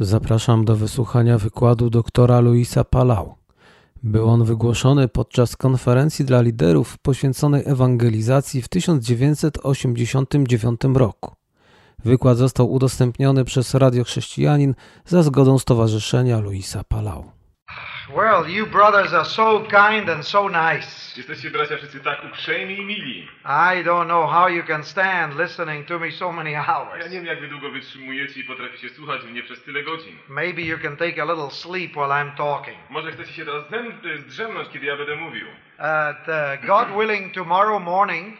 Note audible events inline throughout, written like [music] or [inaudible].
Zapraszam do wysłuchania wykładu doktora Luisa Palau. Był on wygłoszony podczas konferencji dla liderów poświęconej ewangelizacji w 1989 roku. Wykład został udostępniony przez Radio Chrześcijanin za zgodą Stowarzyszenia Luisa Palau. Well, you brothers are so kind and so nice. Jesteście bracia wszyscy tak uprzejmi i mili. I don't know how you can stand listening to me so many Ja hours. nie wiem jak wy długo wytrzymujecie i potraficie słuchać mnie przez tyle godzin. Maybe you can take a little sleep while I'm talking. Może chcecie się teraz zem- zdrzemnąć, kiedy ja będę mówił. Uh, uh, God willing, tomorrow morning,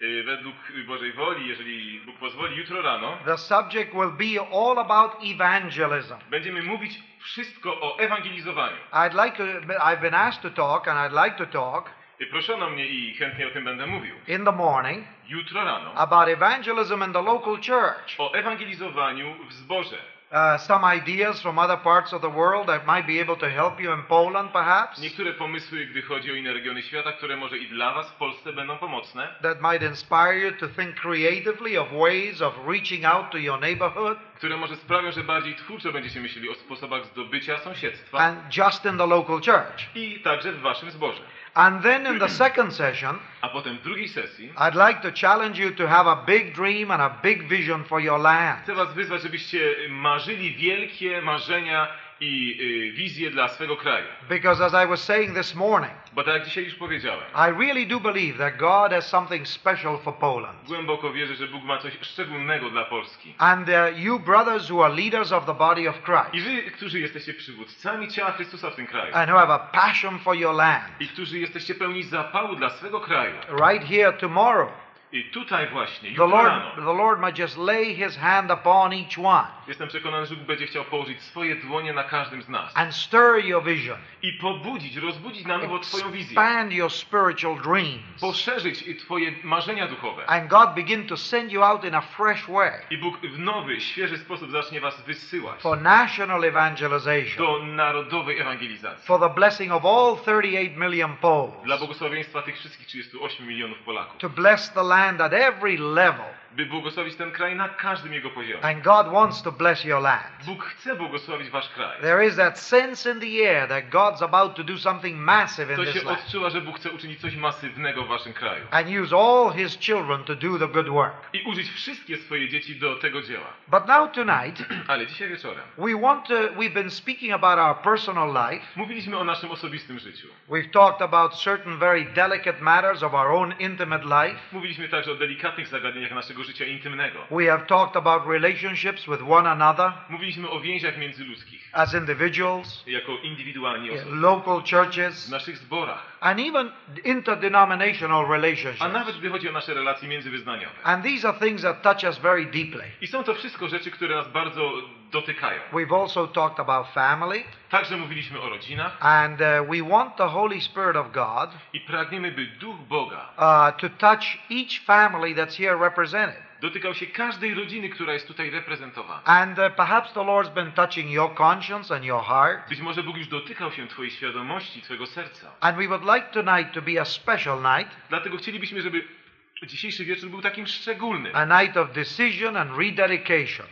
Yy, Według Bożej woli, jeżeli Bóg pozwoli, jutro rano the subject will be all about evangelism. będziemy mówić wszystko o ewangelizowaniu. I'd like to, I've been asked to talk, and I'd like to talk Proszono mnie i chętnie o tym będę mówił. in the morning Jutro rano about evangelism in the local church. o ewangelizowaniu w zborze. Uh, some ideas from other parts of the world that might be able to help you in Poland, perhaps. Niektóre pomysły, gdy chodzi o inne regiony świata, które może i dla was w Polsce będą pomocne. that might inspire you to think creatively of ways of reaching out to your neighborhood które może sprawią, że bardziej twórczo będziecie myśleli o sposobach zdobycia sąsiedztwa and just in the local church. i także w waszym zborze. And then in the second session, A potem w drugiej sesji I'd like to challenge you to have a big dream and a big vision for your land. chcę was wyzwać, żebyście marzyli wielkie marzenia i y, wizje dla swego kraju. Because as I was saying this morning, Bo tak jak dzisiaj już powiedziałem, I really do believe that God has something special for Poland. głęboko wierzę, że Bóg ma coś szczególnego dla Polski. And uh, you brothers who are leaders of the body of I Christ wy, którzy jesteście przywódcami ciała Chrystusa w tym kraju and who have a passion for your land, i którzy jesteście pełni zapału dla swego kraju right here tomorrow, i tutaj właśnie, the Lord, rano, the Lord might just lay his hand upon each one. Jestem przekonany, że Bóg będzie chciał położyć swoje dłonie na każdym z nas and stir your vision. i pobudzić, rozbudzić na nowo Twoją wizję, Expand your spiritual dreams. poszerzyć Twoje marzenia duchowe. And God begin to send you out in a fresh way I Bóg w nowy, świeży sposób zacznie Was wysyłać for national evangelization, do narodowej ewangelizacji. for the blessing of all 38 million Dla Poles, błogosławieństwa tych wszystkich 38 milionów Polaków. to bless the land at every level. By błogosławić ten kraj na każdym jego poziomie. And God wants to bless your land. Bóg chce błogosławić Wasz kraj. There is that sense in the air that God's about to do something massive in To this się land odczuwa, że Bóg chce uczynić coś masywnego w Waszym kraju. and use all His children to do the good work. I użyć wszystkie swoje dzieci do tego dzieła. But now tonight, [clears throat] Ale dzisiaj wieczorem we want to, we've been speaking about our personal life. mówiliśmy o naszym osobistym życiu. We've talked about certain very delicate matters of our own intimate life. Mówiliśmy także o delikatnych zagadnieniach naszego życia intymnego. We have talked about relationships with one another Mówiliśmy o więziach międzyludzkich, as individuals, jako indywidualni osoby. local W churches, naszych zborach. and even interdenominational A relationships. nawet gdy chodzi o nasze relacje międzywyznaniowe. And these are things that touch us very deeply. I są to wszystko rzeczy, które nas bardzo dotykają. We've also talked about family, Także mówiliśmy o rodzinach and uh, we want the Holy Spirit of God i pragniemy, by Duch Boga uh, to touch each family that's here represented. dotykał się każdej rodziny, która jest tutaj reprezentowana. And uh, perhaps the Lord's been touching your conscience and your heart. Być może Bóg już dotykał się Twojej świadomości, Twojego serca. And we would like tonight to be a special night, Dlatego chcielibyśmy, żeby dzisiejszy wieczór był takim szczególnym. a night of decision and rededication.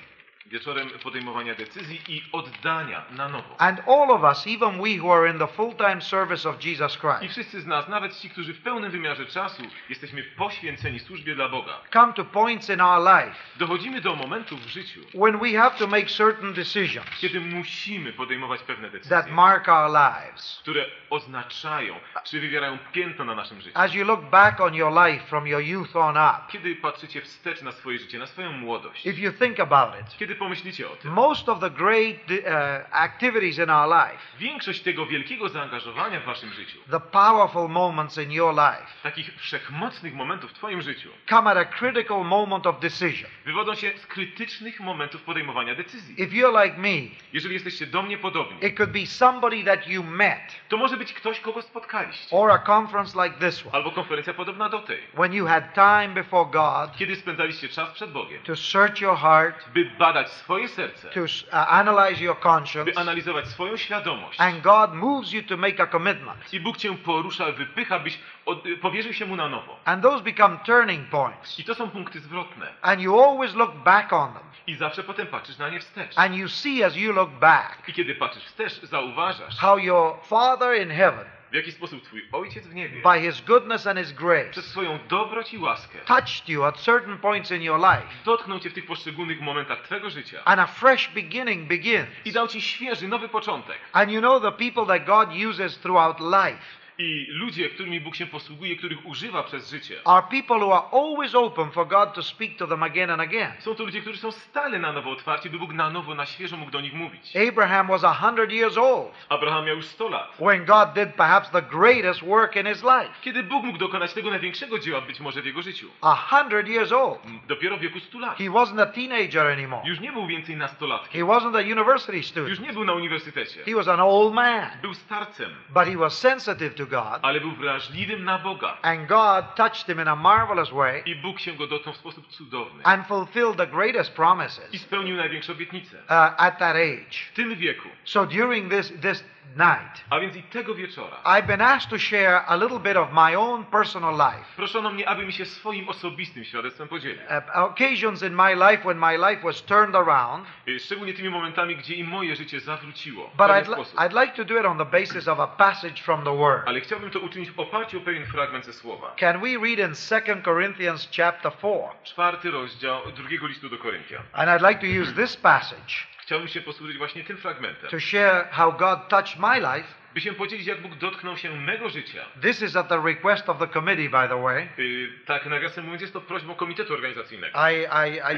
Wieczorem podejmowania decyzji i oddania na nowo. And all of us, even we who are in the full time service of Jesus I Christ, wszyscy z nas, nawet ci, którzy w pełnym wymiarze czasu jesteśmy poświęceni służbie dla Boga, come to points in our life dochodzimy do momentów w życiu, when we have to make certain decisions kiedy musimy podejmować pewne that decyzje, mark our lives. które oznaczają, czy wywierają piętno na naszym życiu. As you look back on your life from your youth on up, Kiedy patrzycie wstecz na swoje życie, na swoją młodość, if you think about it, kiedy pomyślicie o tym, most of the great uh, activities in our life, większość tego wielkiego zaangażowania w waszym życiu, the powerful moments in your life, takich wszechmocnych momentów w twoim życiu, come at a critical moment of decision. wywodzą się z krytycznych momentów podejmowania decyzji. If you're like me, Jeżeli jesteście do mnie podobni, it could be somebody that you met, to może być ktoś, kogo spotkaliście. or a conference like this one, Albo konferencja podobna do tej, when you had time before God kiedy spędzaliście czas przed Bogiem, to search your heart by badać analizować swoje serce, to uh, analyze your conscience, by analizować swoją świadomość. and God moves you to make a commitment. I Bóg cię porusza, wypycha, byś od, powierzył się Mu na nowo. And those become turning points. I to są punkty zwrotne. And you always look back on them. I zawsze potem patrzysz na nie wstecz. And you see as you look back I kiedy patrzysz wstecz, zauważasz, how your Father in heaven, w jaki sposób Twój Ojciec w niebie, by His goodness and His grace, przez swoją dobroć i łaskę, touched you at certain points in your life. dotknął Cię w tych poszczególnych momentach Twego życia And a fresh beginning begins. i dał Ci świeży, nowy początek. And you know the people that God uses throughout life I ludzie, którymi Bóg się posługuje, których używa przez życie, are people who are always open for God to speak to them again and again. są to ludzie, którzy są stale na nowo otwarci, by Bóg na nowo, na świeżo mógł do nich mówić. Abraham was a hundred years old Abraham miał już 100 lat. when God did perhaps the greatest work in his life. Kiedy Bóg mógł dokonać tego największego dzieła być może w jego życiu. A hundred years old. Dopiero w wieku 100 lat. He wasn't a teenager anymore. Już nie był więcej nastolatkiem. He wasn't a university Już student. nie był na uniwersytecie. He was an old man. Był starcem, But he was sensitive to God. ale był wrażliwym na Boga. And God touched him in a marvelous way I Bóg się go dotknął w sposób cudowny. and fulfilled the greatest I promises spełnił największe obietnice. uh, at that age. W tym wieku. So during this, this night, A więc i tego wieczora. I've been asked to share a little bit of my own personal life. Proszono mnie, abym się swoim osobistym świadectwem podzielił. Uh, occasions in my life when my life was turned around, Y, Szczególnie tymi momentami, gdzie i moje życie zawróciło. But I'd. I'd like to do it on the basis of a passage from the Word. Ale chciałbym to uczynić w oparciu o pewien fragment ze słowa. Can we read in 2 Corinthians chapter 4? Czwarty rozdział drugiego listu do Koryntian. And I'd like to use this passage Chciałbym się posłużyć właśnie tym fragmentem, to share how God touched my life. by się podzielić, jak Bóg dotknął się mego życia. This is at the request of the committee, by the way. Y, tak, nawiasem mówiąc, jest to prośbą komitetu organizacyjnego. I, I, I,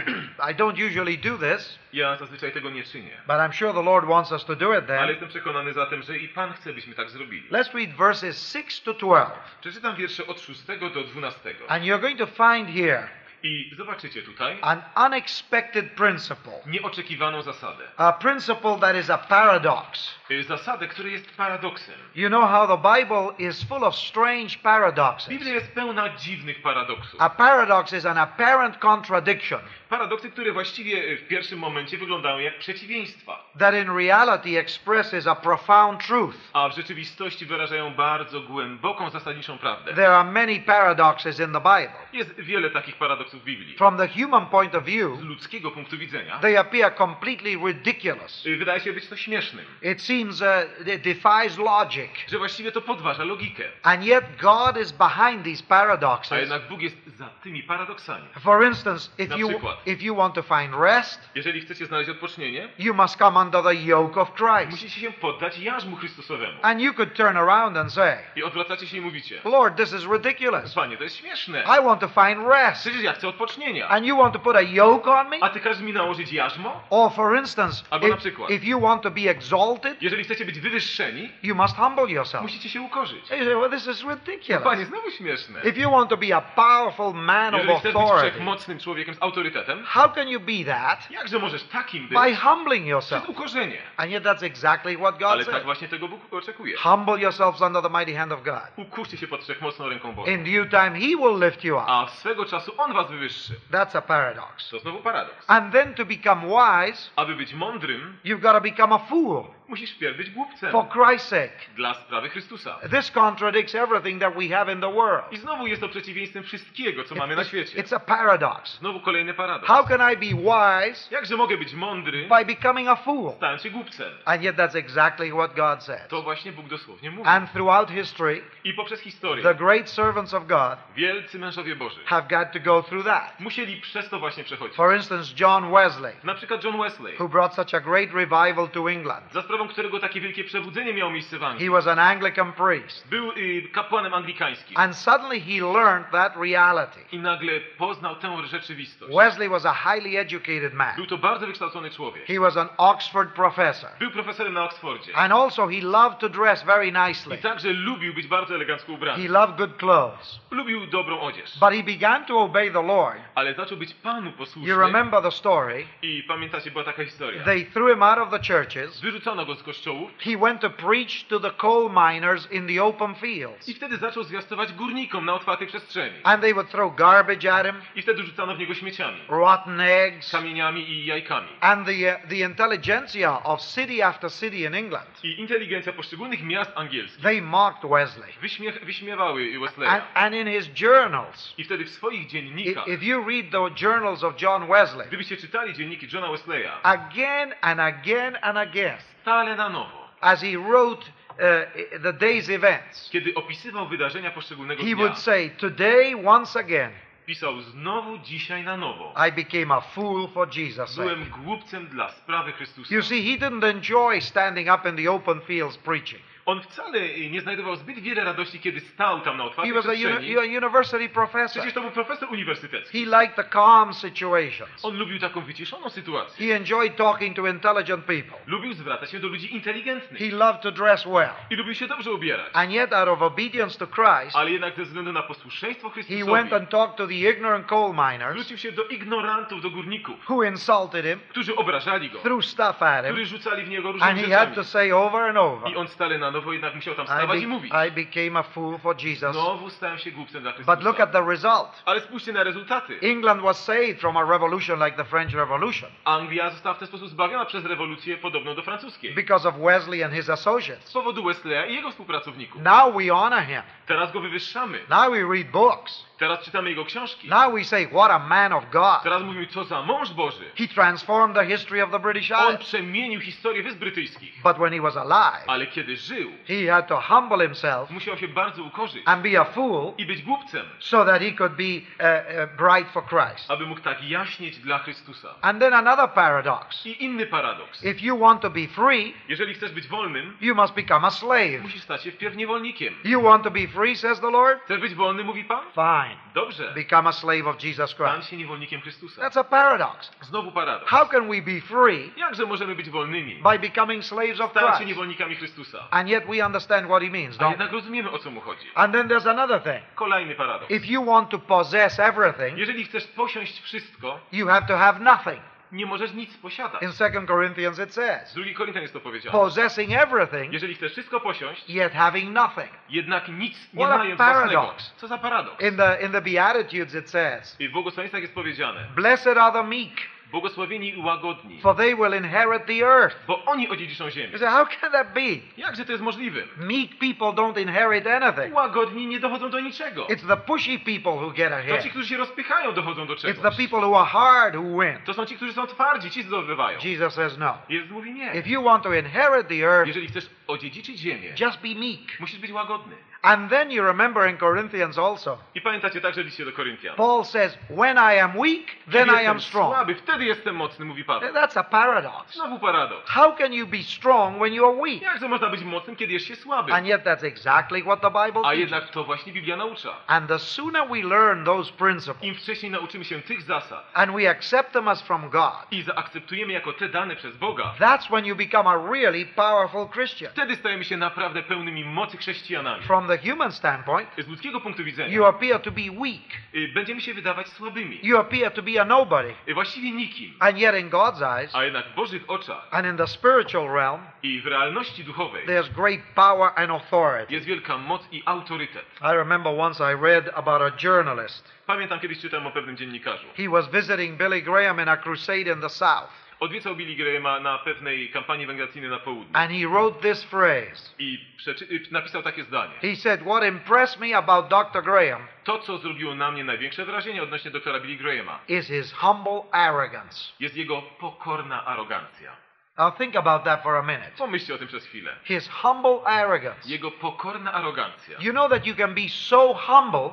I don't usually do this, Ja zazwyczaj tego nie czynię. but I'm sure the Lord wants us to do it Ale then. jestem przekonany zatem, że i Pan chce, byśmy tak zrobili. Let's read verses 6 to 12. Przeczytam wiersze od 6 do 12. And you're going to find here I zobaczycie tutaj an unexpected principle, nieoczekiwaną zasadę. a principle that is a paradox. Y, Zasadę, która jest paradoksem. You know how the Bible is full of strange paradoxes. Biblia jest pełna dziwnych paradoksów. A paradox is an apparent contradiction Paradoksy, które właściwie y, w pierwszym momencie wyglądają jak przeciwieństwa, that in reality expresses a profound truth. a w rzeczywistości wyrażają bardzo głęboką, zasadniczą prawdę. There are many paradoxes in the Bible. Jest wiele takich paradoksów w Biblii. From the human point of view, Z ludzkiego punktu widzenia they appear completely ridiculous. y, wydaje się być to śmiesznym, It seems uh, it defies logic. że właściwie to podważa logikę. And yet God is behind these A paradoxes. jednak Bóg jest za tymi paradoksami. For instance, if Na you przykład. if you want to find rest, Jeżeli chcecie znaleźć odpocznienie, you must come under the yoke of Christ. musicie się poddać jarzmu Chrystusowemu. And you could turn around and say, I odwracacie się i mówicie, Lord, this is ridiculous. Panie, to jest śmieszne. I want to find rest. Przecież ja chcę odpocznienia. And you want to put a yoke on me? A ty każesz mi nałożyć jarzmo? Or for instance, Albo na if, przykład. if you want to be exalted, Jeżeli chcecie być wywyższeni, you must humble yourself. musicie się ukorzyć. You say, well, this is ridiculous. Panie, znowu śmieszne. If you want to be a powerful man of Jeżeli chcesz być authority, wszechmocnym człowiekiem z autorytetem, how can you be that? jakże możesz takim być By humbling przez yourself. ukorzenie? And yet that's exactly what God Ale tak said. właśnie tego Bóg oczekuje. Humble yourselves under the mighty hand of God. Ukurzcie się pod wszechmocną ręką Boga. In due time, He will lift you up. A swego czasu On was wywyższy. That's a paradox. To znowu paradoks. And then to become wise, Aby być mądrym, you've got to become a fool musisz wpierw być głupcem. for Christ's sake. Dla sprawy Chrystusa. This contradicts everything that we have in the world. I znowu jest to przeciwieństwem wszystkiego, co mamy na świecie. it's a paradox. Znowu kolejny paradoks. How can I be wise Jakże mogę być mądry, by becoming a fool? stając się głupcem? And yet that's exactly what God says. To właśnie Bóg dosłownie mówi. And throughout history, I poprzez historię the great servants of God wielcy mężowie Boży have got to go through that. musieli przez to właśnie przechodzić. For instance, John Wesley, Na przykład John Wesley, who brought such a great revival to England. za sprawą którego takie wielkie przebudzenie miało miejsce w Anglii. He was an Anglican priest. Był y, kapłanem anglikańskim And suddenly he learned that reality. i nagle poznał tę rzeczywistość. Wesley was a highly educated man. Był to bardzo wykształcony człowiek. He was an Oxford professor. Był profesorem na Oksfordzie. And also he loved to dress very I nicely. także lubił być bardzo elegancko He ubrany. loved good clothes. Lubił dobrą odzież. But he began to obey the Lord. ale zaczął być Panu You posłuszny. remember the story. I pamiętacie, była taka historia. They threw him out of the churches. Wyrzucono go z kościołów He went to preach to the coal miners in the open fields. i wtedy zaczął zwiastować górnikom na otwartej przestrzeni. And they would throw garbage at him, I wtedy rzucano w niego śmieciami, rotten eggs. kamieniami i jajkami. And the, uh, the intelligentsia of city after city in England, I inteligencja poszczególnych miast angielskich they mocked Wesley. wyśmiech, wyśmiewały And, Wesleya. and in his journals, I wtedy w swoich dziennikach, if you read the journals of John Wesley, gdybyście czytali dzienniki Johna Wesleya, again and again and again, stale na nowo, as he wrote uh, the day's events, kiedy opisywał wydarzenia poszczególnego he dnia, would say, Today, once again, pisał znowu dzisiaj na nowo. I became a fool for Jesus'. Byłem głupcem dla sprawy Chrystusa. You see, he didn't enjoy standing up in the open fields preaching. On wcale nie znajdował zbyt wiele radości, kiedy stał tam na He otwartej was a, przestrzeni. uni- a university professor. Przecież to był profesor uniwersytecki. He liked the calm situations. On lubił taką wyciszoną sytuację. He enjoyed talking to intelligent people. Lubił zwracać się do ludzi inteligentnych. He loved to dress well. I lubił się dobrze ubierać. And yet, out of obedience to Christ, Ale jednak ze względu na posłuszeństwo he Chrystusowi went and talked to the ignorant coal miners zwrócił się do ignorantów, do górników, who insulted him, którzy obrażali go, threw stuff at him, którzy rzucali w niego różnymi and he had rzeczami. to say over and over, I on stale na nowo jednak musiał tam I, wstawać i mówić. I became a fool for Jesus. Znowu stałem się głupcem dla But look Chrystusa. at the result. Ale spójrzcie na rezultaty. England was saved from a revolution like the French Revolution Anglia została w ten sposób zbawiona przez rewolucję podobną do francuskiej. because of Wesley and his associates. Z powodu Wesleya i jego współpracowników. Now we honor him. Teraz go wywyższamy. Now we read books. Teraz czytamy jego książki. Now we say, what a man of God. Teraz mówimy, co za mąż Boży. He transformed the history of the British On Isles. przemienił historię Wysp Brytyjskich. But when he was alive, Ale kiedy żył, he had to humble himself musiał się bardzo ukorzyć and be a fool i być głupcem, so that he could be uh, uh, bright for Christ. aby mógł tak jaśnieć dla Chrystusa. And then another paradox. I inny paradoks. If you want to be free, Jeżeli chcesz być wolnym, you must become a slave. musisz stać się wpierw niewolnikiem. You want to be free, says the Lord? Chcesz być wolny, mówi Pan? Fine. Dobrze. Become a slave of Jesus Stań Christ. się niewolnikiem Chrystusa. That's a paradox. Znowu paradoks. How can we be free Jakże możemy być wolnymi? by becoming slaves of Stać się Christ? niewolnikami Chrystusa. And yet we understand what he means, A don't we? jednak rozumiemy, o co mu chodzi. And then there's another thing. Kolejny paradoks. If you want to possess everything, Jeżeli chcesz posiąść wszystko, you have to have nothing. Nie możesz nic posiadać. In 2 Corinthians it Z says, Koryntian jest to powiedziane. possessing everything, Jeżeli chcesz wszystko posiąść, yet having nothing. jednak nic nie What mając własnego. Co za paradoks. In the in the Beatitudes it says, I w błogosławieństwach jest powiedziane, Blessed are the meek, błogosławieni i łagodni, for they will inherit the earth. bo oni odziedziczą ziemię. You say, how can that be? Jakże to jest możliwe? Meek people don't inherit anything. Łagodni nie dochodzą do niczego. It's the pushy people who get To ci, ahead. którzy się rozpychają, dochodzą do It's the czegoś. people who are hard who win. To są ci, którzy są twardzi, ci zdobywają. Jesus says no. Jezus mówi nie. If you want to inherit the earth, Jeżeli chcesz odziedziczyć ziemię, just be meek. musisz być łagodny. And then you remember in Corinthians also, I pamiętacie także liście do Koryntian. Paul says, When I am weak, then I am strong. słaby, wtedy jestem mocny, mówi Paweł. That's a paradox. Znowu paradoks. How can you be strong when you are weak? Jakże można być mocnym, kiedy jest się słaby? And yet that's exactly what the Bible A teaches. jednak to właśnie Biblia naucza. And the sooner we learn those principles Im wcześniej nauczymy się tych zasad and we accept them as from God, i zaakceptujemy jako te dane przez Boga, that's when you become a really powerful Christian. wtedy stajemy się naprawdę pełnymi mocy chrześcijanami. From the human standpoint, Z ludzkiego punktu you appear to be weak. y, będziemy się wydawać słabymi, You appear to be a nobody. y, właściwie nikim. And yet in God's eyes A jednak w Bożych oczach and in the spiritual realm, i w realności duchowej there's great power and authority. jest wielka moc i autorytet. I remember once I read about a journalist. Pamiętam kiedyś czytałem o pewnym dziennikarzu. He was visiting Billy Graham in a crusade in the South. Odwiedzał Billy Grahama na pewnej kampanii węgracyjnej na południu And he wrote this phrase. i napisał takie zdanie. He said, What impressed me about Dr. Graham To, co zrobiło na mnie największe wrażenie odnośnie doktora Billy Grahama, is his humble arrogance. jest jego pokorna arogancja. Now think about that for a minute. Pomyślcie o tym przez chwilę. His humble arrogance. Jego pokorna arogancja. You know that you can be so humble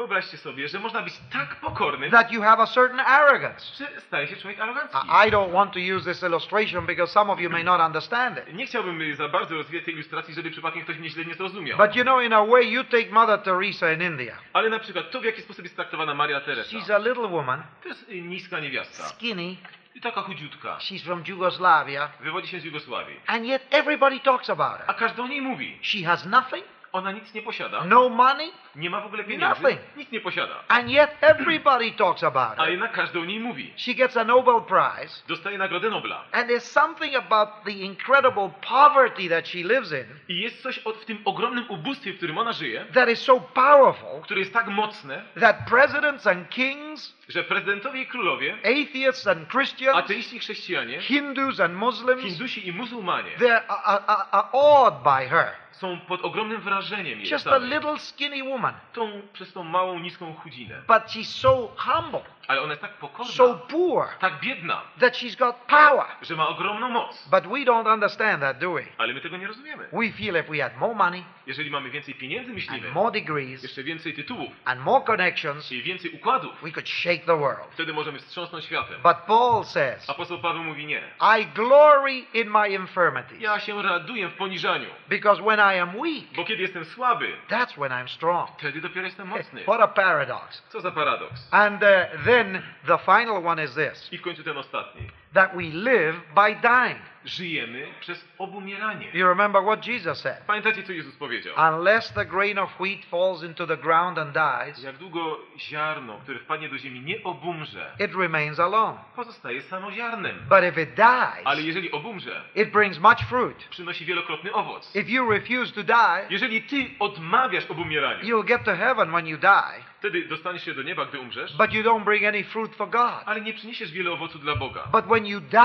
Wyobraźcie sobie, że można być tak pokornym, that you have a certain arrogance. że staje się człowiek arogancki. I don't want to use this illustration because some of you may not understand it. Nie chciałbym y, za bardzo rozwijać tej ilustracji, żeby przypadkiem ktoś mnie źle nie zrozumiał. But you know, in a way, you take Mother Teresa in India. Ale na przykład to, w jaki sposób jest traktowana Maria Teresa. She's a little woman, To jest y, niska niewiasta. skinny. I taka chudziutka. She's from Yugoslavia. Wywodzi się z Jugosławii. And yet everybody talks about A her. każdy o niej mówi. She has nothing Ona nic nie posiada. no money, Nie ma w ogóle pieniędzy. Nothing. Nic nie posiada. and yet everybody talks about A her. jednak każdy o niej mówi. She gets a Nobel Prize, Dostaje Nagrodę Nobla. and there's something about the incredible poverty that she lives in I jest coś od, w tym ogromnym ubóstwie, w którym ona żyje, that is so powerful które jest tak mocne, that presidents and kings, że prezydentowie i królowie, atheists and Christians, ateiści i chrześcijanie, Hindus and Muslims, Hindusi i muzułmanie uh, uh, uh, uh, awed by her. Są pod ogromnym wrażeniem jej. Just a samej. little skinny woman, Tą, przez tą małą, niską chudzinę. but she's so humble, Ale ona jest tak pokorna, so poor, tak biedna, that she's got power. że ma ogromną moc. But we don't understand that, do we? Ale my tego nie rozumiemy. We feel if we had more money Jeżeli mamy więcej pieniędzy, myślimy, and more degrees jeszcze więcej tytułów and more connections, i więcej układów, we could shake the world. wtedy możemy wstrząsnąć światem. But Paul says, Apostoł Paweł mówi nie. I glory in my infirmities Ja się raduję w poniżaniu, because when I am weak, bo kiedy jestem słaby, that's when I'm strong. wtedy dopiero jestem mocny. What a paradox. Co za paradoks. And uh, then the final one is this I w końcu ten ostatni. that we live by dying. Żyjemy przez obumieranie. You remember what Jesus said? Pamiętacie, co Jezus powiedział? Unless the grain of wheat falls into the ground and dies, Jak długo ziarno, które wpadnie do ziemi, nie obumrze, it remains alone. pozostaje samo ziarnem. But if it Ale dies, jeżeli obumrze, it brings much fruit. przynosi wielokrotny owoc. If you refuse to die, Jeżeli ty odmawiasz obumierania, you'll get to heaven when you die, wtedy dostaniesz się do nieba, gdy umrzesz, but you don't bring any fruit for God. ale nie przyniesiesz wiele owocu dla Boga. But when you die,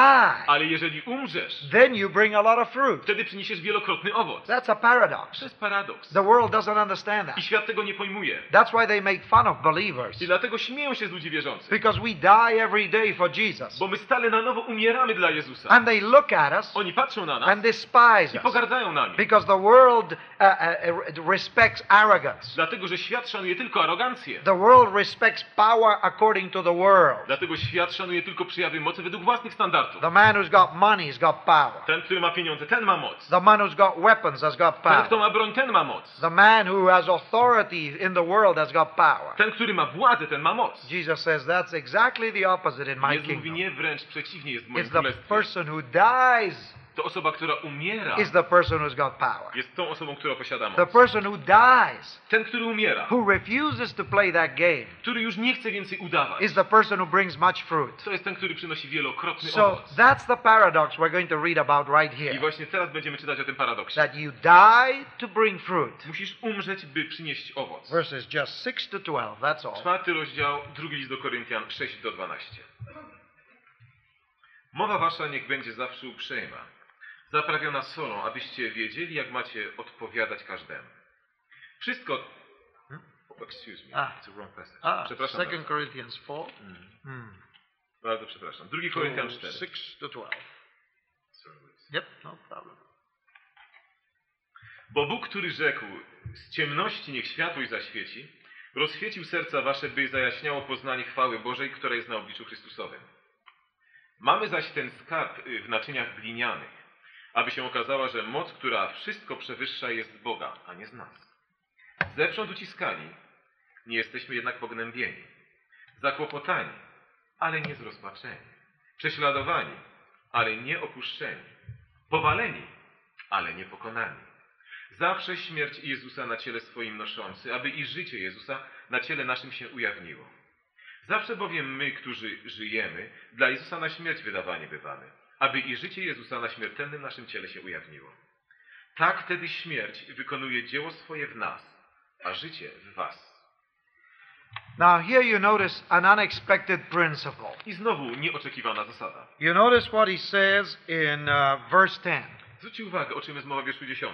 Ale jeżeli umrzesz, then you bring a lot of fruit. wtedy przyniesiesz wielokrotny owoc. That's a paradox. To jest paradoks. The world doesn't understand I that. świat tego nie pojmuje. That's why they make fun of believers. I dlatego śmieją się z ludzi wierzących. Because we die every day for Jesus. Bo my stale na nowo umieramy dla Jezusa. And they look at us Oni patrzą na nas and despise i us. pogardzają nami. Because the world uh, uh, respects arrogance. Dlatego, że świat szanuje tylko arogancję. The world respects power according to the world. Dlatego świat szanuje tylko przejawy mocy według własnych standardów. The man who's got money has got power. Ten, który ma pieniądze, ten ma moc. The man who's got weapons has got Ten, kto power. ma broń, ten ma moc. The man who has authority in the world has got power. Ten, który ma władzę, ten ma moc. Jesus says that's exactly the opposite in my Jezus mówi kingdom. nie, wręcz przeciwnie jest w moim It's the person who dies To osoba, która umiera, is the person who's got power. jest tą osobą, która posiada The moc. person who dies, Ten, który umiera, who refuses to play that game, który już nie chce więcej udawać, is the person who brings much fruit. to jest ten, który przynosi wielokrotny So owoc. that's the paradox we're going to read about right I here. właśnie teraz będziemy czytać o tym paradoksie. That you die to bring fruit. Musisz umrzeć, by przynieść owoc. Verses just 6 to 12, that's all. Czwarty rozdział, drugi list do Koryntian, 6 do 12. Mowa wasza niech będzie zawsze uprzejma, zaprawiona solą, abyście wiedzieli, jak macie odpowiadać każdemu. Wszystko... Hmm? Excuse me, Ah. it's a wrong passage. Ah, przepraszam 2 bardzo. Corinthians 4. Mm, Hmm. bardzo przepraszam. Drugi Koryntian 4. 6 to 12. Sorry. Yep, no problem. Bo Bóg, który rzekł, z ciemności niech światłość zaświeci, rozświecił serca wasze, by zajaśniało poznanie chwały Bożej, która jest na obliczu Chrystusowym. Mamy zaś ten skarb y, w naczyniach glinianych, aby się okazała, że moc, która wszystko przewyższa, jest z Boga, a nie z nas. Zewsząd uciskani, nie jesteśmy jednak pognębieni, zakłopotani, ale nie zrozpaczeni, prześladowani, ale nie opuszczeni, powaleni, ale nie pokonani. Zawsze śmierć Jezusa na ciele swoim noszący, aby i życie Jezusa na ciele naszym się ujawniło. Zawsze bowiem my, którzy żyjemy, dla Jezusa na śmierć wydawani bywamy, aby i życie Jezusa na śmiertelnym naszym ciele się ujawniło. Tak wtedy śmierć wykonuje dzieło swoje w nas, a życie w was. Now, here you notice an unexpected principle. I znowu nieoczekiwana zasada. You notice what he says in uh, verse 10 Zwróćcie uwagę, o czym jest mowa w wierszu 10.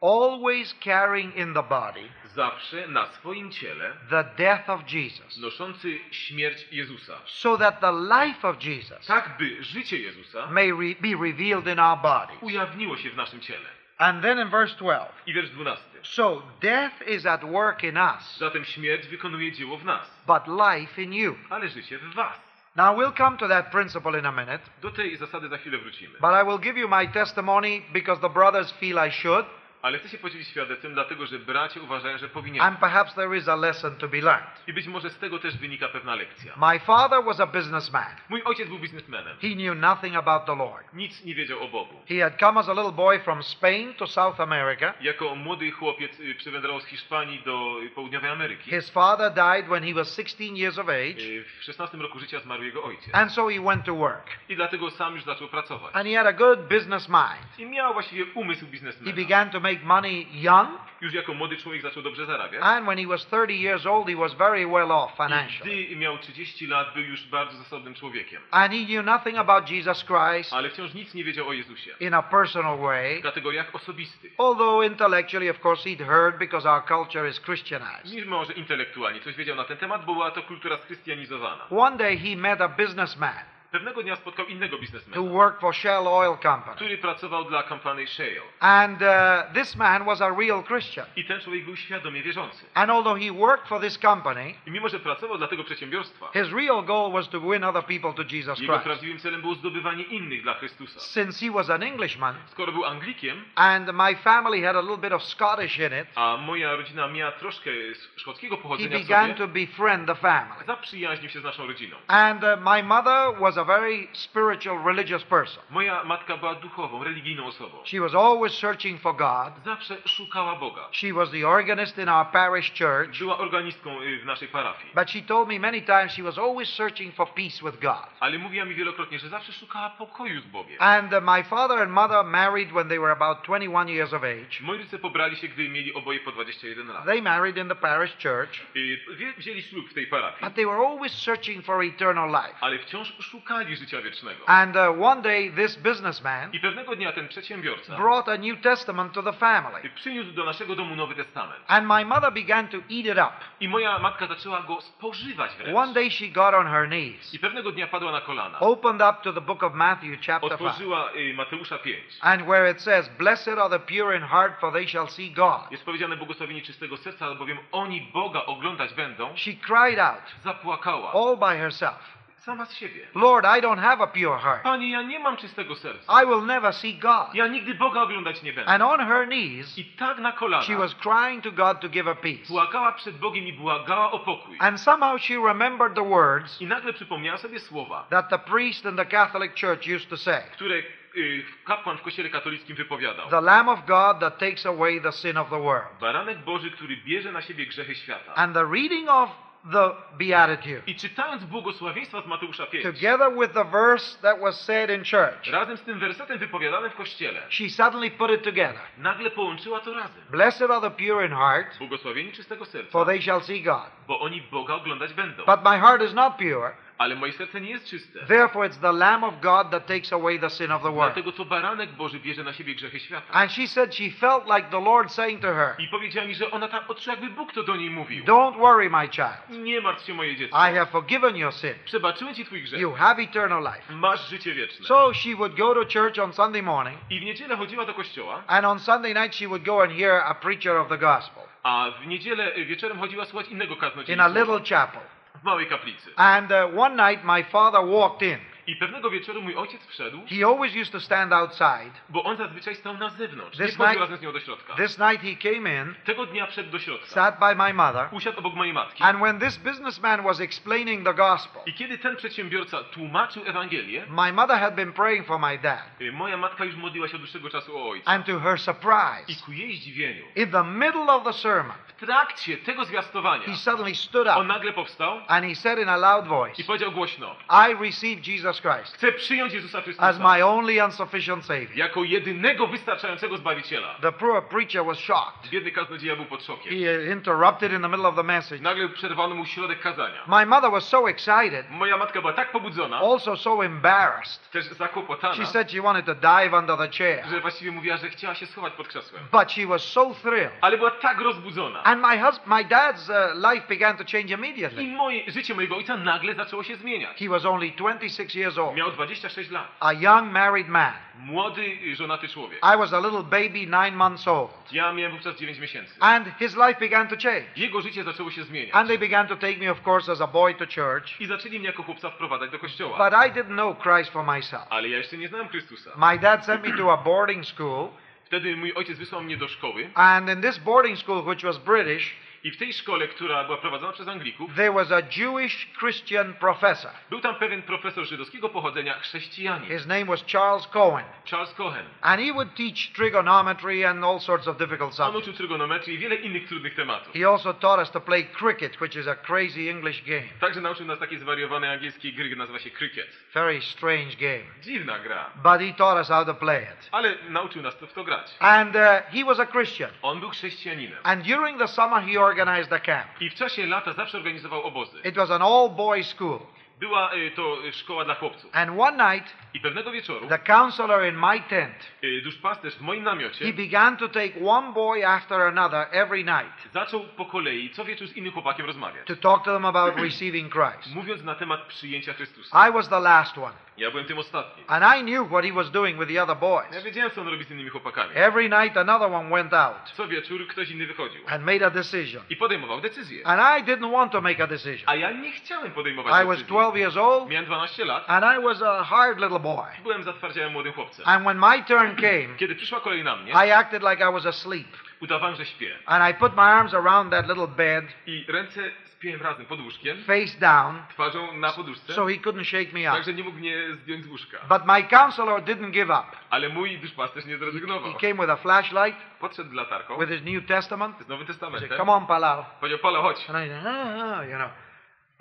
Always carrying in the body Zawsze na swoim ciele the death of Jesus, noszący śmierć Jezusa, so that the life of Jesus tak by życie Jezusa may re- be revealed in our bodies. ujawniło się w naszym ciele. And then in verse 12, I wiersz 12. so death is at work in us, Zatem śmierć wykonuje dzieło w nas, but life in you. ale życie w was. Now, we'll come to that principle in a minute, Do tej zasady za chwilę wrócimy. but I will give you my testimony because the brothers feel I should. Ale chcę się podzielić świadectwem, dlatego że bracia uważają, że powinien. And perhaps there is a lesson to be learned. I być może z tego też wynika pewna lekcja. My father was a businessman. Mój ojciec był biznesmenem. He knew nothing about the Lord. Nic nie wiedział o Bogu. He had come as a little boy from Spain to South America. Jako młody chłopiec y, przywędrował z Hiszpanii do południowej Ameryki. His father died when he was 16 years of age, Y, W 16 roku życia zmarł jego ojciec. and so he went to work. I dlatego sam już zaczął pracować. And he had a good business mind. I miał właściwie umysł He biznesmena. began to make money young, Już jako młody człowiek zaczął dobrze zarabiać. and when he was 30 years old, he was very well off I financially. gdy miał 30 lat, był już bardzo zasobnym człowiekiem. And he knew nothing about Jesus Christ Ale wciąż nic nie wiedział o Jezusie. in a personal W way, kategoriach osobistych. although intellectually, of course, he'd heard because our culture is Christianized. Mimo, że intelektualnie coś wiedział na ten temat, bo była to kultura schrystianizowana. One day he met a businessman Pewnego dnia spotkał innego who biznesmena, worked for Shell Oil Company. który pracował dla kompanii Shale. And uh, this man was a real Christian. I ten człowiek był świadomie wierzący. And although he worked for this company, I mimo, że pracował dla tego przedsiębiorstwa, his real goal was to win other people to Jesus jego Christ. prawdziwym celem było zdobywanie innych dla Chrystusa. Since he was an Englishman, Skoro był Anglikiem, and my family had a little bit of Scottish in it, a moja rodzina miała troszkę szkockiego he pochodzenia w began sobie, to befriend the family. zaprzyjaźnił się z naszą rodziną. And uh, my mother was a very spiritual, religious person. Moja matka była duchową, religijną osobą. She was always searching for God. Zawsze szukała Boga. She was the organist in our parish church. Była organistką y, w naszej parafii. But she told me many times she was always searching for peace with God. Ale mówiła mi wielokrotnie, że zawsze szukała pokoju z Bogiem. And uh, my father and mother married when they were about 21 years of age. Moi rodzice pobrali się, gdy mieli oboje po 21 lat. They married in the parish church, Y, wzię- Wzięli ślub w tej parafii, but they were always searching for eternal life. ale wciąż szukali życia wiecznego. And uh, one day, this businessman I pewnego dnia ten przedsiębiorca brought a New Testament to the family. przyniósł do naszego domu Nowy Testament. And my mother began to eat it up. I moja matka zaczęła go spożywać One wręcz. day, she got on her knees, I pewnego dnia padła na kolana. opened up to the book of Matthew, chapter 5, Otworzyła y, Mateusza 5. and where it says, Blessed are the pure in heart, for they shall see God. Jest powiedziane błogosławieni czystego serca, albowiem oni Boga oglądać będą. She cried out, Zapłakała. all by herself, Sama z siebie. Lord, I don't have a pure heart. Panie, ja nie mam czystego serca. I will never see God. Ja nigdy Boga oglądać nie będę. And on her knees, I tak na kolana she was crying to God to give her peace. płakała przed Bogiem i błagała o pokój. And somehow she remembered the words I nagle przypomniała sobie słowa, that the priest in the Catholic Church used to say które y, kapłan w kościele katolickim wypowiadał. The Lamb of God that takes away the sin of the world. Baranek Boży, który bierze na siebie grzechy świata. And the reading of the Beatitude, I czytając błogosławieństwa z Mateusza 5, together with the verse that was said in church, razem z tym wersetem wypowiadanym w kościele, she suddenly put it together. nagle połączyła to razem. Blessed are the pure in heart, Błogosławieni czystego serca, for they shall see God. bo oni Boga oglądać będą. But my heart is not pure, Ale moje serce nie jest czyste. therefore it's the Lamb of God that takes away the sin of the world. Dlatego to baranek Boży bierze na siebie grzechy świata. And she said she felt like the Lord saying to her, I powiedziała mi, że ona tak odczuła, jakby Bóg to do niej mówił. Don't worry, my child. Nie martw się, moje dziecko. I have forgiven your sin. Przebaczyłem ci twój grzech. You have eternal life. Masz życie wieczne. So she would go to church on Sunday morning, I w niedzielę chodziła do kościoła, and on Sunday night she would go and hear a preacher of the gospel a w niedzielę wieczorem chodziła słuchać innego in a little chapel. W małej kaplicy. And uh, one night my father walked in. I pewnego wieczoru mój ojciec wszedł, He always used to stand outside. bo on zazwyczaj stał na zewnątrz. Nie This wchodził night- razem z nią do środka. This night he came in, Tego dnia wszedł do środka. sat by my mother, Usiadł obok mojej matki. and when this businessman was explaining the gospel, I kiedy ten przedsiębiorca tłumaczył Ewangelię, my mother had been praying for my dad. y, moja matka już modliła się od dłuższego czasu o ojca. And to her I surprise, ku jej zdziwieniu, in the middle of the sermon, trakcie tego zwiastowania, he suddenly stood on up nagle powstał and he said in a loud voice, i powiedział głośno: I receive Jesus Christ Chcę przyjąć Jezusa as Chrystusa my only and sufficient Savior. jako jedynego wystarczającego Zbawiciela. The poor preacher was shocked. Biedny kaznodzieja był pod szokiem. He interrupted in the middle of the message. Nagle przerwano mu środek kazania. My mother was so excited, Moja matka była tak pobudzona, also so embarrassed. też zakłopotana, She said she wanted to dive under the chair. że właściwie mówiła, że chciała się schować pod krzesłem. But she was so thrilled. Ale była tak rozbudzona. And my husband, my dad's uh, life began to change I immediately. moje, życie mojego ojca nagle zaczęło się zmieniać. He was only 26 years old, Miał 26 lat. a young married man. Młody, żonaty człowiek. I was a little baby, nine months old. Ja miałem wówczas 9 miesięcy. And his life began to change. Jego życie zaczęło się zmieniać. And they began to take me, of course, as a boy to church. I zaczęli mnie jako chłopca wprowadzać do kościoła. But I didn't know Christ for myself. Ale ja jeszcze nie znałem Chrystusa. My dad sent me to a boarding school Wtedy mój ojciec wysłał mnie do szkoły. And in this boarding school, which was British, i w tej szkole, która była prowadzona przez Anglików, there was a Jewish Christian professor. był tam pewien profesor żydowskiego pochodzenia, chrześcijanin, His name was Charles Cohen. Charles Cohen. And he would teach trigonometry and all sorts of difficult On subjects. uczył trygonometrii i wiele innych trudnych tematów. He also taught us to play cricket, which is a crazy English game. Także nauczył nas takiej zwariowanej angielskiej gry, nazywa się cricket. Very strange game. Dziwna gra, But he taught us how to play it. ale nauczył nas to w to grać. And uh, he was a Christian. On był chrześcijaninem. And during the summer, he organized a camp. I w czasie lata zawsze organizował obozy. It was an all boys school. Była y, to y, szkoła dla chłopców. And one night, I pewnego wieczoru the counselor in my tent, y, duszpasterz w moim namiocie he began to take one boy after another every night zaczął po kolei co wieczór z innym chłopakiem rozmawiać. to talk to them about receiving Christ. Mówiąc na temat przyjęcia Chrystusa. I was the last one. Ja byłem tym ostatnim. And I knew what he was doing with the other boys. Ja wiedziałem, co on robi z innymi chłopakami. Every night, another one went out Co wieczór ktoś inny wychodził. and made a decision. I podejmował decyzję. And I didn't want to make a decision. A ja nie chciałem podejmować I was decyzji. 12 years old, Miałem 12 lat. and I was a hard little boy. Byłem zatwardziałym młodym chłopcem. And when my turn came, Kiedy przyszła kolej na mnie, I acted like I was asleep. udawałem, że śpię. And I put my arms around that little bed, I ręce spiąłem razem pod łóżkiem, face down, twarzą na poduszce, so he couldn't shake me up. także nie mógł mnie zdjąć z łóżka. But my counselor didn't give up. Ale mój duszpasterz nie zrezygnował. He came with a flashlight, Podszedł latarką with his New Testament. z Nowym He said, Testamentem. Come on, Palau. Powiedział, Pala, chodź. And I said, ah, you know.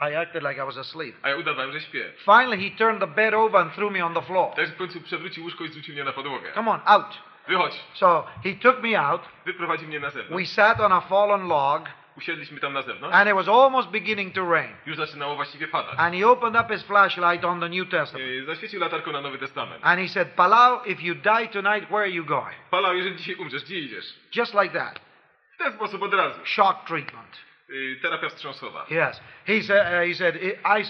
I acted like I was asleep. A ja udawałem, że śpię. Finally, he turned the bed over and threw me on the floor. Także w końcu przewrócił łóżko i zrzucił mnie na podłogę. Come on, out. Wychodź. So he took me out. Wyprowadził mnie na We sat on a fallen log, Usiedliśmy tam na zewnątrz. and it was almost beginning to rain. Już zaczynało właściwie padać. And he opened up his flashlight on the New Testament. Yy, Zaświecił latarką na Nowy Testament. And he said, Palau, if you die tonight, where are you going? Pala, jeżeli dzisiaj umrzesz, gdzie idziesz? Just like that. W ten sposób od razu. Shock treatment. Yy, Terapia wstrząsowa. Yes. He said, uh, he said, I,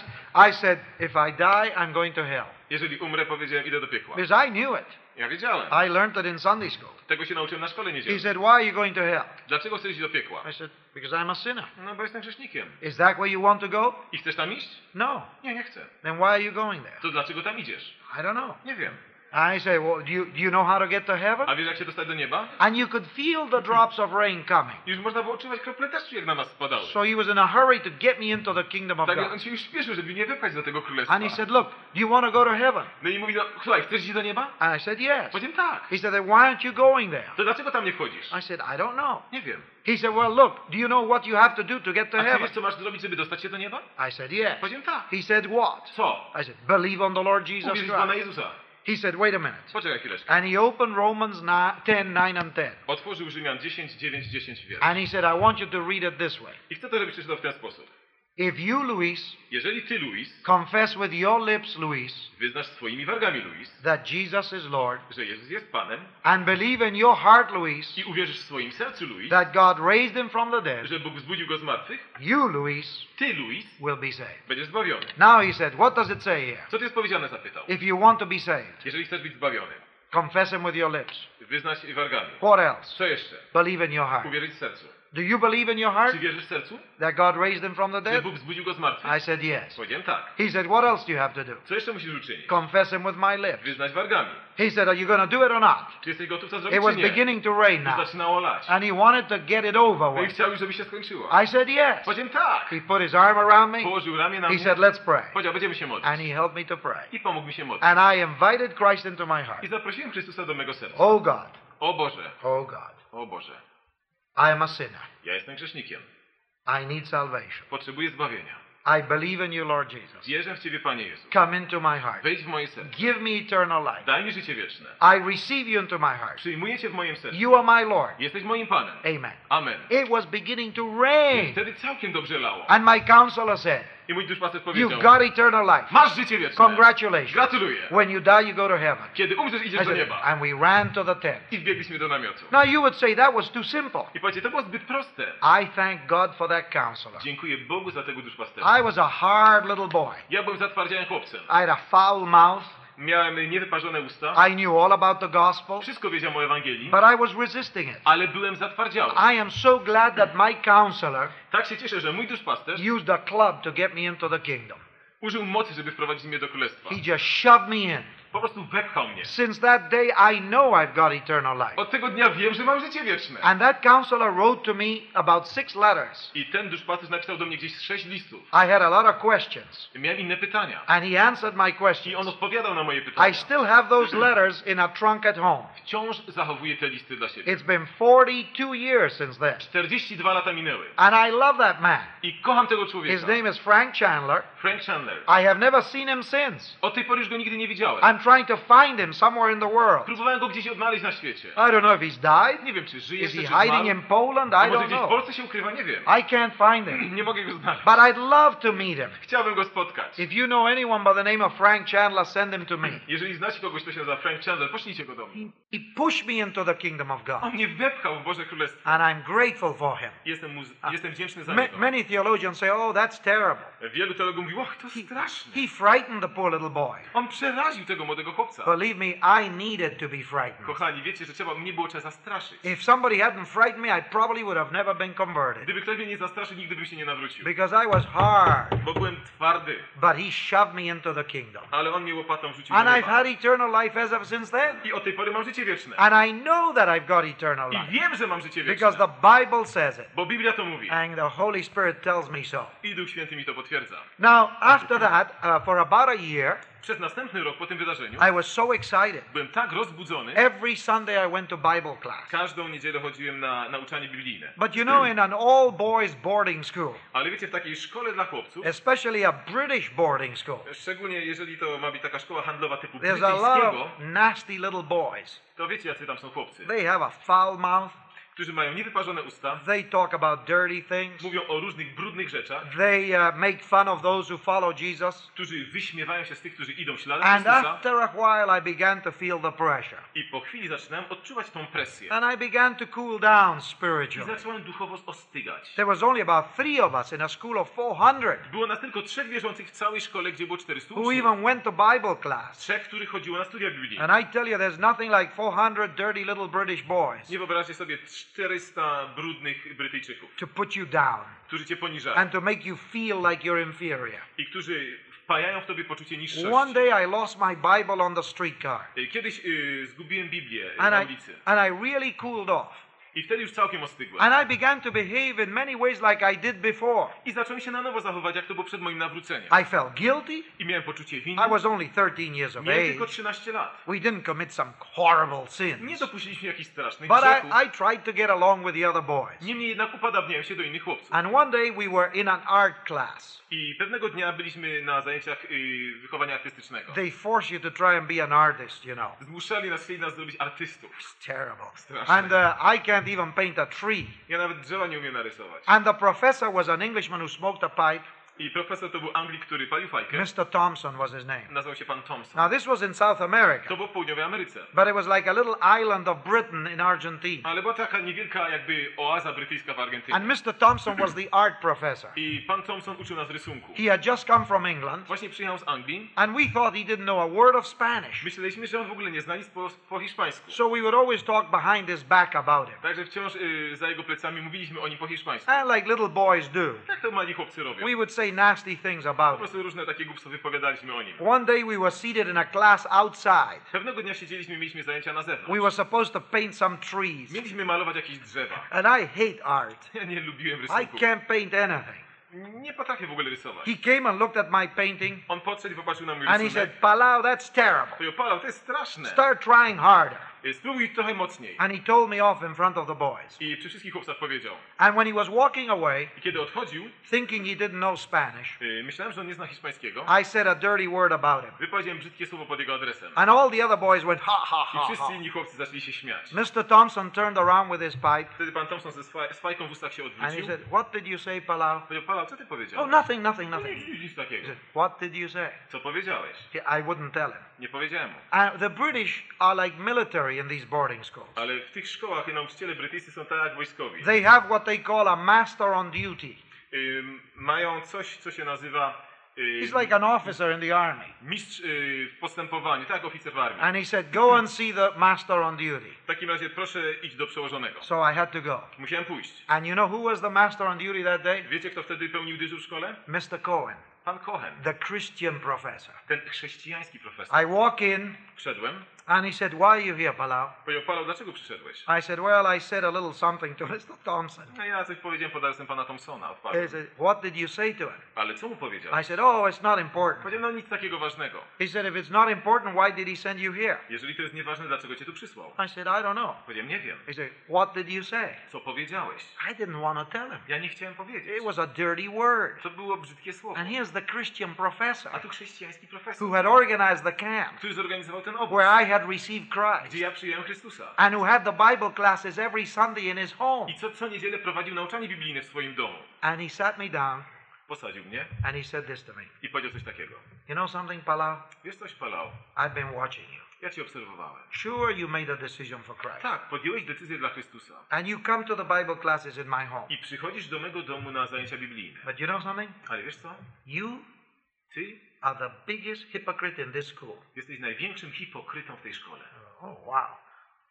I said, if I die, I'm going to hell. Jeżeli umrę, powiedziałem, idę do piekła. Because I knew it. Ja wiedziałem. I learned it in Sunday school. Tego się nauczyłem na szkole He niedzielnej. said, why are you going to hell? Dlaczego chcesz iść do piekła? I said, because I'm a sinner. No, bo jestem grzesznikiem. Is that where you want to go? I chcesz tam iść? No. Nie, nie chcę. Then why are you going there? To dlaczego tam idziesz? I don't know. Nie wiem. I say, well, do you, do you know how to get to heaven? A wiesz, jak się dostać do nieba? And you could feel the drops of rain coming. Już można było odczuwać krople deszczu, jak na nas spadały. So he was in a hurry to get me into the kingdom of Tak, on God. się już śpieszył, żeby do tego królestwa. And he said, look, do you want to go to heaven? No i mówi, no słuchaj, chcesz iść do nieba? And I said, yes. Powiedziałem tak. He said, then why aren't you going there? To dlaczego tam nie wchodzisz? I said, I don't know. Nie wiem. He said, well, look, do you know what you have to do to get to A heaven? wiesz, co masz zrobić, żeby dostać się do nieba? I said, yes. Powiedziałem tak. He said, what? Co? I said, believe on the Lord Jesus w Pana Christ. Jezusa. He said, wait a minute. Poczekaj chwileczkę. And he opened Romans 9, 10, 9 and 10. Otworzył Rzymian 10, 9, 10 wiersz. And he said, I want you to read it this way. I chcę to, żebyś przeczytał w ten sposób. If you, Luis, Jeżeli ty, Luis, confess with your lips, Luis, wyznasz swoimi wargami, Luis, that Jesus is Lord, że Jezus jest Panem and believe in your heart, Luis, i uwierzysz w swoim sercu, Luis, that God raised him from the dead, że Bóg wzbudził go z martwych, you, Luis, ty, Luis, will be saved. będziesz zbawiony. Now he said, what does it say here? Co tu jest powiedziane, zapytał. If you want to be saved, Jeżeli chcesz być zbawiony, confess him with your lips. wyznać wargami. What else? Co jeszcze? Believe in your heart. Uwierzyć w sercu. Do you believe in your heart Czy wierzysz w sercu, that God raised him from the że dead? Bóg wzbudził go z martwych? I said, yes. Powiedziałem tak. He said, what else do you have to do? Co jeszcze musisz uczynić? Confess him with my lips. Wyznać wargami. He said, are you going to do it or not? Czy jesteś gotów to It zrobić, was czy nie? beginning to rain now. zaczynało lać. And he wanted to get it over No i with. chciał już, żeby się skończyło. I said, yes. Powiedziałem tak. He put his arm around me. Położył ramię na He mnie. said, let's pray. Powiedział, będziemy się modlić. And he helped me to pray. I pomógł mi się modlić. And I invited Christ into my heart. I zaprosiłem Chrystusa do mego serca. Oh God, O Boże, oh God, o Boże. I am a sinner. Ja jestem grzesznikiem. I need salvation. Potrzebuję zbawienia. I believe in you, Lord Jesus. Wierzę w Ciebie, Panie Jezu. Come into my heart. Wejdź w moje serce. Give me eternal life. Daj mi życie wieczne. I receive you into my heart. Przyjmuję Cię w moim sercu. You are my Lord. Jesteś moim Panem. Amen. Amen. It was beginning to rain. Wtedy całkiem dobrze lało. And my counselor said, I mój duszpasterz powiedział, You've got eternal life. masz życie wieczne. Congratulations. Gratuluję. When you die, you go to heaven. Kiedy umrzesz, I idziesz do said, nieba. and we ran to the tent. I do namiotu. Now you would say that was too simple. I powiecie, to było zbyt proste. I thank God for that counselor. Dziękuję Bogu za tego duszpasterza. I was a hard little boy. Ja byłem zatwardziałym chłopcem. I had a foul mouth. Miałem niewyparzone usta. I knew all about the gospel, Wszystko wiedziałem o Ewangelii. but I was resisting it. Ale byłem zatwardziały. I am so glad that my counselor Tak się cieszę, że mój duszpasterz used a club to get me into the kingdom. użył mocy, żeby wprowadzić mnie do królestwa. He just shoved me in. Po prostu wepchał mnie. Since that day, I know I've got eternal life. Od tego dnia wiem, że mam życie wieczne. And that counselor wrote to me about six letters. I ten duszpasterz napisał do mnie gdzieś sześć listów. I had a lot of questions. Miałem inne pytania. And he answered my I on odpowiadał na moje pytania. I still have those letters in a trunk at home. Wciąż zachowuję te listy dla siebie. It's been 42 years since then. 42 lata minęły. And I love that man. I kocham tego człowieka. His name is Frank Chandler. Frank Chandler. I have never seen him since. Od tej pory już go nigdy nie widziałem. I'm trying to find him somewhere in the world. Próbowałem go gdzieś odnaleźć na świecie. I don't know if he's died. Nie wiem, czy żyje Is jeszcze, he czy hiding zmarł. in Poland? I może don't gdzieś w know. Polsce się ukrywa, nie wiem. I can't find him. [laughs] Nie mogę go znaleźć. But I'd love to meet him. Chciałbym go spotkać. If you know anyone by the name of Frank Chandler, send him to me. [clears throat] Jeżeli znacie kogoś, kto się nazywa Frank Chandler, poślijcie go do mnie. He, he pushed me into the kingdom of God. On mnie wepchał w Boże Królestwo. And I'm grateful for him. Jestem, mu, jestem wdzięczny za Ma- niego. many theologians say, oh, that's terrible. Wielu teologów mówi, och, to straszne. He frightened the poor little boy. On przeraził tego młodego chłopca. Believe me, I needed to be frightened. Kochani, wiecie, że trzeba mnie było trzeba zastraszyć. If somebody hadn't frightened me, I probably would have never been converted. Gdyby ktoś mnie nie zastraszył, nigdy bym się nie nawrócił. Because I was hard. Bo byłem twardy, But he shoved me into the kingdom. ale on mnie łopatą wrzucił And I've had eternal life as of since then. I od tej pory mam życie wieczne. And I know that I've got eternal I life. wiem, że mam życie Because wieczne. the Bible says it. Bo Biblia to mówi. And the Holy Spirit tells me so. I Duch Święty mi to potwierdza. Now, after that, uh, for about a year, Przez następny rok po tym wydarzeniu I was so excited. byłem tak rozbudzony. Every Sunday I went to Bible class. Każdą niedzielę chodziłem na nauczanie biblijne. But you know, in an all boys boarding school, Ale wiecie, w takiej szkole dla chłopców, especially a British boarding school, szczególnie jeżeli to ma być taka szkoła handlowa typu there's a lot brytyjskiego, of nasty little boys. to wiecie, jacy tam są chłopcy, They have a foul mouth. Którzy mają niewyparzone usta, They talk about dirty things. mówią o różnych brudnych rzeczach, They uh, make fun of those who follow Jesus. którzy wyśmiewają się z tych, którzy idą śladem And Chrystusa. after a while, I began to feel the pressure. I po chwili zaczynałem odczuwać tą presję. And I began to cool down I spiritually. zacząłem duchowo ostygać. There was only about three of us in a school of 400 Było nas tylko trzech wierzących w całej szkole, gdzie było 400 who even went to Bible class. Trzech, których chodziło na studia biblijne. And I tell you, there's nothing like 400 dirty little British boys Nie wyobraźcie sobie 400 brudnych Brytyjczyków, to put you down którzy cię poniżają and to make you feel like you're inferior. i którzy wpajają w tobie poczucie One niższości. day I lost my Bible on the streetcar. Kiedyś y, zgubiłem Biblię And na I, ulicy and I really cooled off. I wtedy już całkiem ostygłem. And I began to behave in many ways like I did before. I zacząłem się na nowo zachowywać, jak to było przed moim nawróceniem. I felt guilty. I miałem poczucie winy. I was only 13 years of Miałem age. tylko 13 lat. We didn't commit some horrible Nie sins. dopuściliśmy jakichś strasznych But grzechów. I, I tried to get along with the other boys. Niemniej jednak się do innych chłopców. And one day we were in an art class. I pewnego dnia byliśmy na zajęciach y, wychowania artystycznego. They force you to try and be an artist, you know. Zmuszali nas, chcieli nas zrobić artystów. It's terrible. Straszne. And uh, I can't even paint a tree. Ja nawet drzewa nie umiem narysować. And the professor was an Englishman who smoked a pipe. I profesor to był Anglik, który palił fajkę. Mr. Thompson was his name. Nazywał się pan Thompson. Now, this was in South America, To było w południowej Ameryce. but it was like a little island of Britain in Argentina. Ale była taka niewielka jakby oaza brytyjska w Argentynie. And Mr. Thompson was the art professor. I pan Thompson uczył nas rysunku. He had just come from England, Właśnie przyjechał z Anglii. and we thought he didn't know a word of Spanish. Myśleliśmy, że on w ogóle nie zna nic po, po hiszpańsku. So we would always talk behind his back about him. Także wciąż y, za jego plecami mówiliśmy o nim po hiszpańsku. And like little boys do, Jak to mali chłopcy robią? we would say nasty things Po about him. prostu różne takie głupstwo wypowiadaliśmy o nim. One day we were seated in a class outside. Pewnego dnia siedzieliśmy, mieliśmy zajęcia na zewnątrz. We were supposed to paint some trees. Mieliśmy malować jakieś drzewa. And I hate art. Ja nie lubiłem I rysunku. can't paint anything. Nie potrafię w ogóle rysować. He came and looked at my painting, On podszedł i popatrzył na mój and he rysunek. said, Palau, that's terrible. To Palał, to jest straszne. Start trying harder. Y, Spróbuj trochę mocniej. And he told me off in front of the boys. I przy wszystkich chłopcach powiedział. And when he was walking away, I kiedy odchodził, thinking he didn't know Spanish, y, myślałem, że on nie zna hiszpańskiego. I said a dirty word about him. Wypowiedziałem brzydkie słowo pod jego adresem. And all the other boys went, ha, ha, I ha, wszyscy ha. inni chłopcy zaczęli się śmiać. Mr. Thompson turned around with his pipe, Wtedy pan Thompson ze swa- z fajką w ustach się and he odwrócił. said, what did you say, Palau? Powiedział, Palał, co ty Oh, powiedziałeś? nothing, nothing, No nothing. nic, nic, nic takiego. Said, what did you say? Co powiedziałeś? I wouldn't tell him. Nie powiedziałem mu. Uh, the British are like military in these boarding schools. Ale w tych szkołach nauczyciele brytyjscy są tak jak wojskowi. They have what they call a master on duty. Ym, mają coś, co się nazywa He's like an officer in the army. mistrz y, w postępowaniu, tak oficer w armii. And he said, Go and see the master on duty. W takim razie proszę iść do przełożonego. So I had to go. Musiałem pójść. And you know who was the master on duty that day? Wiecie, kto wtedy pełnił dyżur w szkole? Mr. Cohen. Pan Cohen, the Christian professor. ten chrześcijański profesor. I walk in Wszedłem, and he said, Why are you here, Palau? powiedział, Paweł, dlaczego przyszedłeś? I said, Well, I said a little something to Mr. Thompson. No ja coś powiedziałem pod adresem pana Thompsona, He odparłem. said, What did you say to him? Ale co mu powiedział? I said, Oh, it's not important. Powiedział, no nic takiego ważnego. He said, If it's not important, why did he send you here? Jeżeli to jest nieważne, dlaczego cię tu przysłał? I said, I don't know. Powiedziałem, nie wiem. He said, What did you say? Co powiedziałeś? I didn't want to tell him. Ja nie chciałem powiedzieć. It was a dirty word. To było brzydkie słowo. And here's the Christian professor A tu chrześcijański who profesor, had organized the camp który zorganizował ten obóz, where I had received Christ gdzie ja przyjąłem Chrystusa. and who had the Bible classes every Sunday in his home. I co, co niedzielę prowadził nauczanie biblijne w swoim domu. And he sat me down Posadził mnie and he said this to me i powiedział coś takiego. You know something, Palau? Wiesz coś, Palał? I've been watching you. Ja cię obserwowałem. Sure, you made a decision for Christ. Tak, podjąłeś decyzję dla Chrystusa. And you come to the Bible classes in my home. I przychodzisz do mego domu na zajęcia biblijne. But you know something? Ale wiesz co? You Ty are the biggest hypocrite in this school. jesteś największym hipokrytą w tej szkole. Oh, wow.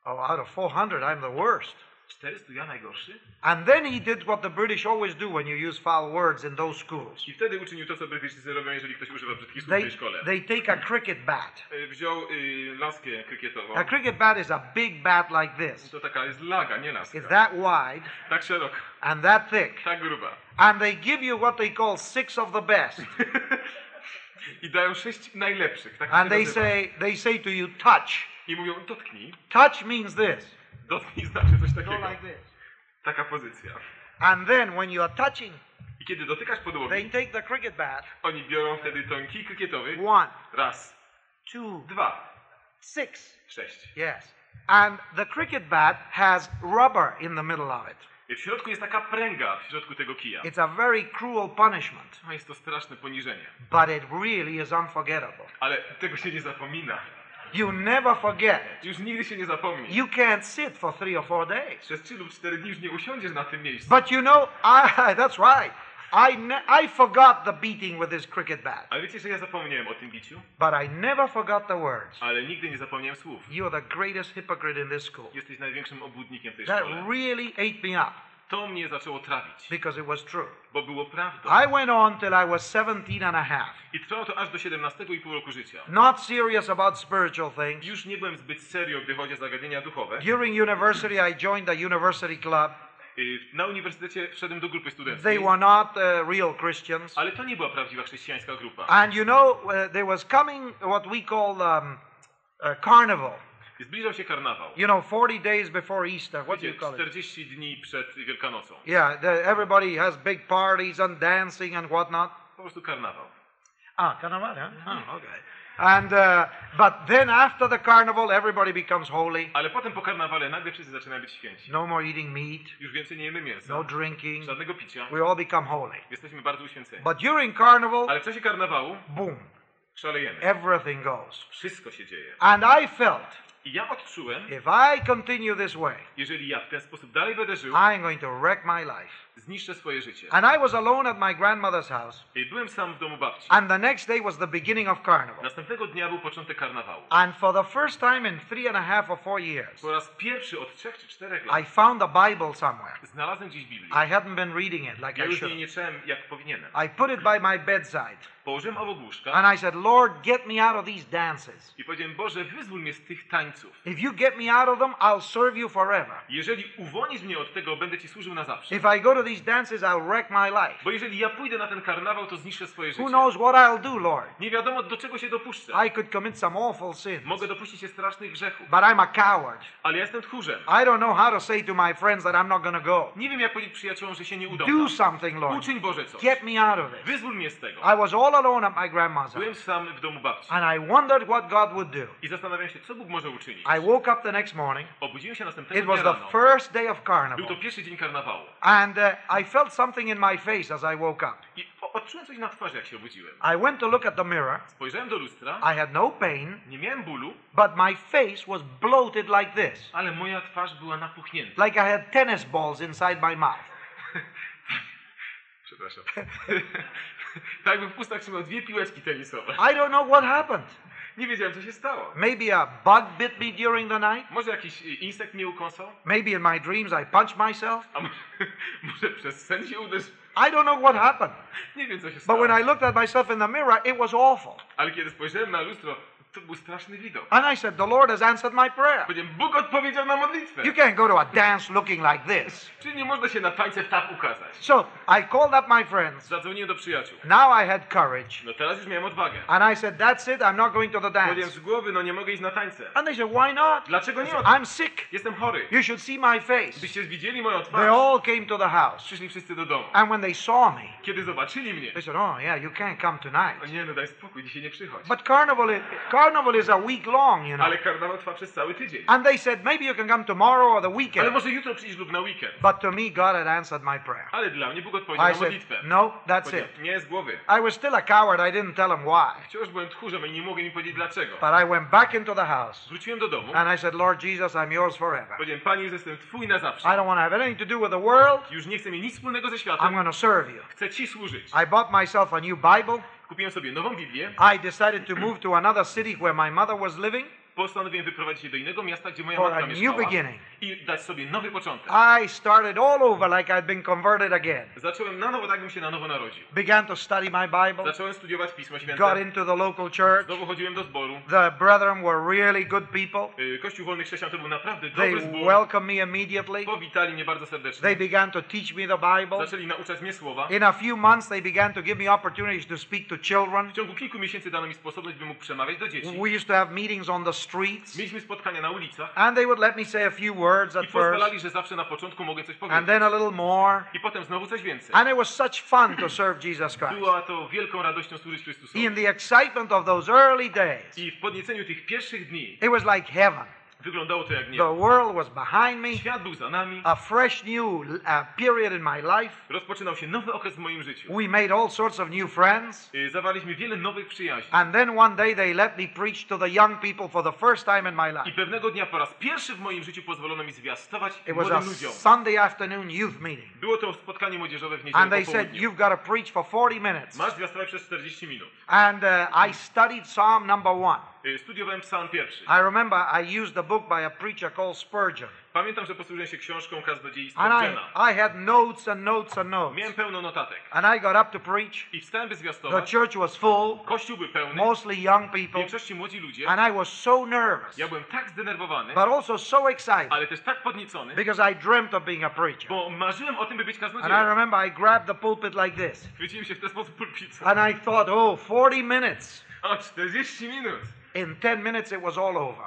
Oh, out of 400, I'm the worst. 400 ja najgorszy? And then he did what the British always do when you use foul words in those schools. I wtedy uczynił to, co Brytyjczycy robią, jeżeli ktoś używa brzydkich słów w They, tej szkole. they take a cricket bat. Wziął y, laskę krykietową. A cricket bat is a big bat like this. To taka jest laga, nie laska. It's that wide Tak szeroka, and that thick. tak gruba. And they give you what they call six of the best. [laughs] I dają sześć najlepszych. Tak And they say they say to you, touch. I mówią, dotknij. Touch means this. Dotknij znaczy coś Go takiego. like this. Taka pozycja. And then when you are touching, I kiedy dotykasz they podłogi, take the cricket bat. oni biorą wtedy ten kij krykietowy. One, Raz, two, dwa, six. sześć. Yes. And the cricket bat has rubber in the middle of it. W środku jest taka pręga w środku tego kija. It's a very cruel punishment, No jest to straszne poniżenie. but it really is unforgettable. Ale tego się nie zapomina. You never forget. Już nigdy się nie zapomni. You can't sit for three or four days. Przez trzy lub cztery dni już nie usiądziesz na tym miejscu. But you know, I, [laughs] that's right. I, ne- I forgot the beating with this cricket bat, Ale wiecie, że ja zapomniałem o tym biciu? but I never forgot the words. Ale nigdy nie zapomniałem słów. You are the greatest hypocrite in this school. Jesteś największym obłudnikiem w tej That szkole. really ate me up To mnie zaczęło trawić, because it was true. bo było prawdą. I went on till I was 17 and a half. I trwało to aż do 17,5 roku życia. Not serious about spiritual things. Już nie byłem zbyt serio, gdy chodzi o zagadnienia duchowe. During university, I joined the university club. Y, Na uniwersytecie wszedłem do grupy studenckiej. They were not uh, real Christians. Ale to nie była prawdziwa chrześcijańska grupa. And you know, uh, there was coming what we call um, uh, carnival. Zbliżał się karnawał. You know, 40 days before Easter. What do you Wiecie, call it? 40 dni przed Wielkanocą. Yeah, the, everybody has big parties and dancing and whatnot. Po prostu karnawał. Ah, carnival, yeah? Oh, okay. And uh, but then after the carnival, everybody becomes holy. Ale potem po karnawale nagle wszyscy zaczynają być święci. No more eating meat, Już więcej nie jemy mięsa, no drinking. żadnego picia. We all become holy. Jesteśmy bardzo uświęceni. But during carnival, Ale w czasie karnawału boom, szalejemy. everything goes. Wszystko się dzieje. And I felt I ja odczułem, if I continue this way, jeżeli ja w ten sposób dalej będę żył, I'm going to wreck my life. Zniszczę swoje życie. And I was alone at my grandmother's house. I byłem sam w domu babci. And the next day was the beginning of carnival. Następnego dnia był początek karnawału. And for the first time in three and a half or four years, Po raz pierwszy od trzech czy czterech I lat found a Bible somewhere. znalazłem gdzieś Biblię. I hadn't been reading it like Ja I should. jej nie czytałem jak powinienem. I put it by my bedside. Położyłem obok łóżka And I said, Lord, get me out of these dances. i powiedziałem, Boże, wyzwól mnie z tych tańców. If you get me out of them, I'll serve you forever. Jeżeli uwolnisz mnie od tego, będę Ci służył na zawsze. If I go to these dances, I'll wreck my life. Bo jeżeli ja pójdę na ten karnawał, to zniszczę swoje Who życie. knows what I'll do, Lord? Nie wiadomo, do czego się dopuszczę. I could commit some awful sins. Mogę dopuścić się strasznych grzechów, But I'm a coward. ale ja jestem tchórzem. I don't know how to say to my friends that I'm not going to go. Nie wiem, jak powiedzieć przyjaciołom, że się nie uda. Do something, Lord. Uczyń Boże coś. Get me out of it. Wyzwól mnie z tego. I was all alone at my grandma's Byłem sam w domu babci And I wondered what God would do. i zastanawiałem się, co Bóg może uczynić. I woke up the next morning. Obudziłem się It następnego was dnia the rano. first day of Był carnival. to pierwszy dzień karnawału. And uh, I felt something in my face as I woke up. I odczułem coś na twarzy, jak się obudziłem. I went to look at the mirror. Spojrzałem do lustra, I had no pain, nie miałem bólu, but my face was bloated like this, ale moja twarz była napuchnięta. like I had tennis balls inside my mouth. [laughs] Przepraszam. [laughs] tak jakbym w ustach trzymał dwie piłeczki tenisowe. I don't know what happened. Nie wiedziałem, co się stało. Maybe a bug bit me during the night. Może jakiś y, insekt mnie ukąsał? Maybe in my dreams I punched myself. A może, [laughs] może przez sen się uderzył? I don't know what happened. Nie wiem, co się But stało. when I looked at myself in the mirror, it was awful. Ale kiedy spojrzałem na lustro, to był straszny widok. And I said, The Lord has answered my prayer. Powiedziałem, Bóg odpowiedział na modlitwę. You can't go to a dance looking like this. Czyli nie można się na tańce tak ukazać. So I called up my friends. Zadzwoniłem do przyjaciół. Now I had courage. No teraz już miałem odwagę. And I said, That's it. I'm not going to the Powiedziałem dance. z głowy, no nie mogę iść na tańce. And they said, Why not? Dlaczego nie? I'm sick. Jestem chory. You should see my face. Byście widzieli moją They all came to the house. Przyszli wszyscy do domu. And when they saw me, Kiedy zobaczyli mnie, they said, Oh, yeah, you can't come o tonight. nie, no daj spokój, dzisiaj nie przychodź. But carnival is, carnival is a week long, you know. Ale karnawał trwa przez cały tydzień. And they said, Maybe you can come tomorrow or the Ale weekend. może jutro przyjdziesz lub na weekend. But to me, God had answered my prayer. Ale dla mnie Bóg odpowiedział I na said, modlitwę. No, that's it. Nie z głowy. I was still a coward. I didn't tell him why. Wciąż byłem tchórzem i nie mogłem im powiedzieć dlaczego. But I went back into the house Wróciłem do domu. and I said, Lord Jesus, I'm yours forever. Powiedziałem, Panie Jezus, jestem Twój na I don't want to have anything to do with the world. Już nie chcę mieć nic wspólnego ze I'm going to serve you. Chcę Ci służyć. I bought myself a new Bible. Kupiłem sobie nową Biblię. I decided to move to another city where my mother was living Postanowiłem wyprowadzić się do innego miasta, gdzie moja for matka a new mieszkała. beginning. I dać sobie nowy początek. I started all over like I'd been converted again. Zacząłem na nowo, tak bym się na nowo narodził. Began to study my Bible. Zacząłem studiować Pismo Got Święte. into the local church. Znowu chodziłem do zboru. The brethren were really good people. Y, Kościół Wolnych Chrześcijan to był naprawdę They dobry zbór. welcomed me immediately. Powitali mnie bardzo They serdecznie. began to teach me the Bible. Zaczęli nauczać mnie słowa. In a few months, they began to give me opportunities to speak to children. W ciągu kilku miesięcy dano mi sposobność, mógł przemawiać do dzieci. We used to have meetings on the streets, Mieliśmy spotkania na ulicach and they would let me say a few words i at first, pozwalali, że zawsze na początku mogę coś and powiedzieć. then a little more. I potem znowu coś więcej. And it was such fun to serve Jesus Christ. Była to wielką radością służyć Chrystusowi. In the excitement of those early days, I w podnieceniu tych pierwszych dni it was like heaven. Wyglądało to jak nie. The world was behind me. Świat był za nami. A fresh new uh, period in my life. Rozpoczynał się nowy okres w moim życiu. We made all sorts of new friends. Y, Zawarliśmy wiele nowych przyjaźni. And then one day they let me preach to the young people for the first time in my life. I pewnego dnia po raz pierwszy w moim życiu pozwolono mi zwiastować It młodym was a ludziom. Sunday afternoon youth meeting. Było to spotkanie młodzieżowe w niedzielę And they said you've got to preach for 40 minutes. Masz zwiastować przez 40 minut. And uh, I studied Psalm number 1. Studiowałem psalm pierwszy. I remember I used a book by a preacher called Spurgeon. Pamiętam, że posłużyłem się książką Kaznodziei And Spurgeona. I, I had notes and notes and notes. Miałem pełno notatek. And I got up to preach. I wstałem, by The zwiastować. church was full, Kościół był pełny. mostly young people. większości młodzi ludzie. And I was so nervous, Ja byłem tak zdenerwowany, but also so excited ale też tak podniecony, because I dreamt of being a preacher. bo marzyłem o tym, by być And I kaznodzieją. remember I grabbed the pulpit like this. Chwyciłem się w ten sposób pulpitu. And I thought, oh, 40 minutes. O, 40 minut! In 10 minutes, it was all over.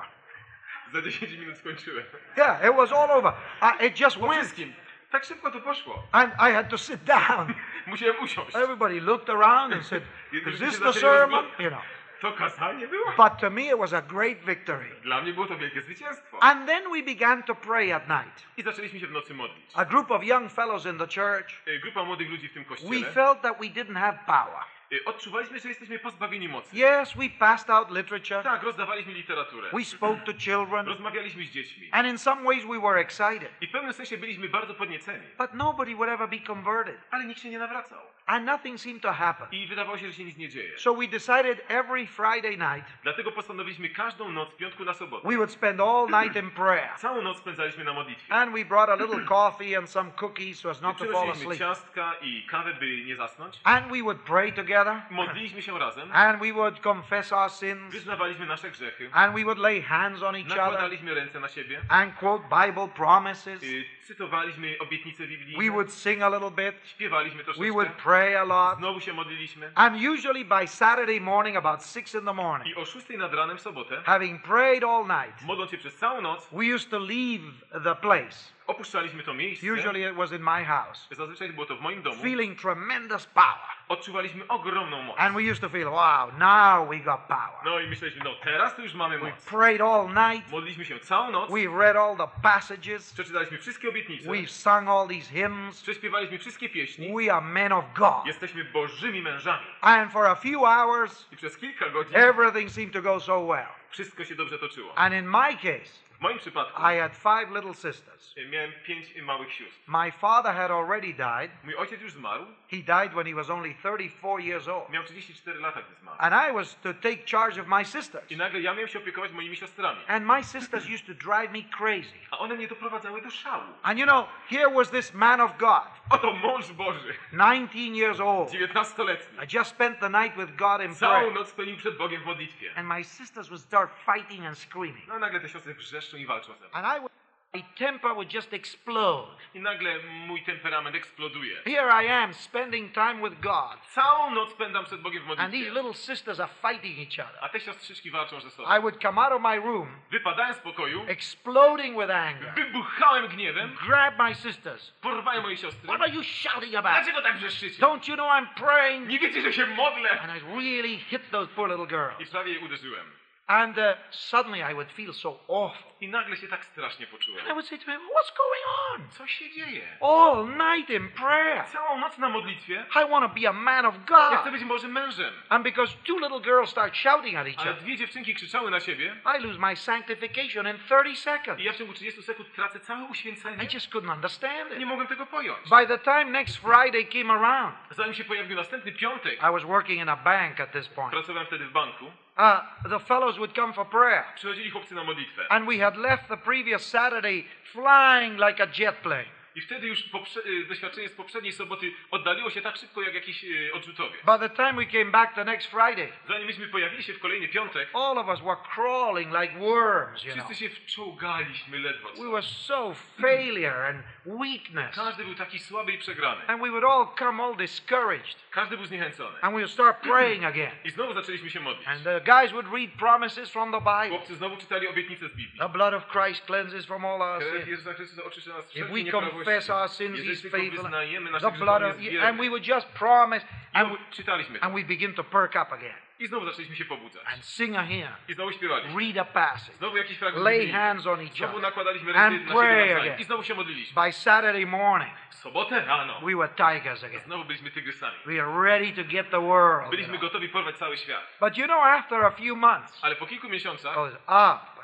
Za 10 [laughs] minut skończyłem. Yeah, it was all over. I, it just Po went. wszystkim. Tak szybko to poszło. And I had to sit down. [laughs] Musiałem usiąść. Everybody looked around and said, [laughs] Is this the sermon? You know. To kazanie było? But to me, it was a great victory. Dla mnie było to wielkie zwycięstwo. And then we began to pray at night. I zaczęliśmy się w nocy modlić. A group of young fellows in the church, Grupa młodych ludzi w tym we felt that we didn't have power. Y, Odczuwaliśmy, że jesteśmy pozbawieni mocy. Yes, we passed out literature, Tak, rozdawaliśmy literaturę. we spoke to children, Rozmawialiśmy z dziećmi. and in some ways we were excited. I w pewnym sensie byliśmy bardzo podnieceni. But nobody would ever be converted, Ale nikt się nie nawracał. and nothing seemed to happen. I wydawało się, że się nic nie dzieje. So we decided every Friday night Dlatego postanowiliśmy każdą noc, z piątku na sobotę. we would spend all night in prayer. Całą noc spędzaliśmy na modlitwie. And we brought a little coffee and some cookies so as not to fall asleep. ciastka i kawę, by nie zasnąć. And we would pray together, Modliliśmy się razem. and we would confess our sins, Wyznawaliśmy nasze grzechy. and we would lay hands on each other, Nakładaliśmy ręce na siebie. and quote Bible promises. Cytowaliśmy obietnice Biblii. We would sing a little bit, Śpiewaliśmy we would troszeczkę. pray a lot, Znowu się modliliśmy. and usually by Saturday morning, about six in the morning, I o 6 nad ranem w sobotę, having prayed all night, modląc się przez całą noc, we used to leave the place. opuszczaliśmy to miejsce. Usually it was in my house, Zazwyczaj było to w moim domu. feeling tremendous power. Odczuwaliśmy ogromną moc. And we used to feel, wow, now we got power. No i myśleliśmy, no teraz to już mamy We moc. prayed all night. Modliliśmy się całą noc. We read all the passages. Przeczytaliśmy wszystkie obietnice. We've sung all these hymns. Prześpiewaliśmy wszystkie pieśni. We are men of God. Jesteśmy bożymi mężami. And for a few hours, I przez kilka godzin everything seemed to go so well. wszystko się dobrze toczyło. And in my case, W moim przypadku I had five little sisters. miałem pięć małych sióstr. My father had already died. Mój ojciec już zmarł, He died when he was only 34 years old. miał 34 lata, gdy zmarł. And I was to take charge of my sisters. I nagle ja miałem się opiekować moimi siostrami. And my sisters used to drive me crazy. A one mnie doprowadzały do szału. And you know, here was this man of God, Oto mąż Boży, 19 years old. 19-letni. I just spent the night with God in Całą prayer. noc spędził przed Bogiem w modlitwie. And my sisters would start fighting and screaming. No nagle te siostry wrzeszczą i walczą ze mną. And I would, my temper would just explode. I nagle mój temperament eksploduje. Here I am spending time with God. Całą noc spędzam przed Bogiem w And these modlitwie. little sisters are fighting each other. A te siostrzyczki walczą ze sobą. I would come out of my room, Wypadałem z pokoju, exploding with anger, wybuchałem gniewem, grab my sisters. porwałem moje siostry. What are you shouting about? Dlaczego tak wrzeszczycie? Don't you know I'm praying? Nie wiecie, że się modlę? And I really hit those poor little I girls. prawie je uderzyłem. And uh, suddenly I would feel so awful. I nagle się tak strasznie poczułem. And I would say to him, What's going on? Co się dzieje? All night in prayer. Całą noc na modlitwie. I want to be a man of Ja chcę God. być Bożym mężem. And because two little girls start shouting at each Ale other, dwie dziewczynki krzyczały na siebie I lose my sanctification in 30 seconds. i ja w ciągu 30 sekund tracę całe I uświęcenie. just couldn't understand Nie it. mogłem tego pojąć. By the time next Friday came around, Zanim się pojawił następny piątek, I was working in a bank at this point. pracowałem wtedy w banku, Uh, the fellows would come for prayer. przychodzili chłopcy na modlitwę. And we had left the previous Saturday flying like a jet plane. I wtedy już y, doświadczenie z poprzedniej soboty oddaliło się tak szybko jak jakiś y, odrzutowiec. By the time we came back the next Friday, Zanim myśmy pojawili się w kolejny piątek, all of us were crawling like worms, you know. wszyscy się wczołgaliśmy ledwo We were so failure and weakness. Każdy był taki słaby i przegrany. And we would all come all discouraged. Każdy był zniechęcony. And we would start praying again. I znowu zaczęliśmy się modlić. And the guys would read promises from the Bible. Chłopcy znowu czytali obietnice z Biblii. The blood of Christ cleanses from all our Krew sins. Jezusa Chrystusa oczyszcza nas wszelkiej we confess our sins, He's faithful. The nasze blood of, and we would just promise, and, czytaliśmy and we begin to perk up again I znowu zaczęliśmy się pobudzać. and sing a hymn, I znowu śpiewaliśmy. read a passage, Znowu jakiś fragment lay hands on each Znowu nakładaliśmy and ręce na pray again. I znowu się modliliśmy. By Saturday morning, W sobotę rano we were tigers again. znowu byliśmy tygrysami. We are ready to get the world. Byliśmy gotowi porwać cały świat. But you know, after a few months, Ale po kilku miesiącach goes up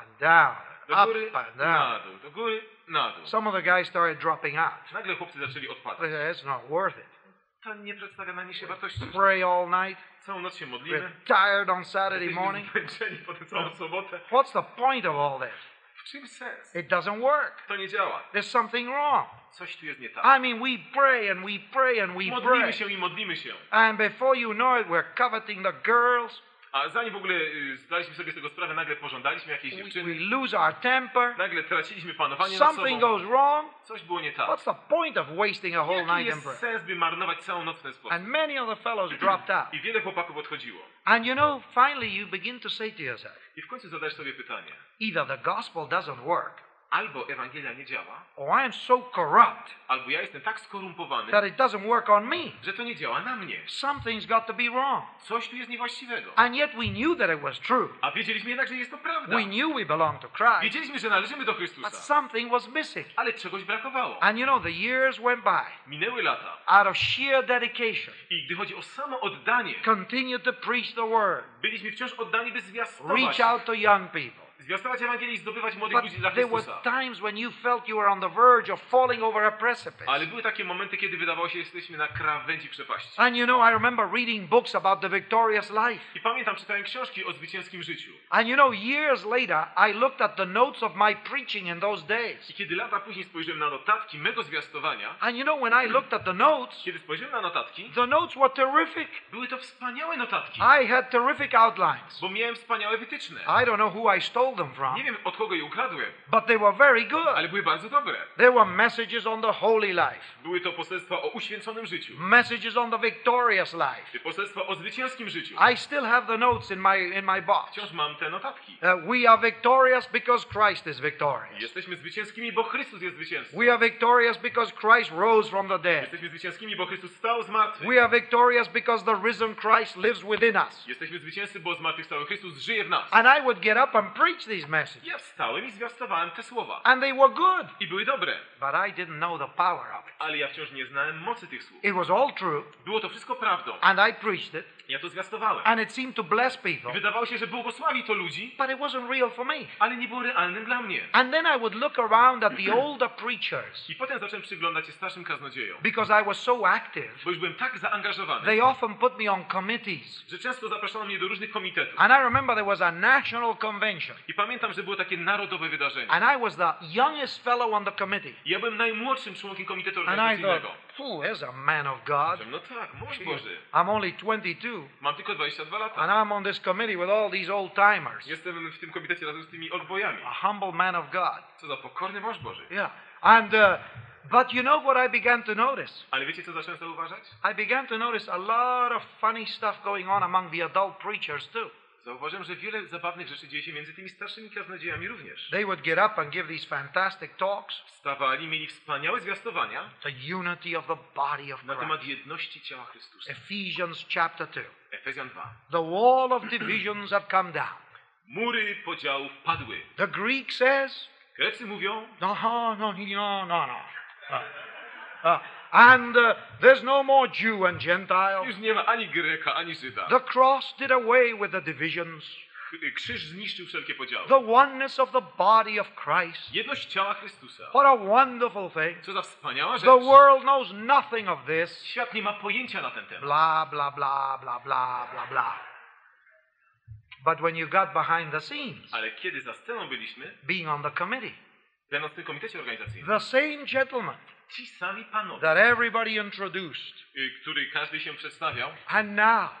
and down, do góry, up and down. na dół, do góry, na dół. Some of the guys started dropping out. Nagle chłopcy zaczęli odpadać. It's not worth it. To nie przedstawia najmniejszej wartości. Pray all night. Całą noc się We're modlimy. tired on Saturday morning. zmęczeni potem całą sobotę. What's the point of all this? W czym sens? It doesn't work. To nie działa. There's something wrong. Coś tu jest nie tak. I mean, we pray and we pray and we pray. Modlimy się i modlimy się. And before you know it, we're coveting the girls. A zanim w ogóle y, zdaliśmy sobie z tego sprawę, nagle pożądaliśmy jakiejś We, dziewczyny. we lose our temper. Nagle traciliśmy panowanie nad Something sobą. goes wrong. Coś było nie tak. What's the point of wasting a whole Jaki night in jest prayer? sens, by marnować całą noc w ten sposób? And many of the fellows dropped out. I wiele chłopaków odchodziło. And you know, finally you begin to say to yourself, I w końcu zadajesz sobie pytanie. either the gospel doesn't work, Albo Ewangelia nie działa, or I'm so corrupt albo ja jestem tak skorumpowany, that it doesn't work on me. że to nie działa na mnie. Something's got to be wrong. Coś tu jest niewłaściwego. And yet we knew that it was true. A wiedzieliśmy jednak, że jest to prawda. We knew we belonged to Christ. Wiedzieliśmy, że należymy do But Chrystusa. something was missing. Ale czegoś brakowało. And you know, the years went by. Minęły lata. Out of sheer dedication, I gdy chodzi o samo oddanie, continue to preach the word, byliśmy wciąż oddani, by zwiastować. reach out to young people. Zwiastować Ewangelię i zdobywać młodych But ludzi dla there were Chrystusa. times when you felt you were on the verge of falling over a precipice. Ale były takie momenty, kiedy wydawało się, że jesteśmy na krawędzi przepaści. And you know, I remember reading books about the victorious life. I pamiętam, czytałem książki o zwycięskim życiu. And you know, years later, I looked at the notes of my preaching in those days. I kiedy lata później spojrzałem na notatki mego zwiastowania, And you know, when I looked at the notes, kiedy spojrzałem na notatki, the notes were terrific. były to wspaniałe notatki, I had terrific outlines. bo miałem wspaniałe wytyczne. I don't know who I stole them from, Nie wiem, od kogo je ukradłem, but they were very good. ale były bardzo dobre. There were messages on the holy life, Były to poselstwa o uświęconym życiu, messages on the victorious life. poselstwa o zwycięskim życiu. I still have the notes in my in my box. Wciąż mam te notatki. Uh, we are victorious because Christ is victorious. Jesteśmy zwycięskimi, bo Chrystus jest zwycięzcą. We are victorious because Christ rose from the dead. Jesteśmy zwycięskimi, bo Chrystus stał z martwych. We are victorious because the risen Christ lives within us. Jesteśmy zwycięzcy, bo zmartwychwstały Chrystus żyje w nas. And I would get up and preach these messages. Ja wstałem i zwiastowałem te słowa. And they were good, I były dobre. but I didn't know the power of it. Ale ja wciąż nie znałem mocy tych słów. It was all true, Było to wszystko prawdą. and I preached it, Ja to zwiastowałem. and it seemed to bless people, wydawało się, że błogosławi to ludzi, but it wasn't real for me. ale nie było realnym dla mnie. And then I would look around at the [clears throat] older preachers I potem zacząłem przyglądać się starszym kaznodziejom, because I was so active. bo już byłem tak zaangażowany, They often put me on committees. że często zapraszano mnie do różnych komitetów. And I remember there was a national convention, I pamiętam, że było takie narodowe wydarzenie. and I was the youngest fellow on the committee. I ja byłem najmłodszym członkiem komitetu And organizacyjnego. oh, there's a man of God. No tak, mąż Boży. I'm only 22, Mam tylko 22 and lata. I'm on this committee with all these old timers. Jestem w tym komitecie razem z tymi oldboyami. A humble man of God. Co za pokorny mąż Boży. Yeah. And, uh, but you know what I began to notice? Ale wiecie, co zacząłem zauważać? I began to notice a lot of funny stuff going on among the adult preachers too. Zauważyłem, że wiele zabawnych rzeczy dzieje się między tymi starszymi kaznodziejami również. They would get up and give these fantastic talks, Wstawali, mieli wspaniałe zwiastowania the unity of the body of na temat Christ. jedności ciała Chrystusa. Ephesians chapter 2. Efezjan 2. The wall of divisions had come down. Mury podziałów padły. The Greek says, Grecy mówią, no, no, no, no, no, no. [laughs] Uh, uh, and uh, there's no more Jew and Gentile. już nie ma ani Greka, ani Żyda. The cross did away with the divisions. Krzyż zniszczył wszelkie podziały. The oneness of the body of Christ. Jedność ciała Chrystusa. What a wonderful thing. Co za wspaniała rzecz. The world knows nothing of this. Świat nie ma pojęcia na ten temat. Blah, blah, blah, blah, blah, blah, blah. But when you got behind the scenes, Ale kiedy za sceną byliśmy, being on the committee, będąc w tym komitecie organizacyjnym, the same gentleman ci sami panowie, that everybody introduced, y, który każdy się przedstawiał, and now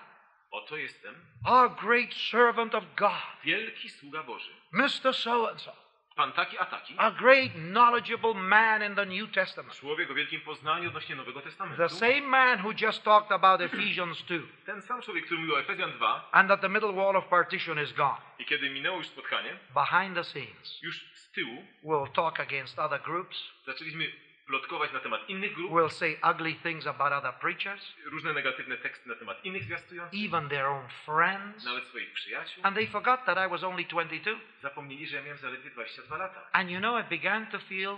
oto jestem, our great servant of God, wielki sługa Boży. Mr. So and so, Pan taki a taki, a great knowledgeable man in the New Testament, człowiek o wielkim poznaniu odnośnie Nowego Testamentu. the same man who just talked about Ephesians 2, Ten sam człowiek, który mówił o Efezjan 2 and that the middle wall of partition is gone. i kiedy minęło już spotkanie, Behind the scenes, już z tyłu we'll talk against other groups. zaczęliśmy plotkować na temat innych grup, We'll say ugly things about other preachers, różne negatywne teksty na temat innych zwiastujących, even their own friends. nawet swoich przyjaciół. And they forgot that I was only 22. Zapomnieli, że ja miałem zaledwie 22 lata. And you know, I began to feel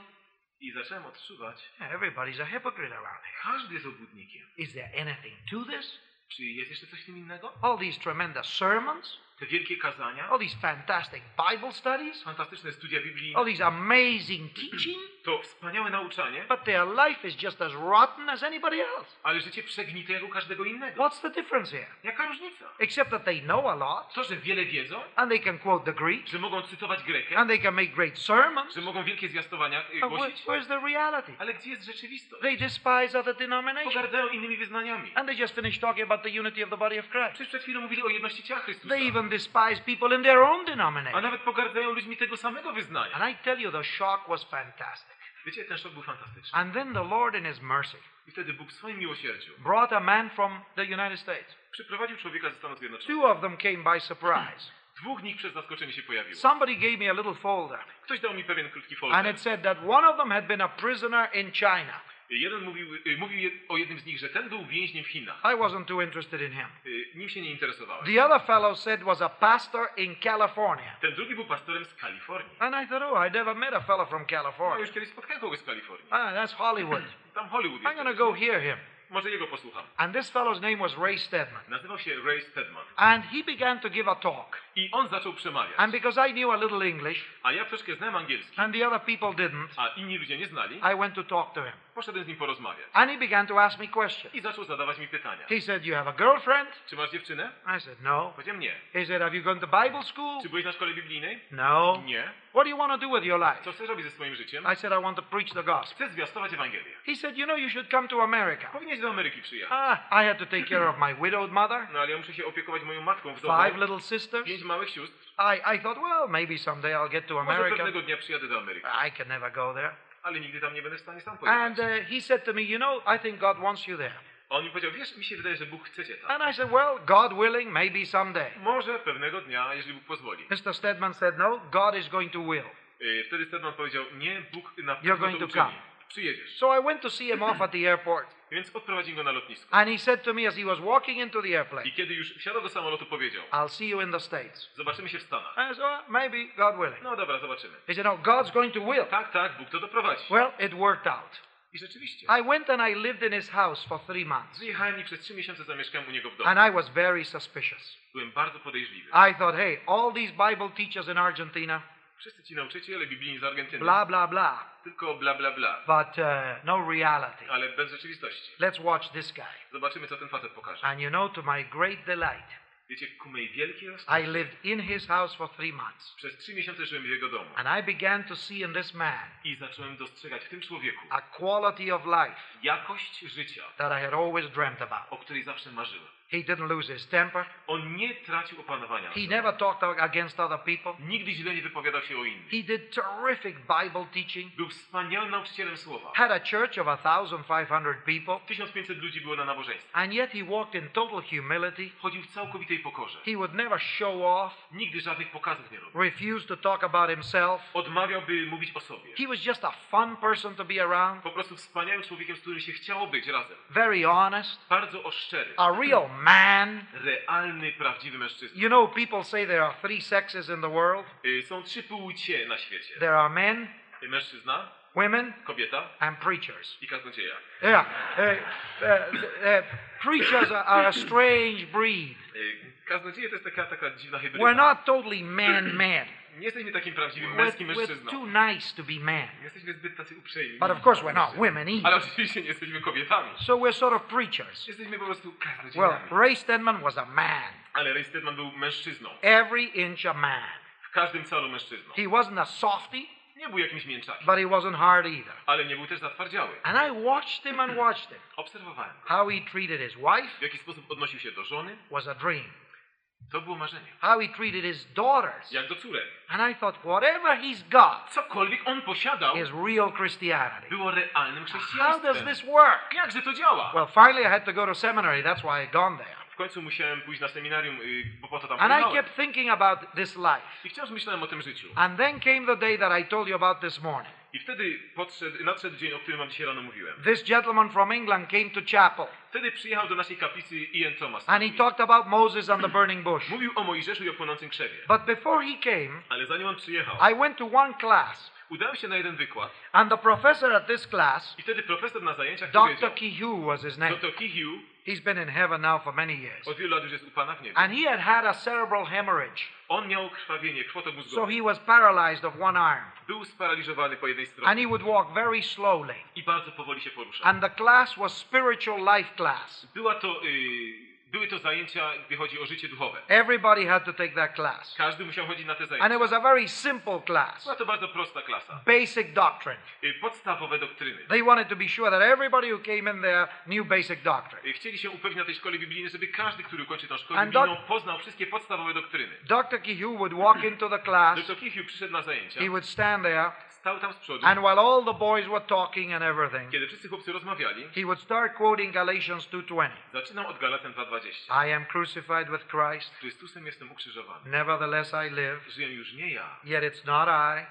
I zacząłem odczuwać, everybody's a hypocrite around here. każdy jest obłudnikiem. Is there anything to this? Czy jest jeszcze coś w tym innego? All these tremendous sermons, Te wielkie kazania, all these fantastic Bible studies, fantastyczne studia biblijne, all these amazing teaching, to wspaniałe nauczanie, but their life is just as rotten as anybody else. ale życie przegnite jak u każdego innego. What's the difference here? Jaka różnica? Except that they know a lot, To, że wiele wiedzą, and they can quote the Greek, że mogą cytować Grekę, and they can make great sermons. że mogą wielkie zwiastowania where- głosić, where's the reality? ale gdzie jest rzeczywistość? They despise other denominations. Pogardzają innymi wyznaniami. And they just finished talking about the unity of the body of Christ. Przecież przed chwilą mówili o jedności ciała Chrystusa. They even despise people in their own denomination. A nawet pogardzają ludźmi tego samego wyznania. And I tell you, the shock was fantastic. Wiecie, ten szok był fantastyczny. And then the Lord, in His mercy, I wtedy Bóg w swoim miłosierdziu brought a man from the United States. przyprowadził człowieka ze Stanów Zjednoczonych. Two of them came by surprise. [clears throat] Dwóch nich przez zaskoczenie się pojawiło. Somebody gave me a little folder, Ktoś dał mi pewien krótki and it said that one of them had been a prisoner in China. Jeden mówił, y, mówił o jednym z nich, że ten był więźniem w Chinach. I wasn't too interested in him. Y, Nim się nie interesowałem. The other fellow said was a pastor in California. Ten drugi był pastorem z Kalifornii. And I thought, oh, I never met a fellow from No, California. już kiedyś spotkałem kogoś z Kalifornii. Ah, that's Hollywood. [clears throat] Tam Hollywood I'm jest. go hear him. Może jego posłucham. And this fellow's name was Ray Stedman. Nazywał się Ray Stedman. And he began to give a talk. I on zaczął przemawiać. And because I knew a little English A ja troszkę znałem angielski, and the other people didn't, a inni ludzie nie znali, I went to talk to him. Poszedłem z nim porozmawiać. And he began to ask me questions. I zaczął zadawać mi pytania. He said, You have a girlfriend? Czy masz dziewczynę? I said, No. Powiedziałem nie. He said, Have you gone to Bible school? Czy byłeś na szkole biblijnej? No. Nie. What do you want to do with your life? Co chcesz robić ze swoim życiem? I said, I want to preach the gospel. Chcę zwiastować Ewangelię. He said, You know, you should come to America. Powinieneś do Ameryki przyjechać. Ah, I had to take care of my widowed mother, No ale ja muszę się opiekować moją matką five wdową. little sisters. Pięć małych sióstr. I, I thought, well, maybe someday I'll get to Może America. pewnego dnia przyjadę do Ameryki. I can never go there. Ale nigdy tam nie będę w stanie sam And pojechać. uh, he said to me, You know, I think God wants you there. On mi powiedział, wiesz, mi się wydaje, że Bóg chce cię tam. And I said, Well, God willing, maybe someday. Może pewnego dnia, jeżeli Bóg pozwoli. Mr. Stedman said, No, God is going to will. Yy, Wtedy Stedman powiedział, nie, Bóg na You're pewno going to to come. Przyjedziesz. So I went to see him off at the airport. Więc odprowadziłem go na lotnisko. And he said to me as he was walking into the airplane, I kiedy już wsiadał do samolotu, powiedział, I'll see you in the States. zobaczymy się w Stanach. I said, well, maybe, God willing. No dobra, zobaczymy. He said, No, God's going to will. Tak, tak, Bóg to doprowadzi. Well, it worked out. I rzeczywiście, I went and I lived in his house for three months. i przez trzy miesiące zamieszkałem u niego w domu. And I was very suspicious. Byłem bardzo podejrzliwy. I thought, hey, all these Bible teachers in Argentina, Wszyscy ci nauczyciele biblijni z Argentyny, blah, blah, blah, tylko bla bla bla, but uh, no reality. ale bez rzeczywistości. Let's watch this guy. Zobaczymy, co ten facet pokaże. And you know, to my great delight, Wiecie, ku mej wielkiej I rozpaczy, lived in his house for three months. przez trzy miesiące żyłem w jego domu And I began to see in this man i zacząłem dostrzegać w tym człowieku a quality of life jakość życia, that I had always dreamt about. o której zawsze marzyłem. He didn't lose his temper. On nie tracił opanowania. He never talked against other people. Nigdy źle nie wypowiadał się o innych. He did terrific Bible teaching. Był wspaniałym nauczycielem słowa. Had a church of 1,500 people. 1500 ludzi było na nabożeństwie. And yet he walked in total humility. Chodził w całkowitej pokorze. He would never show off, Nigdy żadnych pokazów nie robił. refuse to talk about himself. Odmawiał, by mówić o sobie. He was just a fun person to be around. Po prostu wspaniałym człowiekiem, z którym się chciało być razem. Very honest. Bardzo oszczery. A real man. Realny, prawdziwy mężczyzna. You know, people say there are three sexes in the world Są trzy płcie na świecie. there are men, Mężczyzna, women, kobieta and preachers. i kaznodzieja. Yeah. Uh, uh, uh, preachers are, are a strange breed. Kaznodzieje to jest taka, taka dziwna We're not totally man man. Nie jesteśmy takim prawdziwym We're, męskim we're mężczyzną. too nice to be. Nie jesteśmy zbyt tacy uprzejmi. But of course, we're not women Ale either. oczywiście nie jesteśmy kobietami. So we're sort of preachers. Jesteśmy po prostu Well, kaznodziejami. Ray Stedman was a man. Ale Ray Stedman był mężczyzną. Every inch a man. W każdym calu mężczyzną. He wasn't a softie, Nie był jakimś mięczakiem. but he wasn't hard either. Ale nie był też zatwardziały. And I watched him and watched him. Obserwowałem. How he treated his wife W jaki sposób odnosił się do żony. was a dream. To było marzenie. How he treated his daughters. Jak do córek. And I thought, whatever he's got Cokolwiek on posiadał, is real Christianity. było realnym How does this work? Jakże to działa? Well, finally, I had to go to seminary. That's why I gone there. W końcu musiałem pójść na seminarium, bo po to tam And I kept thinking about this life. I wciąż myślałem o tym życiu. And then came the day that I told you about this morning. I wtedy podszedł, nadszedł dzień, o którym wam dzisiaj rano mówiłem. This gentleman from England came to chapel Wtedy przyjechał do naszej kaplicy Ian Thomas. and he talked about Moses and the burning bush. Mówił o Mojżeszu i o płonącym krzewie. But before he came, Ale zanim on przyjechał, I went to one class, udałem się na jeden wykład and the professor at this class, i wtedy profesor na zajęciach Dr. Kihu was his name. Dr. Kihiu He's been in heaven now for many years. od wielu lat już jest u Pana w niebie. And he had had a cerebral hemorrhage, On miał krwawienie, so he was paralyzed of one arm. Był sparaliżowany po jednej And he would walk very slowly. i bardzo powoli się poruszał. And the class was spiritual life class. Była to, y, były to zajęcia, gdy chodzi o życie duchowe. Everybody had to take that class. Każdy musiał chodzić na te And zajęcia. it was a very simple class. Była to bardzo prosta klasa. Basic doctrine. Y, Podstawowe doktryny. They wanted to be sure that everybody who came in there knew basic doctrine. Y, Chcieli się upewnić na tej szkole biblijnej, żeby każdy, który ukończy tę szkołę And biblijną, poznał wszystkie podstawowe doktryny. Dr. Kihu would walk into the class, Dr. Kichiu przyszedł na zajęcia, he would stand there, stał tam z przodu, and while all the boys were talking and everything, kiedy wszyscy chłopcy rozmawiali, he would start quoting Galatians 2:20. zaczynał od Galacjan 2.20. I am crucified with Christ, Z Chrystusem jestem ukrzyżowany. nevertheless I live, Żyję już nie ja, yet it's not I,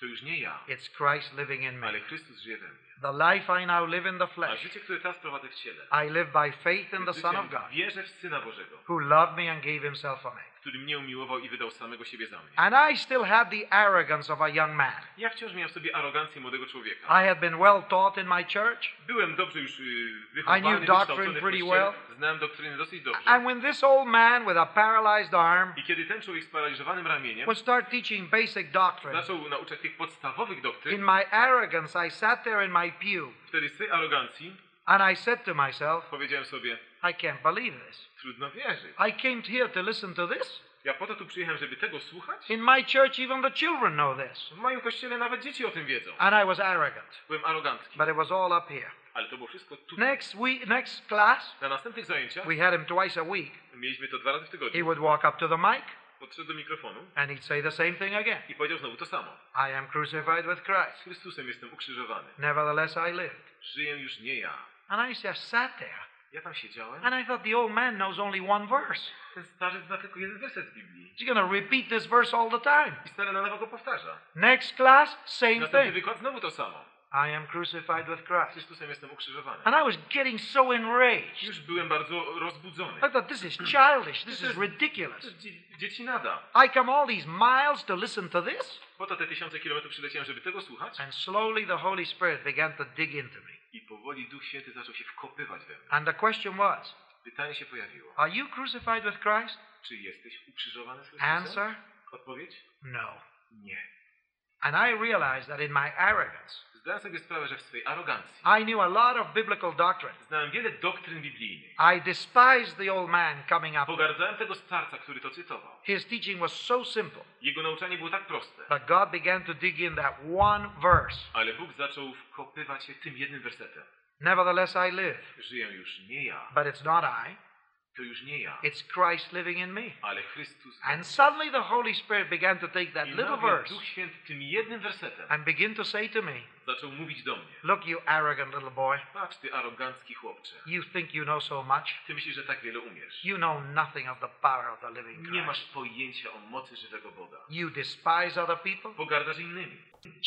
to już nie ja, it's Christ living in me. ale Chrystus żyje we mnie. The life I now live in the A flesh, życie, które teraz prowadzę w ciele, I live by faith in the Son of God, wierzę w Syna Bożego, who loved me and gave himself for me. Który mnie umiłował i wydał samego siebie za mnie. And I still had the arrogance of a young man. Ja wciąż miałem sobie arogancję młodego człowieka. I had been well taught in my church, Byłem dobrze już y, I wychowany, knew doctrine pretty well. Znałem doktryny dosyć dobrze. and when this old man with a paralyzed arm I kiedy ten człowiek z paraliżowanym ramieniem would start teaching basic doctrine, zaczął nauczać tych podstawowych in doktryn, my arrogance, I sat there in my pew wtedy z tej arogancji and I said to myself, powiedziałem sobie, I can't believe this. trudno wierzyć. I came here to listen to this. Ja po to tu przyjechałem, żeby tego słuchać? In my church, even the children know this. W moim kościele nawet dzieci o tym wiedzą. And I was arrogant, Byłem arogancki. but it was all up here. Ale to było wszystko tutaj. Next week, next class, Na następnych zajęciach, we had him twice a week. mieliśmy to dwa razy w He tygodniu, would walk up to the mic podszedł do mikrofonu and he'd say the same thing again. i powiedział znowu to samo. I am crucified with Z Christ. Chrystusem jestem ukrzyżowany. Nevertheless, I lived. Żyję już nie ja. And I just sat there. Ja tam siedziałem. And I thought the old man knows only one verse. Ten starzec zna tylko jeden werset z Biblii. He's going to repeat this verse all the time. I stale na nowo go powtarza. Next class, same Następny thing. wykład znowu to samo. I am crucified with Christ. Chrystusem jestem ukrzyżowany. And I was getting so enraged. Już byłem bardzo rozbudzony. I thought this is childish. This is ridiculous. dzieci nada. I come all these miles to listen to this. Po to te tysiące kilometrów przyleciałem, żeby tego słuchać. And slowly the Holy Spirit began to dig into me. I powoli Duch Święty zaczął się wkopywać we mnie. And the question was, Pytanie się pojawiło. are you crucified with Christ? Czy jesteś ukrzyżowany z Chrystusem? Answer, Odpowiedź? no. Nie. And I realized that in my arrogance, Zdałem sobie sprawę, że w arogancji I knew a lot of biblical doctrine. znałem wiele doktryn biblijnych. I despised the old man coming up. Pogardzałem tego starca, który to cytował. His teaching was so simple Jego nauczanie było tak proste. that God began to dig in that one verse. Ale Bóg zaczął wkopywać się tym jednym wersetem. Nevertheless, I live. Żyję już nie ja, But it's not I, to już nie ja, it's Christ living in me. ale Chrystus. And suddenly the Holy Spirit began to take that I little verse Duch Święty tym jednym wersetem and begin to say to me, zaczął mówić do mnie. Look, you arrogant little boy, Patrz, ty arogancki chłopcze. you think you know so much. Ty myślisz, że tak wiele umiesz. You know nothing of the power of the living Nie masz Christ. pojęcia o mocy żywego Boga. You despise other people Pogardzasz innymi.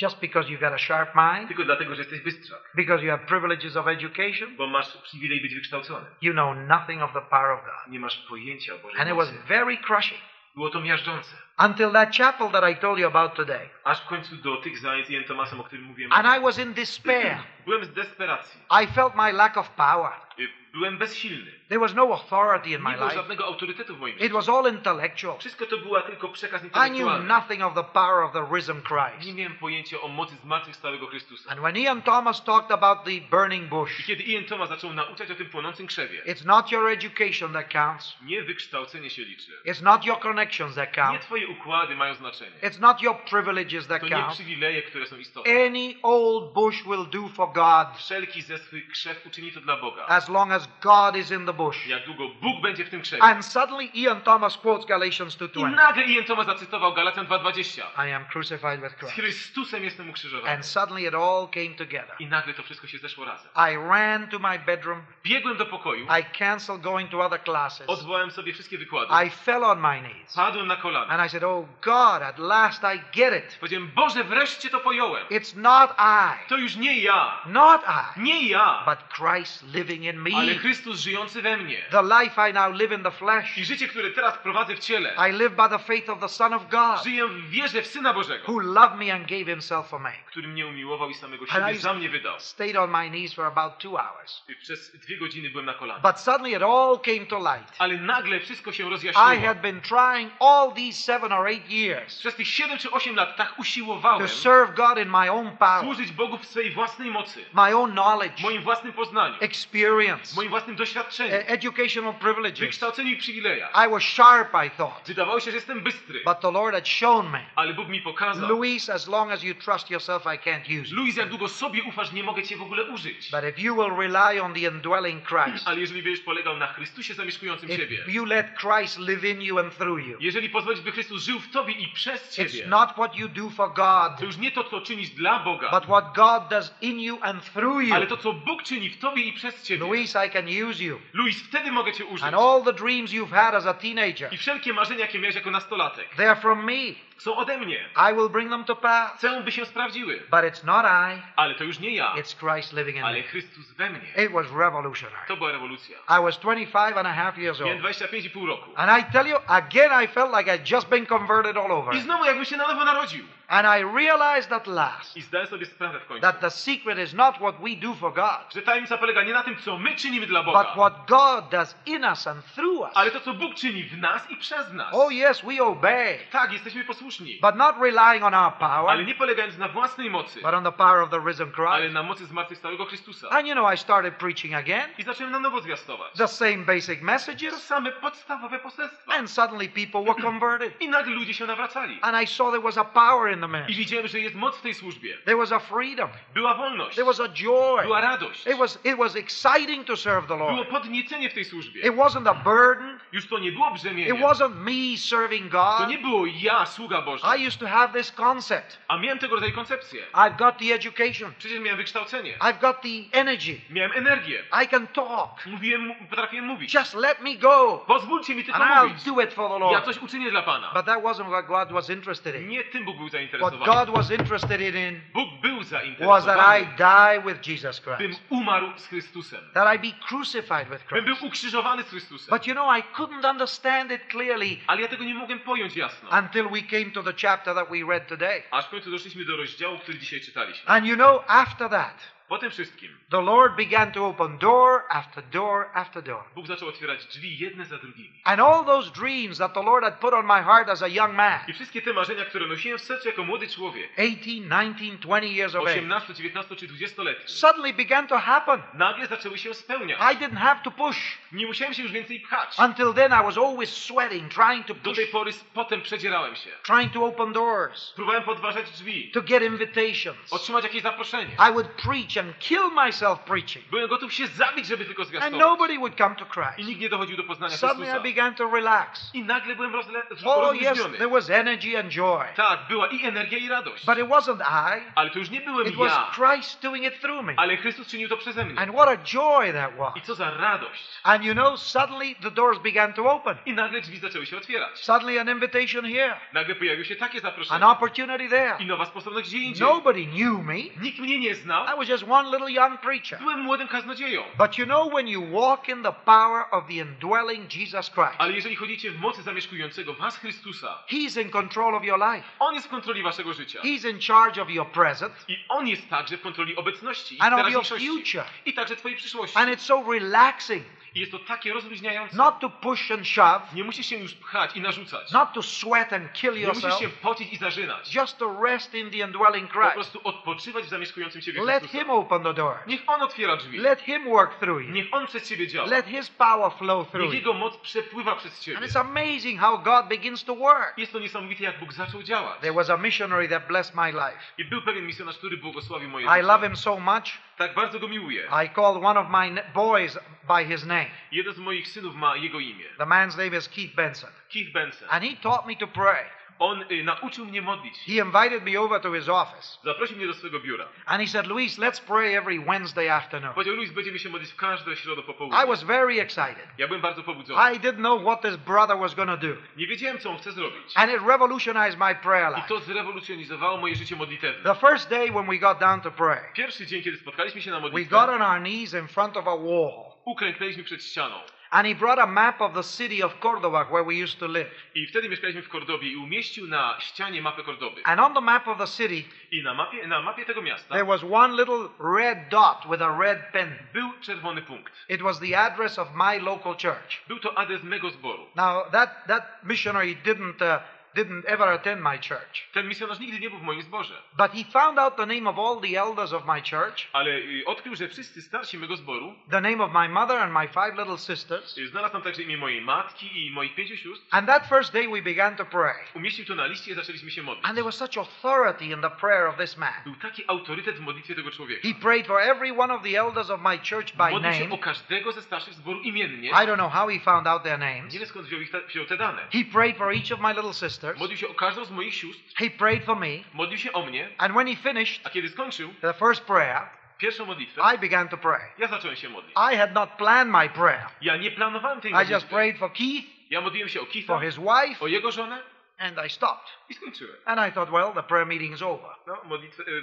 just because you've got a sharp mind, Tylko dlatego, że jesteś bystrzak. because you have privileges of education. Bo masz przywilej być wykształcony. You know nothing of the power of God. Nie masz pojęcia o Bożej And it was mocy. very crushing Było to miażdżące. until that chapel that I told you about today. Aż w końcu do tych zajęć z Ian Thomasem, o którym mówiłem. And I was in despair. [clears throat] Byłem z desperacji. I felt my lack of power. Y, Byłem bezsilny. There was no authority in my Nie było life. żadnego autorytetu w moim It życiu. was all intellectual. Wszystko to była tylko przekaz I knew intelektualny. nothing of the power of the risen Nie Christ. miałem pojęcia o mocy zmartwychwstałego Chrystusa. And when Ian Thomas talked about the burning I bush, kiedy Ian Thomas zaczął nauczać o tym płonącym krzewie, it's not your education that counts. nie wykształcenie się liczy. It's not your connections that Nie count. twoje układy mają znaczenie. It's not your privileges that To nie count. przywileje, które są istotne. Any old bush will do for God Wszelki ze swych krzew uczyni to dla Boga. as long as God is in the bush. Jak długo Bóg będzie w tym krzewie. And suddenly Ian Thomas quotes Galatians I 2.20. nagle Ian Thomas zacytował Galacjan 2.20. I am crucified with Z Christ. Chrystusem jestem ukrzyżowany. And suddenly it all came together. I nagle to wszystko się zeszło razem. I ran to my bedroom. Biegłem do pokoju, I canceled going to other classes. odwołałem sobie wszystkie wykłady, I fell on my knees. padłem na kolana. And I said, Oh God, at last I get it. Powiedziałem, Boże, wreszcie to pojąłem. It's not I. To już nie ja, Not I. nie ja, But Christ living in ale me. Chrystus żyjący we mnie. The life I now live in the flesh. I życie, które teraz prowadzę w ciele, I live by the faith of the Son of God, żyję w wierze w Syna Bożego, who loved me and gave himself for me. który mnie umiłował i samego siebie I za mnie wydał. stayed on my knees for about two hours. I Przez dwie godziny byłem na kolanach. But suddenly it all came to light. Ale nagle wszystko się I rozjaśniło. had been trying all these seven or eight years Przez tych 7 czy 8 lat tak usiłowałem to serve God in my own power, służyć Bogu w swojej własnej mocy, my own knowledge, moim własnym poznaniu, experience, moim własnym doświadczeniu, educational privileges. wykształceniu i przywilejach. I was sharp, I thought. Wydawało się, że jestem bystry, But the Lord had shown me, ale Bóg mi pokazał. Luis, as long as you trust yourself, I can't use you. Luis, jak długo sobie ufasz, nie mogę cię w ogóle użyć. But if you will rely on the indwelling Christ, Ale jeżeli będziesz polegał na Chrystusie zamieszkującym ciebie, if you let Christ live in you and through you, jeżeli pozwolisz, by Chrystus żył w tobie i przez it's ciebie, not what you do for to God, już nie to, co czynisz dla Boga, but what God does in you and through ale you. to, co Bóg czyni w tobie i przez ciebie. Luis, I can use you. Luis, wtedy mogę cię użyć. And all the dreams you've had as a teenager, I wszelkie marzenia, jakie miałeś jako nastolatek, they're from me. są ode mnie. I will bring them to pass. Chcę, by się sprawdziły. But it's not I, Ale to już nie ja, it's Christ living in ale me. Chrystus we mnie. It was revolutionary. To była rewolucja. I was 25 and a half years Miałem old. 25,5 roku. And I tell you, again, I felt like I'd just been converted all over. I znowu jakbym się na nowo narodził. And I realized at last I zdałem sobie sprawę w końcu, that the secret is not what we do for God, że tajemnica polega nie na tym, co my czynimy dla but Boga, what God does in us and through us. ale to, co Bóg czyni w nas i przez nas. Oh, yes, we obey, Tak, jesteśmy posłuszni, but not relying on our ale power, nie polegając na własnej mocy, but on the power of the risen ale Christ. na mocy zmartwychwstałego Chrystusa. And you know, I started preaching again, I zacząłem na nowo zwiastować. the same basic To messages, same podstawowe poselstwa. and suddenly people were [clears throat] converted. I nagle ludzie się nawracali. And I saw there was a power in the I ministry. widziałem, że jest moc w tej służbie. There was a freedom. Była wolność. There was a joy. Była radość. It was, it was exciting to serve the Było Lord. podniecenie w tej służbie. It wasn't a burden. Już to nie było It brzemienie. wasn't me serving To God. nie było ja, sługa Boży. I used to have this concept. A miałem tego rodzaju koncepcję. I've got the education. Przecież miałem wykształcenie. I've got the energy. Miałem energię. I can talk. Mówiłem, potrafiłem mówić. Just let me go. Pozwólcie mi tylko And I'll mówić. do it for the Ja Lord. coś uczynię dla Pana. But that wasn't what God was interested in. Nie tym Bóg był What. God was interested in Bóg był was that I die with Jesus bym Christ. umarł z Chrystusem. That I be crucified with Bym był Christ. ukrzyżowany z Chrystusem. But you know, I couldn't understand it clearly Ale ja tego nie mogłem pojąć jasno. until we came to the chapter that we read today. Aż w końcu doszliśmy do rozdziału, który dzisiaj czytaliśmy. And you know, after that, Po tym wszystkim the Lord began to open door after door after door. Bóg zaczął otwierać drzwi jedne za drugimi. And all those dreams that the Lord had put on my heart as a young man, I wszystkie te marzenia, które nosiłem w sercu jako młody człowiek, 18, 19, 20 years of age, 18, 19 czy 20-letni, suddenly began to happen. nagle zaczęły się spełniać. I didn't have to push. Nie musiałem się już więcej pchać. Until then, I was always sweating, trying to Do push, tej pory potem przedzierałem się. trying to open doors, Próbowałem podważać drzwi, to get invitations. otrzymać jakieś zaproszenie. I would preach and kill myself preaching. Byłem gotów się zabić, żeby tylko And zwiastować. nobody would come to I Christ. nikt nie dochodził do poznania Suddenly I Chrystusa. began to relax. I nagle byłem rozle- Oh, yes, there was energy and joy. Tak, była i energia, i radość. But it wasn't I, Ale to już nie byłem it was ja, Christ doing it through me. ale Chrystus czynił to przeze mnie. And what a joy that was. I co za radość. And you know, suddenly the doors began to open. I nagle drzwi zaczęły się otwierać. Suddenly an invitation here, Nagle pojawiło się takie an zaproszenie. opportunity there. I nowa sposobność gdzie indziej. Nobody knew me. Nikt mnie nie znał. I was just one little young preacher. Byłem młodym kaznodzieją. But you know, when you walk in the power of the indwelling Jesus Christ, Ale jeżeli chodzicie w mocy zamieszkującego was Chrystusa, He's in control of your life. On jest w kontroli waszego życia. He's in charge of your present I On jest także w kontroli obecności i and of your future. I także twojej przyszłości. And it's so relaxing I jest to takie rozluźniające. not to push and shove, Nie musisz się już pchać i narzucać. not to sweat and kill Nie musisz yourself, się pocić i zażynać. just to rest in the indwelling Po Christ. prostu odpoczywać w zamieszkującym ciebie Let Chrystusa. Him open the door. Niech On otwiera drzwi. Let Him work through you. Niech On przez ciebie działa. Let His power flow through Niech you. Jego moc przepływa przez And ciebie. it's amazing how God begins to work. Jest to niesamowite, jak Bóg zaczął działać. There was a missionary that blessed my life. I był pewien misjonarz, który błogosławił moje I życie. love him so much, Tak bardzo go miłuję. I called one of my boys by his name. Jeden z moich synów ma jego imię. The man's name is Keith Benson. Keith Benson. And he taught me to pray. On y, nauczył mnie modlić. He invited me over to his office. Zaprosił mnie do swojego biura. And he said, Luis, let's pray every Wednesday afternoon. Powiedział, Luis, będziemy się modlić w każdą środę po I was very excited. Ja byłem bardzo pobudzony. I didn't know what this brother was going to do. Nie wiedziałem, co on chce zrobić. And it revolutionized my prayer I life. to zrewolucjonizowało moje życie modlitewne. The first day when we got down to pray, Pierwszy dzień, kiedy spotkaliśmy się na we got on our knees in front of a wall. Uklęknęliśmy przed ścianą. And he brought a map of the city of Cordoba where we used to live. I wtedy mieszkaliśmy w Kordobie i umieścił na ścianie mapę Kordoby. And on the map of the city, I na mapie, na mapie tego miasta there was one little red dot with a red pen. był czerwony punkt. It was the address of my local church. Był to adres mego zboru. Now, that, that missionary didn't, uh, didn't ever attend my church. Ten misjonarz nigdy nie był w moim zborze, But he found out the name of all the elders of my church, ale y, odkrył, że wszyscy starsi mego zboru the name of my mother and my five little sisters. y, znalazł tam także imię mojej matki i moich pięciu sióstr. And that first day we began to pray. Umieścił to na liście i zaczęliśmy się modlić. And there was such authority in the prayer of this man. Był taki autorytet w modlitwie tego człowieka. He prayed for every one of the elders of my church by Modlił się name. o każdego ze starszych zboru imiennie. I don't know how he found out their names. Nie wiem skąd wziął, ich te, wziął te dane. He prayed for each of my little sisters. Modlił się o każdą z moich sióstr. He prayed for me. Modlił się o mnie. And when he finished A kiedy skończył the first prayer, pierwszą modlitwę, I began to pray. ja zacząłem się modlić. I had not planned my prayer. Ja nie planowałem tej I just prayed for Keith, Ja modliłem się o Keitha, for his wife, o jego żonę and I stopped. i skończyłem. And I thought, well, the prayer meeting is over. No,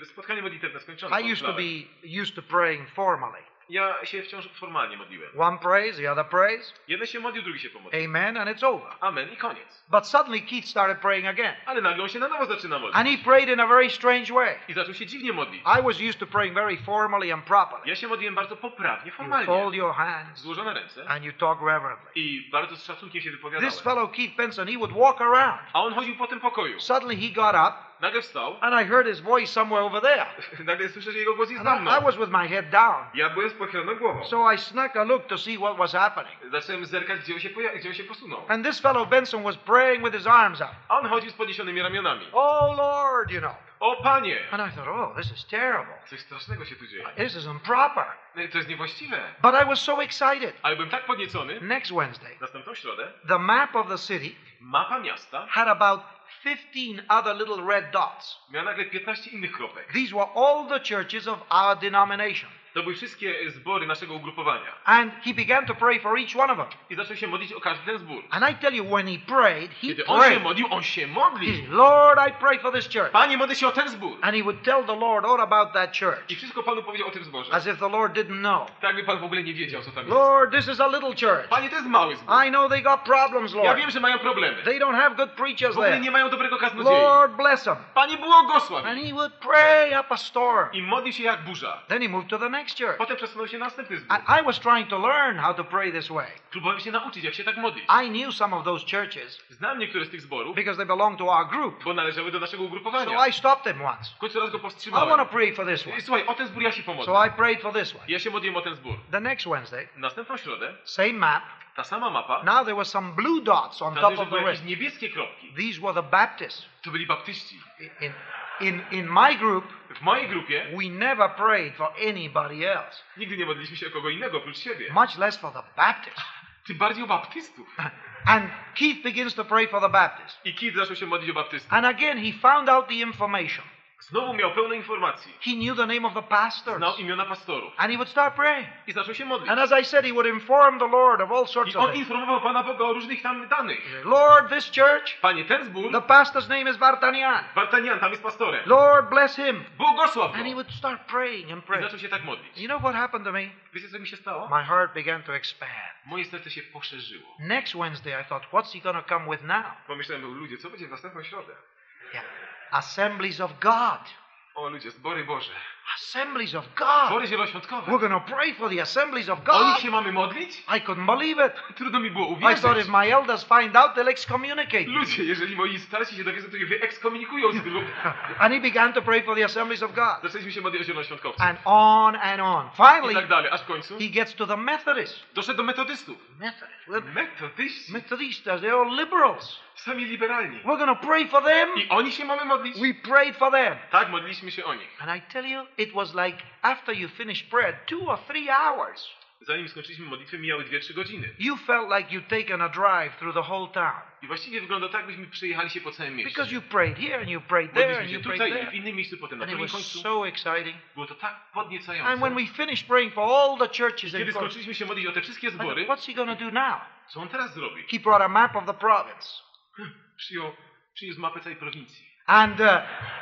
spotkanie modlitewne skończone. I used to be used to praying formally. Ja się wciąż formalnie modliłem. One prays, the other prays, Jeden się modlił, drugi się pomodlił. amen, and it's over. Amen i koniec. But suddenly Keith started praying again. Ale nagle on się na nowo zaczyna modlić. And he prayed in a very strange way. I zaczął się dziwnie modlić. I was used to praying very formally and properly. Ja się modliłem bardzo poprawnie, You formalnie. fold your hands Złożone ręce. and you talk reverently. I bardzo z szacunkiem się wypowiadałem. This fellow Keith Benson, he would walk around. A on chodził po tym pokoju. Suddenly he got up Nagle wstał. and I heard his voice somewhere over there. [laughs] Nagle słyszę, że jego głos jest I, was with my head down. Ja byłem z pochyloną głową. So I snuck a look to see what was happening. Zacząłem zerkać, gdzie on, się gdzie on się posunął. And this fellow Benson was praying with his arms up. On chodził z podniesionymi ramionami. Oh Lord, you know. O panie! And I thought, oh, this is terrible. Coś strasznego się tu dzieje. This is improper. To jest niewłaściwe. But I was so excited. Ale byłem tak podniecony. Next Wednesday, Następną środę the map of the city mapa miasta had about 15 other little red dots. miała 15 innych kropek. These were all the churches of our denomination. Wszystkie zbory naszego ugrupowania. And he began to pray for each one of them. I zaczął się modlić o każdy ten zbór. And I tell you, when he prayed, he Kiedy on się prayed. modlił, on się He said, Lord, I pray for this church. Panie, modlę się o ten zbór. And he would tell the Lord all about that church, I wszystko Panu powiedział o tym zborze. as if the Lord didn't know. Tak by Pan w ogóle nie wiedział, co tam jest. Lord, this is a little church. Panie, to jest mały zbór. I know they got problems, Lord. Ja wiem, że mają problemy. They don't have good W preachers ogóle there. nie mają dobrego kaznodziei. Lord, bless them. Panie, błogosław. And he would pray up a storm. I modlił się jak burza. Then he moved to the next church. Potem przesunął się na następny zbór. I, I was trying to learn how to pray this way. Próbowałem się nauczyć, jak się tak modlić. I knew some of those churches Znam niektóre z tych zborów, because they belonged to our group. bo należały do naszego So ugrupowania. I stopped him once. W końcu raz go I want to powstrzymałem. pray for this one. Słuchaj, o ten zbór ja się So pomodlę. I prayed for this one. Ja się modliłem o ten zbór. The next Wednesday, Następną środę, same map. ta sama mapa, Now there were some blue dots on top of the red. niebieskie kropki. These were the Baptists. To byli baptyści. In, in, in my group, W mojej grupie we never prayed for anybody else, nigdy nie modliliśmy się o kogo innego oprócz siebie. much less for the Baptists. [laughs] Tym bardziej o baptystów. And Keith begins to pray for the Baptists. I Kid zaczął się modlić o baptystów. And again, he found out the information. Znowu miał pełno informacji. He knew the name of the pastors. Znał imiona pastorów. And he would start praying. I zaczął się modlić. And as I said, he would inform the Lord of all sorts I of on things. informował Pana Boga o różnych tam danych. Lord, this church, Panie, ten zbór, the pastor's name is Vartanian. Bartanian, tam jest pastorem. Lord, bless him. Błogosław And he go. would start praying and I praying. zaczął się tak modlić. You know what happened to me? Wiecie, co mi się stało? My heart began to expand. Moje serce się poszerzyło. Next Wednesday, I thought, what's he going to come with now? Pomyślałem, ludzie, co będzie w następną środę? Yeah. Assemblies of God. O ludzie, zbory Boże. Assemblies of God. We're going to pray for the assemblies of O nich God. się mamy modlić? I couldn't believe it. Trudno mi było I thought if my elders find out, they'll excommunicate me. Ludzie, jeżeli moi starsi się dowiedzą, to ich wyekskomunikują z grup. [laughs] And he began to pray for the assemblies of God. Zaczęliśmy się modlić o zielonoświątkowców. And on and on. I Finally, tak dalej, aż w końcu he gets to the Methodists. doszedł do metodystów. Methodists. Well, Metodyści. Methodistas, they're all liberals. Sami liberalni. We're going to pray for them. I oni się mamy modlić? We prayed for them. Tak, modliliśmy się o nich. And I tell you, it was like after you finished prayer, two or three hours, Zanim skończyliśmy modlitwę, mijały 2-3 godziny. you felt like you'd taken a drive through the whole town. I właściwie wygląda tak, byśmy przejechali się po całym mieście. Because you prayed here and you prayed there and you się prayed tutaj i w there. innym miejscu, potem na drugim was końcu. so exciting. Było to tak podniecające. And when we finished praying for all the churches Kiedy skończyliśmy się modlić o te wszystkie zbory, what's he to do now? co on teraz zrobi? He brought a map of the province. Przyjął, przyniósł mapę całej prowincji. And uh,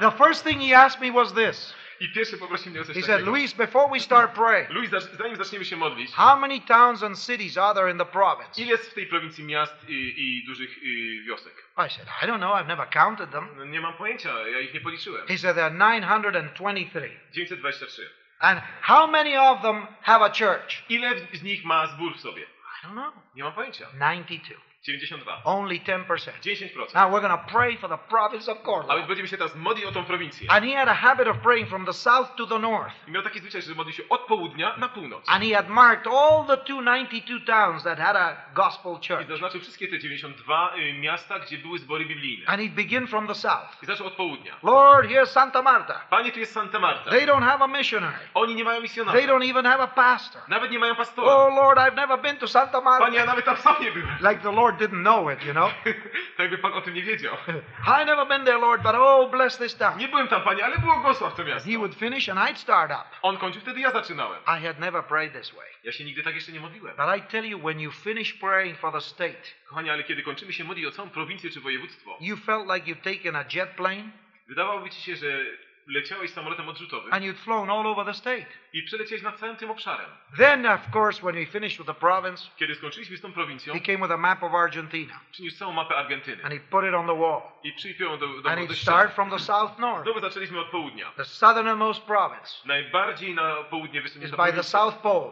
the first thing he asked me was this. I pierwszy poprosił mnie o coś He said, takiego. Luis, before we start praying, Luis, zacz- zanim zaczniemy się modlić, how many towns and cities are there in the province? ile jest w tej prowincji miast i, i dużych y, wiosek? I said, I don't know, I've never counted them. No, nie mam pojęcia, ja ich nie policzyłem. He said, there are 923. 923. And how many of them have a church? Ile w- z nich ma zbór w sobie? I don't know. Nie mam pojęcia. 92. 92. Only 10%. 10%. Now we're going to pray for the province of A więc Cornwall. będziemy się teraz modlić o tą prowincję. And he had a habit of praying from the south to the north. I miał taki zwyczaj, że modlił się od południa na północ. And he had marked all the 292 towns that had a gospel church. I zaznaczył wszystkie te 92 y, miasta, gdzie były zbory biblijne. And he'd begin from the south. I zaczął od południa. Lord, here's Santa Marta. Panie, tu jest Santa Marta. They don't have a missionary. Oni nie mają misjonarza. They don't even have a pastor. Nawet nie mają pastora. Oh Lord, I've never been to Santa Marta. Panie, ja nawet tam sam nie byłem. Like the Lord didn't know it, you know. [laughs] tak jakby Pan o tym nie wiedział. [laughs] I never been there, Lord, but oh, bless this town. Nie byłem tam, Panie, ale błogosław to miasto. He would finish and I'd start up. On kończył, wtedy ja zaczynałem. I had never prayed this way. Ja się nigdy tak jeszcze nie modliłem. But I tell you, when you finish praying for the state, Kochani, ale kiedy kończymy się modlić o całą prowincję czy województwo, you felt like you'd taken a jet plane wydawałoby ci się, że leciałeś samolotem odrzutowym and you'd flown all over the state. I przeleciałeś nad całym tym obszarem. Then, of course, when we finished with the province, Kiedy skończyliśmy z tą prowincją, he came with a map of Argentina przyniósł całą mapę Argentyny and he put it on the wall. i przypiął ją do, do, And do he'd ściany. start from the south north. Znowu zaczęliśmy od południa. The southernmost province Najbardziej na południe wysunięta by the. South Pole.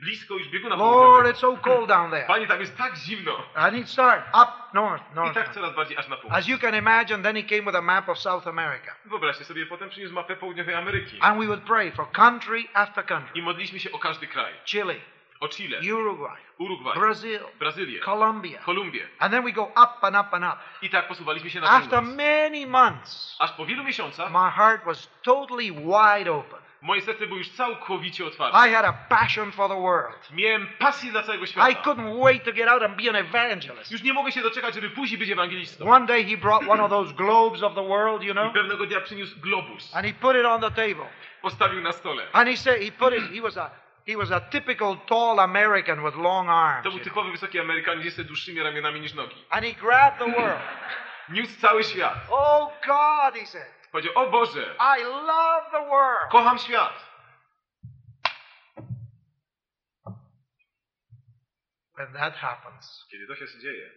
Blisko już bieguna Lord, it's so cold down there. Panie, tam jest tak zimno. And he'd start up north, I north. tak north. coraz bardziej aż na. As you can imagine, then he came with a map of South America. Wyobraźcie sobie, potem przyniósł mapę południowej Ameryki. And we would pray for country after country I modliliśmy się o każdy kraj. Chile, O Chile, Uruguay, Urugwaj, Brazil, Brazylię, Colombia. Kolumbię. And then we go up and up and up. I tak posuwaliśmy się na After many months, Aż po wielu miesiącach my heart was totally wide open. Moje serce było już całkowicie otwarte. I had a passion for the world. Miałem pasję dla całego I świata. couldn't wait to get out and be an evangelist. Już nie mogę się doczekać, żeby później być ewangelistą. One day he brought one of those globes of the world, you I know, pewnego dnia przyniósł globus. and he put it on the table. Postawił na stole. And he said he put it. He was a he was a typical tall American with long arms. To był typowy wysoki Amerykanin, jeszcze dłuższymi ramionami niż nogi. And he grabbed the world. Niósł cały świat. Oh God, he said, Powiedział, o Boże, I love the world. kocham świat. When that happens, Kiedy to się dzieje,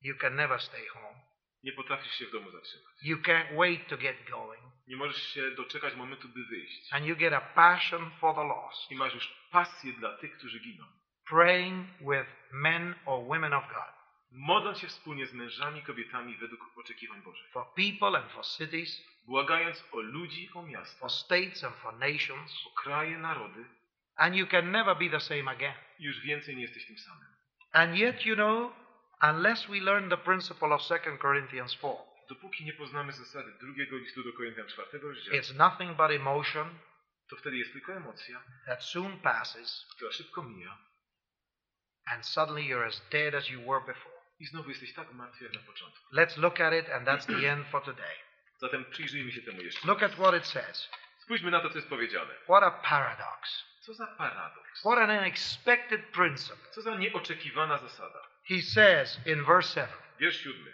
you can never stay home. nie potrafisz się w domu zatrzymać. You can't wait to get going. Nie możesz się doczekać momentu, by wyjść. And you get a passion for the lost. I masz już pasję dla tych, którzy giną. Praying with men or women of God. Modląc się wspólnie z mężami, kobietami według oczekiwań Bożych. For people and for cities, Błagając o ludzi, o miasta, for states and for nations. o kraje, narody. And you can never be the same again. Już więcej nie jesteś tym samym. And yet, you know, unless we learn the principle of 2 Corinthians 4, Dopóki nie poznamy zasady drugiego listu do Koryntian czwartego rozdziału, it's nothing but emotion to wtedy jest tylko emocja, that soon passes, która szybko mija and suddenly you're as dead as you were before. I znowu jesteś tak martwy jak na początku. Let's look at it, and that's the [clears throat] end for today. Zatem przyjrzyjmy się temu jeszcze. Look at what it says. Spójrzmy na to, co jest powiedziane. What a paradox. Co za paradoks. What an unexpected principle. Co za nieoczekiwana zasada. He says in verse 7 Wiersz siódmy.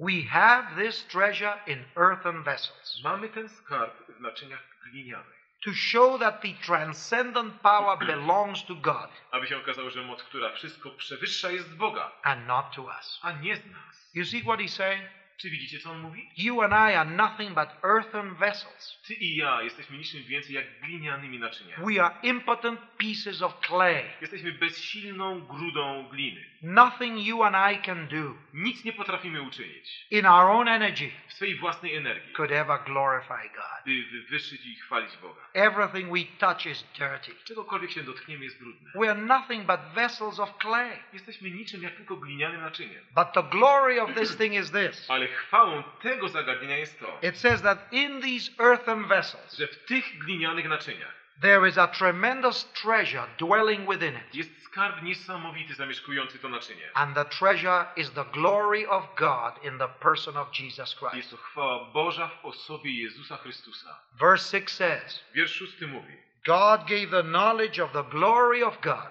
We have this treasure in earthen vessels Mamy ten skarb w naczyniach glinianych, to show that the transcendent power belongs to God aby się okazało, że moc, która wszystko przewyższa, jest Boga, and not to us. a nie z nas. You see what he's saying? Czy widzicie, co on mówi? You and I are nothing but earthen vessels. Ty i ja jesteśmy niczym więcej jak glinianymi naczyniami. We are impotent pieces of clay. Jesteśmy bezsilną grudą gliny. Nothing you and I can do Nic nie potrafimy uczynić in our own energy w swej własnej energii, could ever glorify God. by wywyższyć i chwalić Boga. Everything we touch is dirty. Czegokolwiek się dotkniemy jest brudne. We are nothing but vessels of clay. Jesteśmy niczym jak tylko glinianym naczyniem. But the glory of this thing is this Ale chwałą tego zagadnienia jest to, it says that in these earthen vessels, że w tych glinianych naczyniach there is a tremendous treasure dwelling within it. jest skarb niesamowity zamieszkujący to naczynie. And the treasure is the glory of God in the person of Jesus Jest Christ. to chwała Boża w osobie Jezusa Chrystusa. Verse 6 says, Wiersz szósty mówi. God gave the knowledge of the glory of God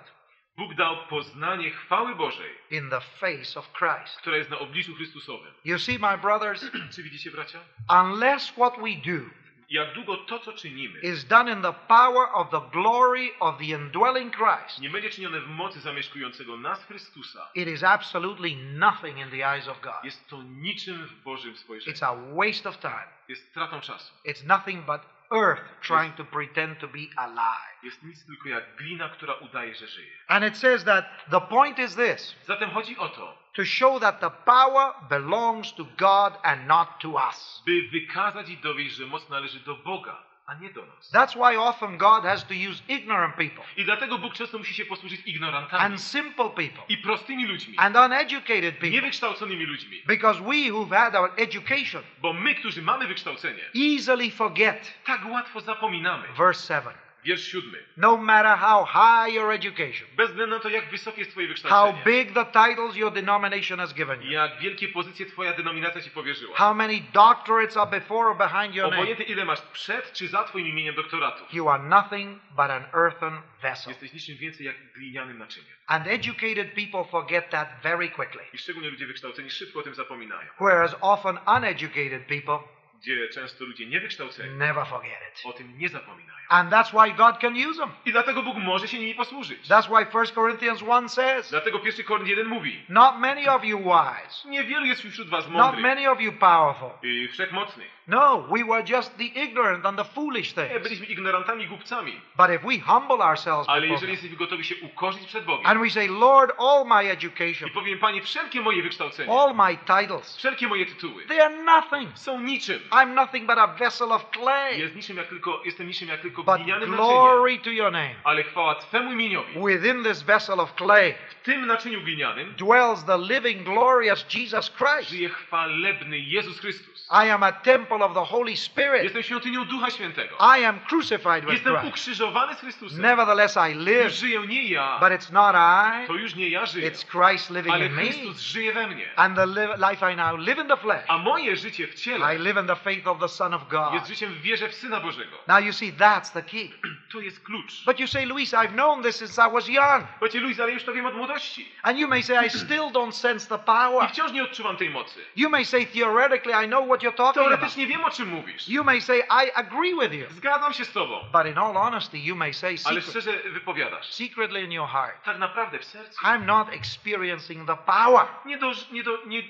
Bóg dał poznanie chwały Bożej, in the face of Christ. która jest na obliczu Chrystusowym. You see, my brothers, [clears throat] Czy widzicie, bracia? unless what we do Jak długo to, co czynimy, is done in the power of the glory of the indwelling Christ, nie będzie czynione w mocy zamieszkującego nas Chrystusa, it is absolutely nothing in the eyes of God. jest to niczym w Bożym spojrzeniu. It's a waste of time. Jest stratą czasu. It's nothing but earth trying to pretend to be alive. Jest nic tylko jak glina, która udaje, że żyje. And it says that the point is this Zatem chodzi o to, to show that the power belongs to God and not to us. by wykazać i dowieść, że moc należy do Boga, a nie do nas. That's why often God has to use ignorant people I dlatego Bóg często musi się posłużyć ignorantami and simple people i prostymi ludźmi, and uneducated people. niewykształconymi ludźmi. Because we who've had our education Bo my, którzy mamy wykształcenie, easily forget. tak łatwo zapominamy. Verse 7. Wiersz siódmy. No matter how high your education, Bez względu na to, jak wysokie jest twoje how wykształcenie, big the titles your denomination has given you, jak wielkie pozycje twoja denominacja ci powierzyła, how many doctorates are before or behind your name, obojętnie ile masz przed czy za twoim imieniem doktoratu, you are nothing but an earthen vessel. jesteś niczym więcej jak glinianym naczyniem. And educated people forget that very quickly. I szczególnie ludzie wykształceni szybko o tym zapominają. Whereas often uneducated people Gdzie często ludzie niewykształceni never forget it. o tym nie zapominają. And that's why God can use them. I dlatego Bóg może się nimi posłużyć. That's why 1 Corinthians 1 says, Dlatego pierwszy Koryn 1 mówi, Not many of you wise, niewielu jest wśród was not mądrych many of you powerful. i wszechmocnych. No, we were just the ignorant and the foolish Nie, things. byliśmy ignorantami i głupcami. But if we humble ourselves Ale before jeżeli God, jesteśmy gotowi się ukorzyć przed Bogiem and we say, Lord, all my education, i powiem, Panie, wszelkie moje wykształcenie, all my titles, wszelkie moje tytuły they are nothing. są niczym. I'm nothing but a vessel of clay. Jest niczym jak tylko, jestem niczym jak tylko But glinianym glory to your name. Ale chwała Twemu imieniowi. Within this vessel of clay W tym naczyniu glinianym dwells the living, glorious Jesus Christ. żyje chwalebny Jezus Chrystus. I am a temple of the Holy Spirit. Jestem świątynią Ducha Świętego. I am crucified with Jestem Christ. ukrzyżowany z Chrystusem. Nevertheless, I Już live, żyję nie ja, but it's not I, to już nie ja żyję, it's Christ living ale in me. Żyje we mnie. And the li- life I now live in the flesh, A moje życie w I ciele live in the faith of the Son of God. jest życiem w wierze w Syna Bożego. Now you see, that's the key. [clears throat] To jest klucz. But you say, Luis, I've known this since I was young. Wiecie, Luis, ale już to wiem od młodości. And you may say, I still don't sense the I power. wciąż nie odczuwam tej mocy. You may say, theoretically, I know what you're talking about. Teoretycznie wiem, o czym mówisz. You may say, I agree with you. Zgadzam się z tobą. But in all honesty, you may say Ale secret, szczerze wypowiadasz. secretly in your heart, Tak naprawdę w sercu I'm not experiencing the power. nie, do, nie, do, nie,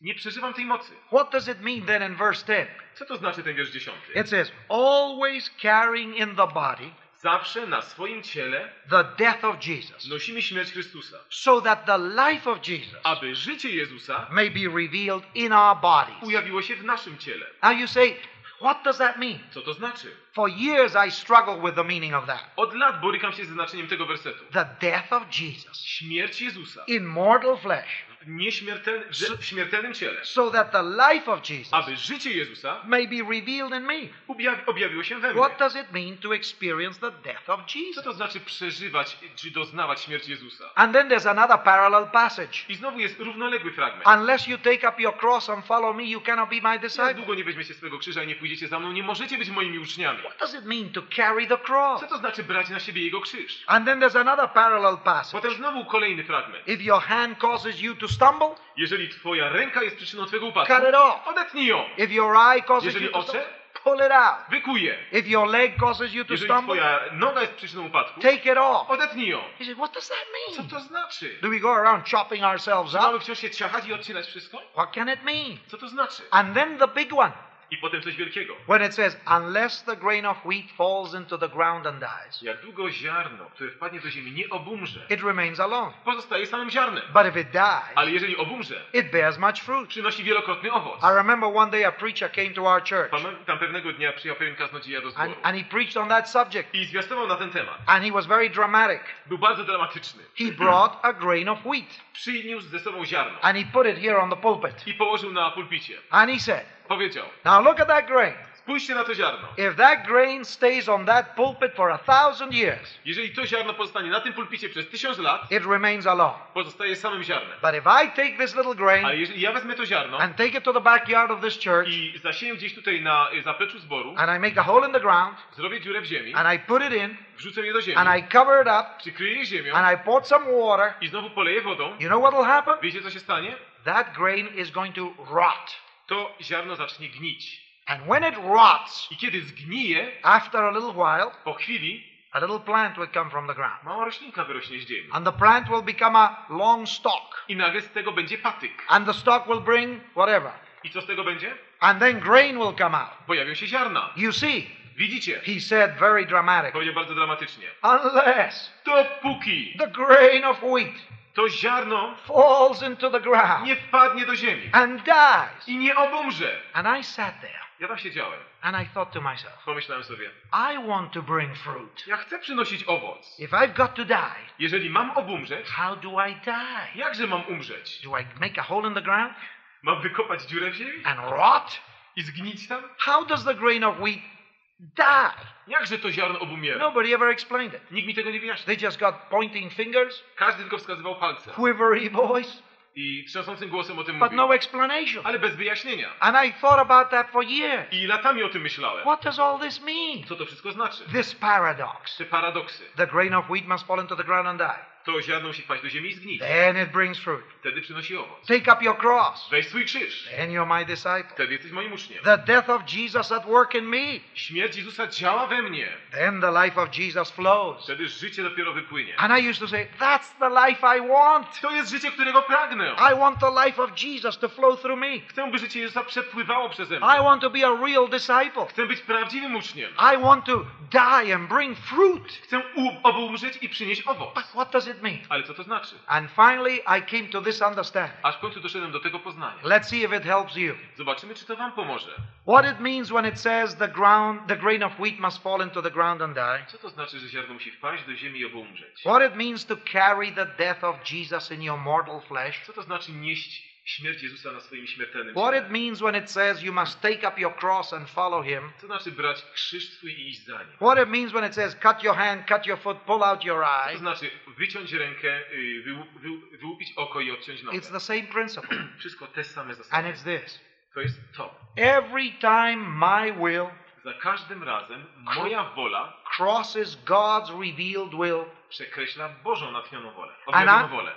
nie przeżywam tej mocy. What does it mean then in verse 10? Co to znaczy ten wiersz dziesiąty? It says, always carrying in the body Zawsze na swoim ciele the death of Jesus, nosimy śmierć Chrystusa, so that the life of Jesus aby życie Jezusa may be revealed in our bodies. ujawiło się w naszym ciele. Now you say, what does that mean? Co to znaczy? For years I struggled with the meaning of that. Od lat borykam się ze znaczeniem tego wersetu. The death of Jesus Śmierć Jezusa in mortal flesh, nieśmiertelny, w śmiertelnym ciele, so that the life of Jesus aby życie Jezusa may be revealed in me. objawi, objawiło się we mnie. What does it mean to experience the death of Co Jesus? to znaczy przeżywać czy doznawać śmierci Jezusa? And then there's another parallel passage. I znowu jest równoległy fragment. Unless you take up your cross and follow me, you cannot be my Jak disciple. długo nie weźmiecie swego krzyża i nie pójdziecie za mną, nie możecie być moimi uczniami. What does it mean to carry the cross? Co to znaczy brać na siebie jego krzyż? And then there's another parallel passage. Potem znowu kolejny fragment. If your hand causes you to stumble, Jeżeli twoja ręka jest przyczyną twojego upadku, cut it off. odetnij ją. If your eye causes Jeżeli you to oczy? stumble, pull it out. Wykuj je. If your leg causes you to Jeżeli stumble, twoja noga jest przyczyną upadku, take it off. odetnij ją. He said, What does that Co mean? to znaczy? Do we go around chopping ourselves Czy mamy up? wciąż się ciachać i odcinać wszystko? What can it mean? Co to znaczy? And then the big one, I potem coś wielkiego. when it says, Unless the grain of wheat falls into the ground and dies, Jak długo ziarno, które wpadnie do ziemi, nie obumrze, it remains alone. pozostaje samym ziarnem. But if it dies, Ale jeżeli obumrze, it bears much fruit. przynosi wielokrotny owoc. I remember one day a preacher came to our church Pamiętam pewnego dnia przyjechał pewien kaznodzieja do and, zboru and he preached on that subject. i zwiastował na ten temat. And he was very dramatic. Był bardzo dramatyczny. He brought a grain of wheat Przyniósł ze sobą ziarno and he put it here on the pulpit. i położył na pulpicie. And he said, Powiedział, Now look at that grain. spójrzcie na to ziarno. If that grain stays on that pulpit for a thousand years, Jeżeli to ziarno pozostanie na tym pulpicie przez tysiąc lat, it remains alone. pozostaje samym ziarnem. But if I take this little grain Ale jeżeli ja wezmę to ziarno and take it to the backyard of this church i zasieję gdzieś tutaj na zapleczu zboru, and I make a hole in the ground zrobię dziurę w ziemi, and I put it in wrzucę je do ziemi, and I cover it up przykryję ziemią and I pour some water, i znowu poleję wodą, you know what will happen? wiecie co się stanie? That grain is going to rot. To ziarno zacznie gnić. And when it rots, I kiedy zgnije, after a little while, po chwili a little plant will come from the ground. mała roślinka wyrośnie z ziemi. And the plant will become a long stalk. I nagle z tego będzie patyk. And the stalk will bring whatever. I co z tego będzie? And then grain will come out. Pojawią się ziarna. You see, Widzicie? he said very dramatic. Powiedział bardzo dramatycznie. Unless Dopóki the grain of wheat to ziarno falls into the ground nie wpadnie do ziemi and dies. i nie obumrze. And I sat there Ja tam siedziałem. and I thought to myself, Pomyślałem sobie, I want to bring fruit. ja chcę przynosić owoc. If I've got to die, Jeżeli mam obumrzeć, how do I die? jakże mam umrzeć? Do I make a hole in the ground Mam wykopać dziurę w ziemi and rot? i zgnić tam? How does the grain of wheat die? Jakże to ziarno obumiera? Nobody ever explained it. Nikt mi tego nie wyjaśni. They just got pointing fingers, Każdy tylko wskazywał palcem quivery voice, i trząsącym głosem o tym but mówił. no explanation. Ale bez wyjaśnienia. And I thought about that for years. I latami o tym myślałem. What does all this mean? Co to wszystko znaczy? This paradox. Te paradoksy. The grain of wheat must fall into the ground and die. To ziarno musi wpaść do ziemi i zgnić. Then it brings fruit. Wtedy przynosi owoc. Take up your cross. Weź swój krzyż. Then you're my disciple. Wtedy jesteś moim uczniem. The death of Jesus at work in me. Śmierć Jezusa działa we mnie. Then the life of Jesus flows. Wtedy życie dopiero wypłynie. And I used to say, that's the life I want. To jest życie, którego pragnę. I want the life of Jesus to flow through me. Chcę, by życie Jezusa przepływało przeze mnie. I want to be a real disciple. Chcę być prawdziwym uczniem. I want to die and bring fruit. Chcę obumrzeć i przynieść owoc. But what does it it mean? Ale co to znaczy? And finally, I came to this understanding. Aż w końcu doszedłem do tego poznania. Let's see if it helps you. Zobaczymy, czy to wam pomoże. What it means when it says the ground, the grain of wheat must fall into the ground and die. Co to znaczy, że ziarno musi wpaść do ziemi i obo umrzeć? What it means to carry the death of Jesus in your mortal flesh. Co to znaczy nieść śmierć Jezusa na swoim śmiertelnym What it means when it says you must take up your cross and follow him. Co znaczy brać krzyż swój i iść za nim? What it means when it says cut your hand, cut your foot, pull out your Co eye. to znaczy wyciąć rękę, y, wyłu- wyłu- wyłupić oko i odciąć nogę? It's the same principle. [clears throat] Wszystko te same And zasady. it's this. To jest to. Every time my will Za każdym razem moja wola crosses God's revealed will, przekreśla Bożą natchnioną wolę, objawioną wolę.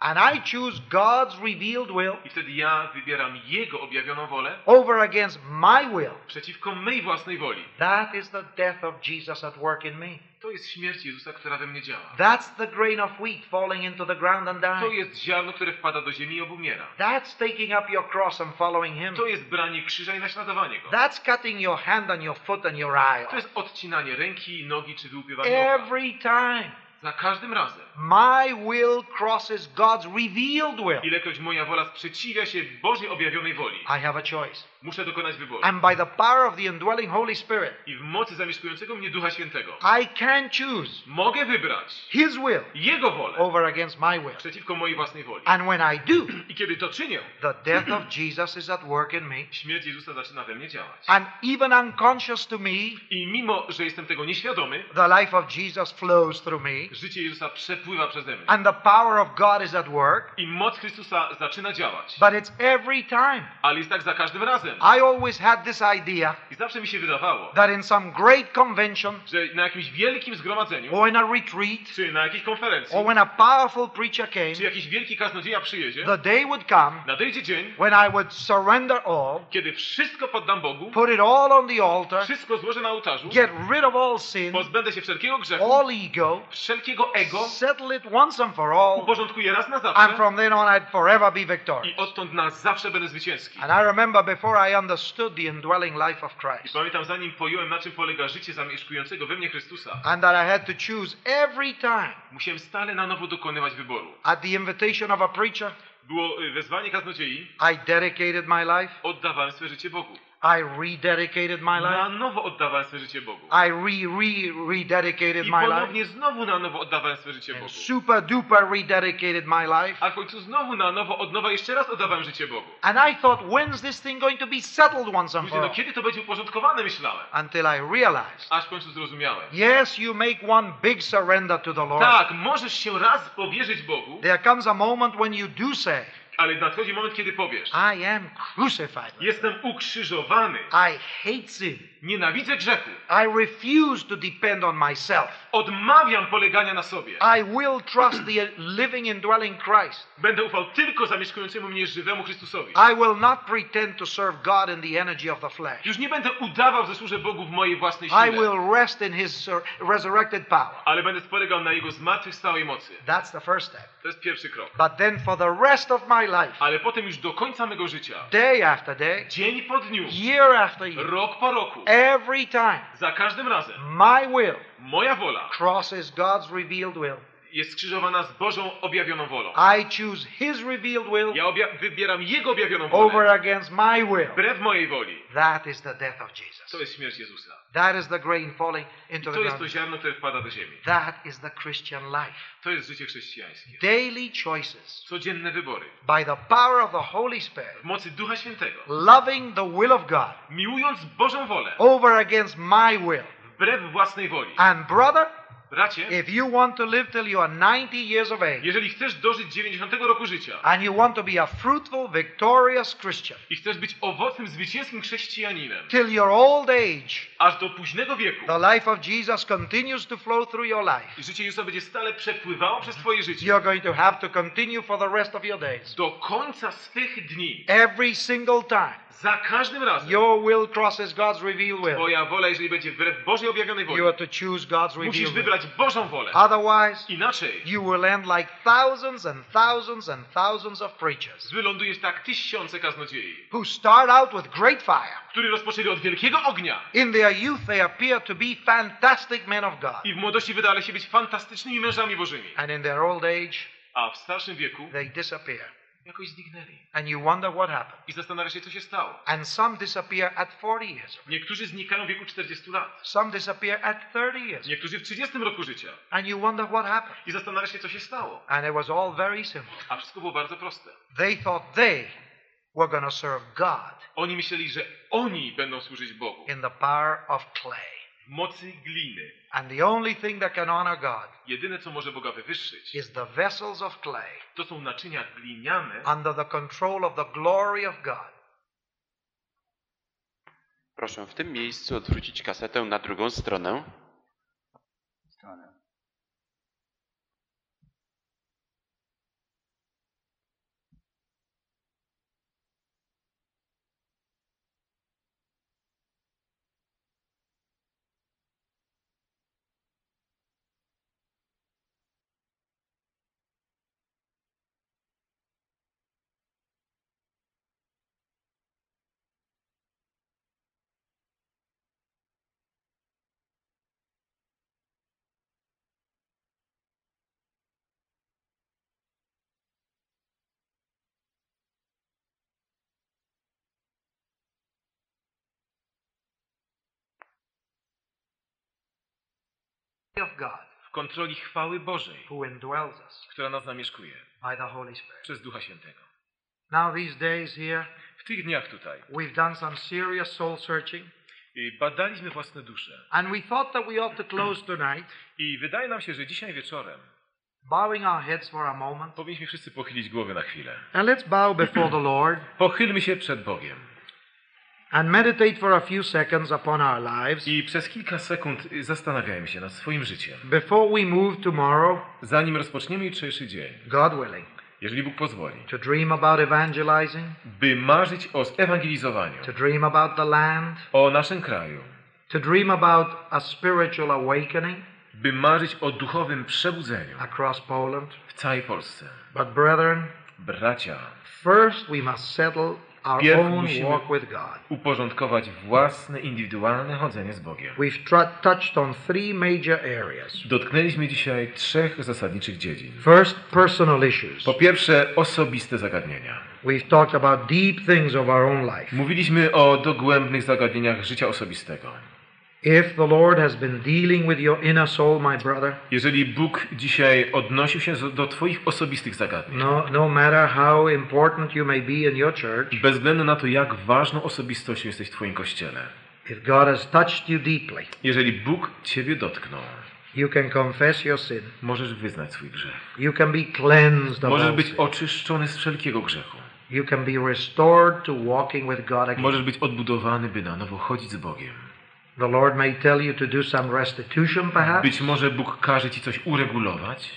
And I choose God's revealed will I wtedy ja wybieram Jego objawioną wolę over against my will, przeciwko mej własnej woli. that is the death of Jesus at work in me. To jest śmierć Jezusa, która we mnie działa. That's the grain of wheat falling into the ground and To dying. jest ziarno, które wpada do ziemi i obumiera. That's taking up your cross and following Him. To jest branie krzyża i naśladowanie Go. That's cutting your hand and your foot and your eye To jest odcinanie ręki, nogi czy wyłupywanie. Every time Za każdym razem. My will crosses God's revealed will, Ilekroć moja wola sprzeciwia się Bożej objawionej woli, I have a choice. muszę dokonać wyboru. And by the power of the indwelling Holy Spirit, I w mocy zamieszkującego mnie Ducha Świętego I can choose mogę wybrać His will Jego wolę over against my will. przeciwko mojej własnej woli. And when I do, I kiedy to czynię, the death of Jesus is at work in me. śmierć Jezusa zaczyna we mnie działać. And even unconscious to me, I mimo, że jestem tego nieświadomy, the life of Jesus flows through me. życie Jezusa przepływa przeze mnie. And the power of God is at work. I moc Chrystusa zaczyna działać. But it's every time. Ale jest tak za każdym razem. I always had this idea I zawsze mi się wydawało, that in some great convention że na jakimś wielkim zgromadzeniu, or in a retreat czy na jakiejś konferencji, or when a powerful preacher came, czy jakiś wielki kaznodzieja przyjedzie, the day would come nadejdzie dzień, when I would surrender all, kiedy wszystko poddam Bogu, put it all on the altar, wszystko złożę na ołtarzu, get rid of all sin, pozbędę się wszelkiego grzechu, all ego, wszelkiego ego, settle it once and for all, uporządkuję raz na and zawsze from then on I'd forever be victorious. i odtąd na zawsze będę zwycięski. And I remember before I understood the indwelling life of I Christ, pamiętam, zanim pojąłem, na czym polega życie zamieszkującego we mnie Chrystusa, and that I had to choose every time musiałem stale na nowo dokonywać wyboru. at the invitation of a preacher, Było y, wezwanie kaznodziei, I dedicated my life, oddawałem swe życie Bogu. I rededicated my Na life, nowo oddawałem swe życie Bogu. I re re rededicated I my life, ponownie znowu na nowo oddawałem swe życie and Bogu. super duper rededicated my life. A w końcu znowu na nowo, od nowa jeszcze raz oddawałem życie Bogu. And I thought, when's this thing going to be settled once and for no all? kiedy to będzie uporządkowane, myślałem. Until I realized, Aż w końcu zrozumiałem. yes, you make one big surrender to the Lord. Tak, możesz się raz powierzyć Bogu, There comes a moment when you do say, ale nadchodzi moment, kiedy powiesz. I am crucified. Jestem ukrzyżowany. I hate sin. Nienawidzę grzechu. I refuse to depend on myself. Odmawiam polegania na sobie. I will trust the living indwelling Christ. Będę ufał tylko zamieszkującemu mnie żywemu Chrystusowi. I will not pretend to serve God in the energy of the flesh. Już nie będę udawał, że służę Bogu w mojej własnej I sile, will rest in His sur- resurrected power. ale będę spolegał na Jego zmartwychwstałej mocy. That's the first step. To jest pierwszy krok. But then for the rest of my life, Ale potem już do końca mego życia, day after day, dzień po dniu, year after year, rok po roku, every time, za każdym razem, my will moja wola crosses God's revealed will. Jest skrzyżowana z Bożą objawioną wolą. I choose His revealed will Ja wybieram Jego objawioną over wolę, against my will. wbrew mojej woli. That is the death of Jesus. To jest śmierć Jezusa. That is the grain falling into I the to jest to ziarno, które wpada do ziemi. That is the Christian life. To jest życie chrześcijańskie. Daily choices Codzienne wybory. by the power of the Holy Spirit, W mocy Ducha Świętego. loving the will of God Miłując Bożą wolę, over against my will. wbrew własnej woli. And brother, Bracie, if you want to live till you are 90 years of age jeżeli chcesz dożyć 90 roku życia and you want to be a fruitful, victorious Christian i chcesz być owocnym, zwycięskim chrześcijaninem, till your old age, aż do późnego wieku, the life of Jesus continues to flow through your life. i życie Jezusa będzie stale przepływało przez twoje życie, You're going to have to continue for the rest of your days. do końca swych dni, Every single time Za każdym razem your will crosses God's revealed will, Twoja wola, jeżeli będzie wbrew Bożej objawionej you woli, are to choose God's musisz revealed will. wybrać Bożą wolę. Otherwise, Inaczej you will end like thousands and thousands and thousands of preachers wylądujesz tak tysiące kaznodziei, who start out with great fire. rozpoczęli od wielkiego ognia In their youth, they appear to be fantastic men of God. i w młodości wydali się być fantastycznymi mężami bożymi, And in their old age, a w starszym wieku they disappear. Jakoś zniknęli. And you wonder what happened. I zastanawiasz się, co się stało. And some disappear at 40 years. Niektórzy znikają w wieku 40 lat, Some disappear at 30 years. niektórzy w 30 roku życia. And you wonder what happened. I zastanawiasz się, co się stało. And it was all very simple. A wszystko było bardzo proste. They thought they were to serve God Oni myśleli, że oni będą służyć Bogu in the power of clay. Mocy gliny. And the only thing that can honor God Jedyne, co może Boga wywyższyć, is the vessels of clay to są naczynia gliniane under the control of the glory of God. Proszę w tym miejscu odwrócić kasetę na drugą stronę. W kontroli chwały Bożej, która nas zamieszkuje przez Ducha Świętego. Now, these days here, W tych dniach tutaj we've done some serious soul searching, y, badaliśmy własne dusze and we thought that we ought to close tonight, [clears throat] i wydaje nam się, że dzisiaj wieczorem bowing our heads for a moment. powinniśmy wszyscy pochylić głowy na chwilę. And let's bow before the Lord Pochylmy się przed Bogiem and meditate for a few seconds upon our lives i przez kilka sekund zastanawiajmy się nad swoim życiem. before we move tomorrow, Zanim rozpoczniemy jutrzejszy dzień, God willing, jeżeli Bóg pozwoli, to dream about evangelizing, by marzyć o ewangelizowaniu, to dream about the land, o naszym kraju, to dream about a spiritual awakening by marzyć o duchowym przebudzeniu across Poland. w całej Polsce. But, brethren, Bracia, first we must settle our own walk with God. uporządkować własne, indywidualne chodzenie z Bogiem. We've touched on three major areas. Dotknęliśmy dzisiaj trzech zasadniczych dziedzin. First, personal issues. Po pierwsze, osobiste zagadnienia. We've talked about deep things of our own life. Mówiliśmy o dogłębnych zagadnieniach życia osobistego. If the Lord has been dealing with your inner soul, my brother, Jeżeli Bóg dzisiaj odnosił się do Twoich osobistych zagadnień, no, no matter how important you may be in your church, bez względu na to, jak ważną osobistością jesteś w Twoim kościele, if God has touched you deeply, jeżeli Bóg Ciebie dotknął, you can confess your sin. możesz wyznać swój grzech. You can be cleansed of Możesz być oczyszczony z wszelkiego grzechu. You can be restored to walking with God again. Możesz być odbudowany, by na nowo chodzić z Bogiem. The Lord may tell you to do some restitution, perhaps, Być może Bóg każe Ci coś uregulować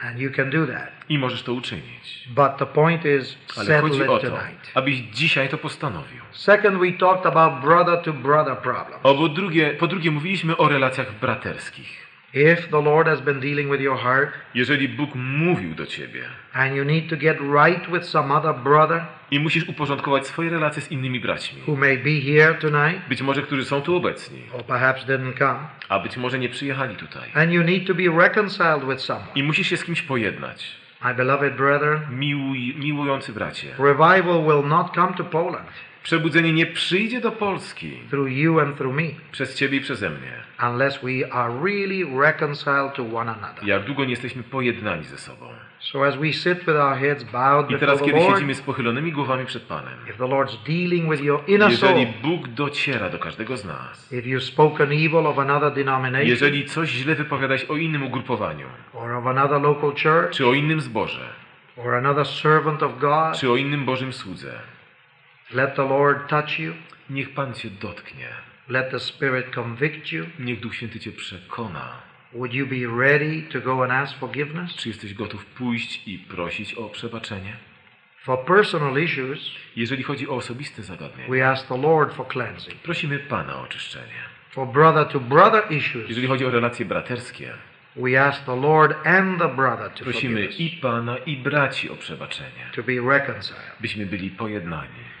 and you can do that. i możesz to uczynić. But the point is, Ale chodzi o to, tonight. abyś dzisiaj to postanowił. Second, we talked about brother to brother problems. O, drugie, po drugie mówiliśmy o relacjach braterskich. If the Lord has been dealing with your heart Jeżeli Bóg mówił do Ciebie and you need to get right with some other brother i musisz uporządkować swoje relacje z innymi braćmi, who may be here tonight być może którzy są tu obecni, or perhaps didn't come, a być może nie przyjechali tutaj, and you need to be reconciled with someone, i musisz się z kimś pojednać, my beloved brethren, miłuj, miłujący bracie, revival will not come to Poland przebudzenie nie przyjdzie do Polski through you and through me. przez Ciebie i przeze mnie, unless we are really reconciled to one another. jak długo nie jesteśmy pojednani ze sobą. So as we sit with our heads bowed I teraz, kiedy siedzimy z pochylonymi głowami przed Panem, if the Lord's dealing with your inner jeżeli Bóg dociera do każdego z nas, if you've spoken evil of another denomination jeżeli coś źle wypowiadać o innym ugrupowaniu, or of another local church czy o innym zborze, or another servant of God, czy o innym Bożym słudze, let the Lord touch you. niech Pan Cię dotknie. Let the Spirit convict you. Niech Duch Święty Cię przekona. Would you be ready to go and ask forgiveness? Czy jesteś gotów pójść i prosić o przebaczenie? For personal issues, Jeżeli chodzi o osobiste zagadnienia, we ask the Lord for cleansing. prosimy Pana o oczyszczenie. For brother to brother issues, Jeżeli chodzi o relacje braterskie, we ask the Lord and the brother to prosimy i Pana, i braci o przebaczenie, to be reconciled. byśmy byli pojednani.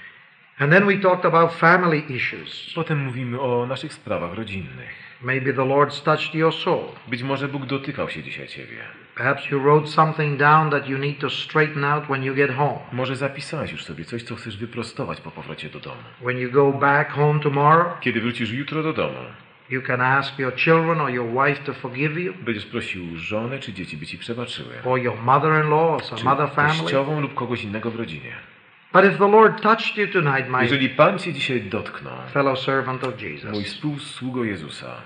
And then we talked about family issues. Potem mówimy o naszych sprawach rodzinnych. Maybe the Lord's touched your soul. Być może Bóg dotykał się dzisiaj Ciebie. Perhaps you wrote something down that you need to straighten out when you get home. Może zapisałeś już sobie coś, co chcesz wyprostować po powrocie do domu. When you go back home tomorrow, Kiedy wrócisz jutro do domu, you can ask your children or your wife to forgive you, będziesz prosił żonę czy dzieci, by Ci przebaczyły. or your mother-in-law or some other family. teściową lub kogoś innego w rodzinie. But if the Lord touched you tonight, my Jeżeli Pan Cię dzisiaj dotknął, fellow servant of mój Jesus, współsługo Jezusa,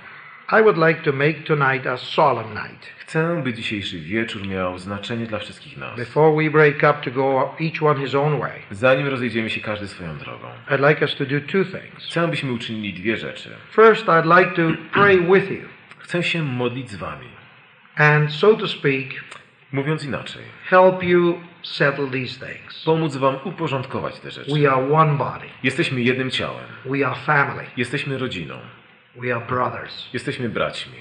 I would like to make tonight a solemn night. chcę, by dzisiejszy wieczór miał znaczenie dla wszystkich nas. Before we break up to go each one his own way, Zanim rozejdziemy się każdy swoją drogą, I'd like us to do two things. chcę, byśmy uczynili dwie rzeczy. First, I'd like to pray with you Chcę się modlić z Wami. and, so to speak, Mówiąc inaczej, help you settle these things. pomóc Wam uporządkować te rzeczy. We are one body. Jesteśmy jednym ciałem. We are family. Jesteśmy rodziną. We are brothers. Jesteśmy braćmi.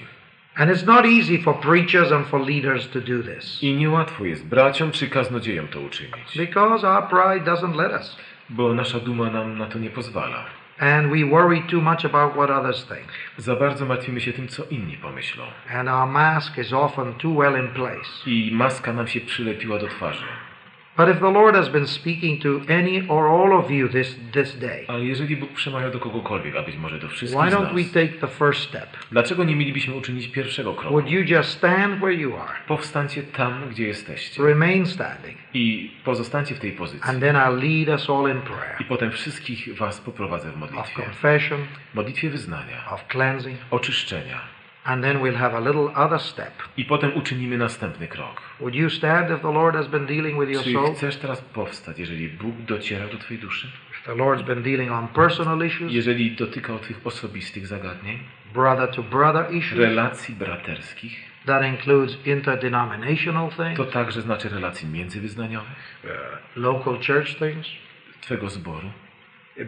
And it's not easy for preachers and for leaders to do this I niełatwo jest braciom czy kaznodziejom to uczynić, because our pride doesn't let us. bo nasza duma nam na to nie pozwala. And we worry too much about what others think. Za bardzo martwimy się tym, co inni pomyślą. And our mask is often too well in place. I maska nam się przylepiła do twarzy. But if the Lord has been speaking to any or all of you this, this day, Ale jeżeli Bóg przemawia do kogokolwiek, a być może do wszystkich why z don't we nas, take the first step? dlaczego nie mielibyśmy uczynić pierwszego kroku? Would you just stand where you are, Powstańcie tam, gdzie jesteście remain standing, i pozostańcie w tej pozycji. and then I'll lead us all in prayer I potem wszystkich was poprowadzę w of modlitwie. confession, Modlitwie wyznania, of cleansing, oczyszczenia. And then we'll have a little other step. I potem uczynimy następny krok. Would you stand if the Lord has been dealing with your Czy soul? chcesz teraz powstać, jeżeli Bóg dociera do twojej duszy? If the Lord's been dealing on personal issues, Jeżeli dotykał twych osobistych zagadnień, brother to brother issues, relacji braterskich, that includes interdenominational to things, także znaczy relacji międzywyznaniowych, local church things, twego zboru,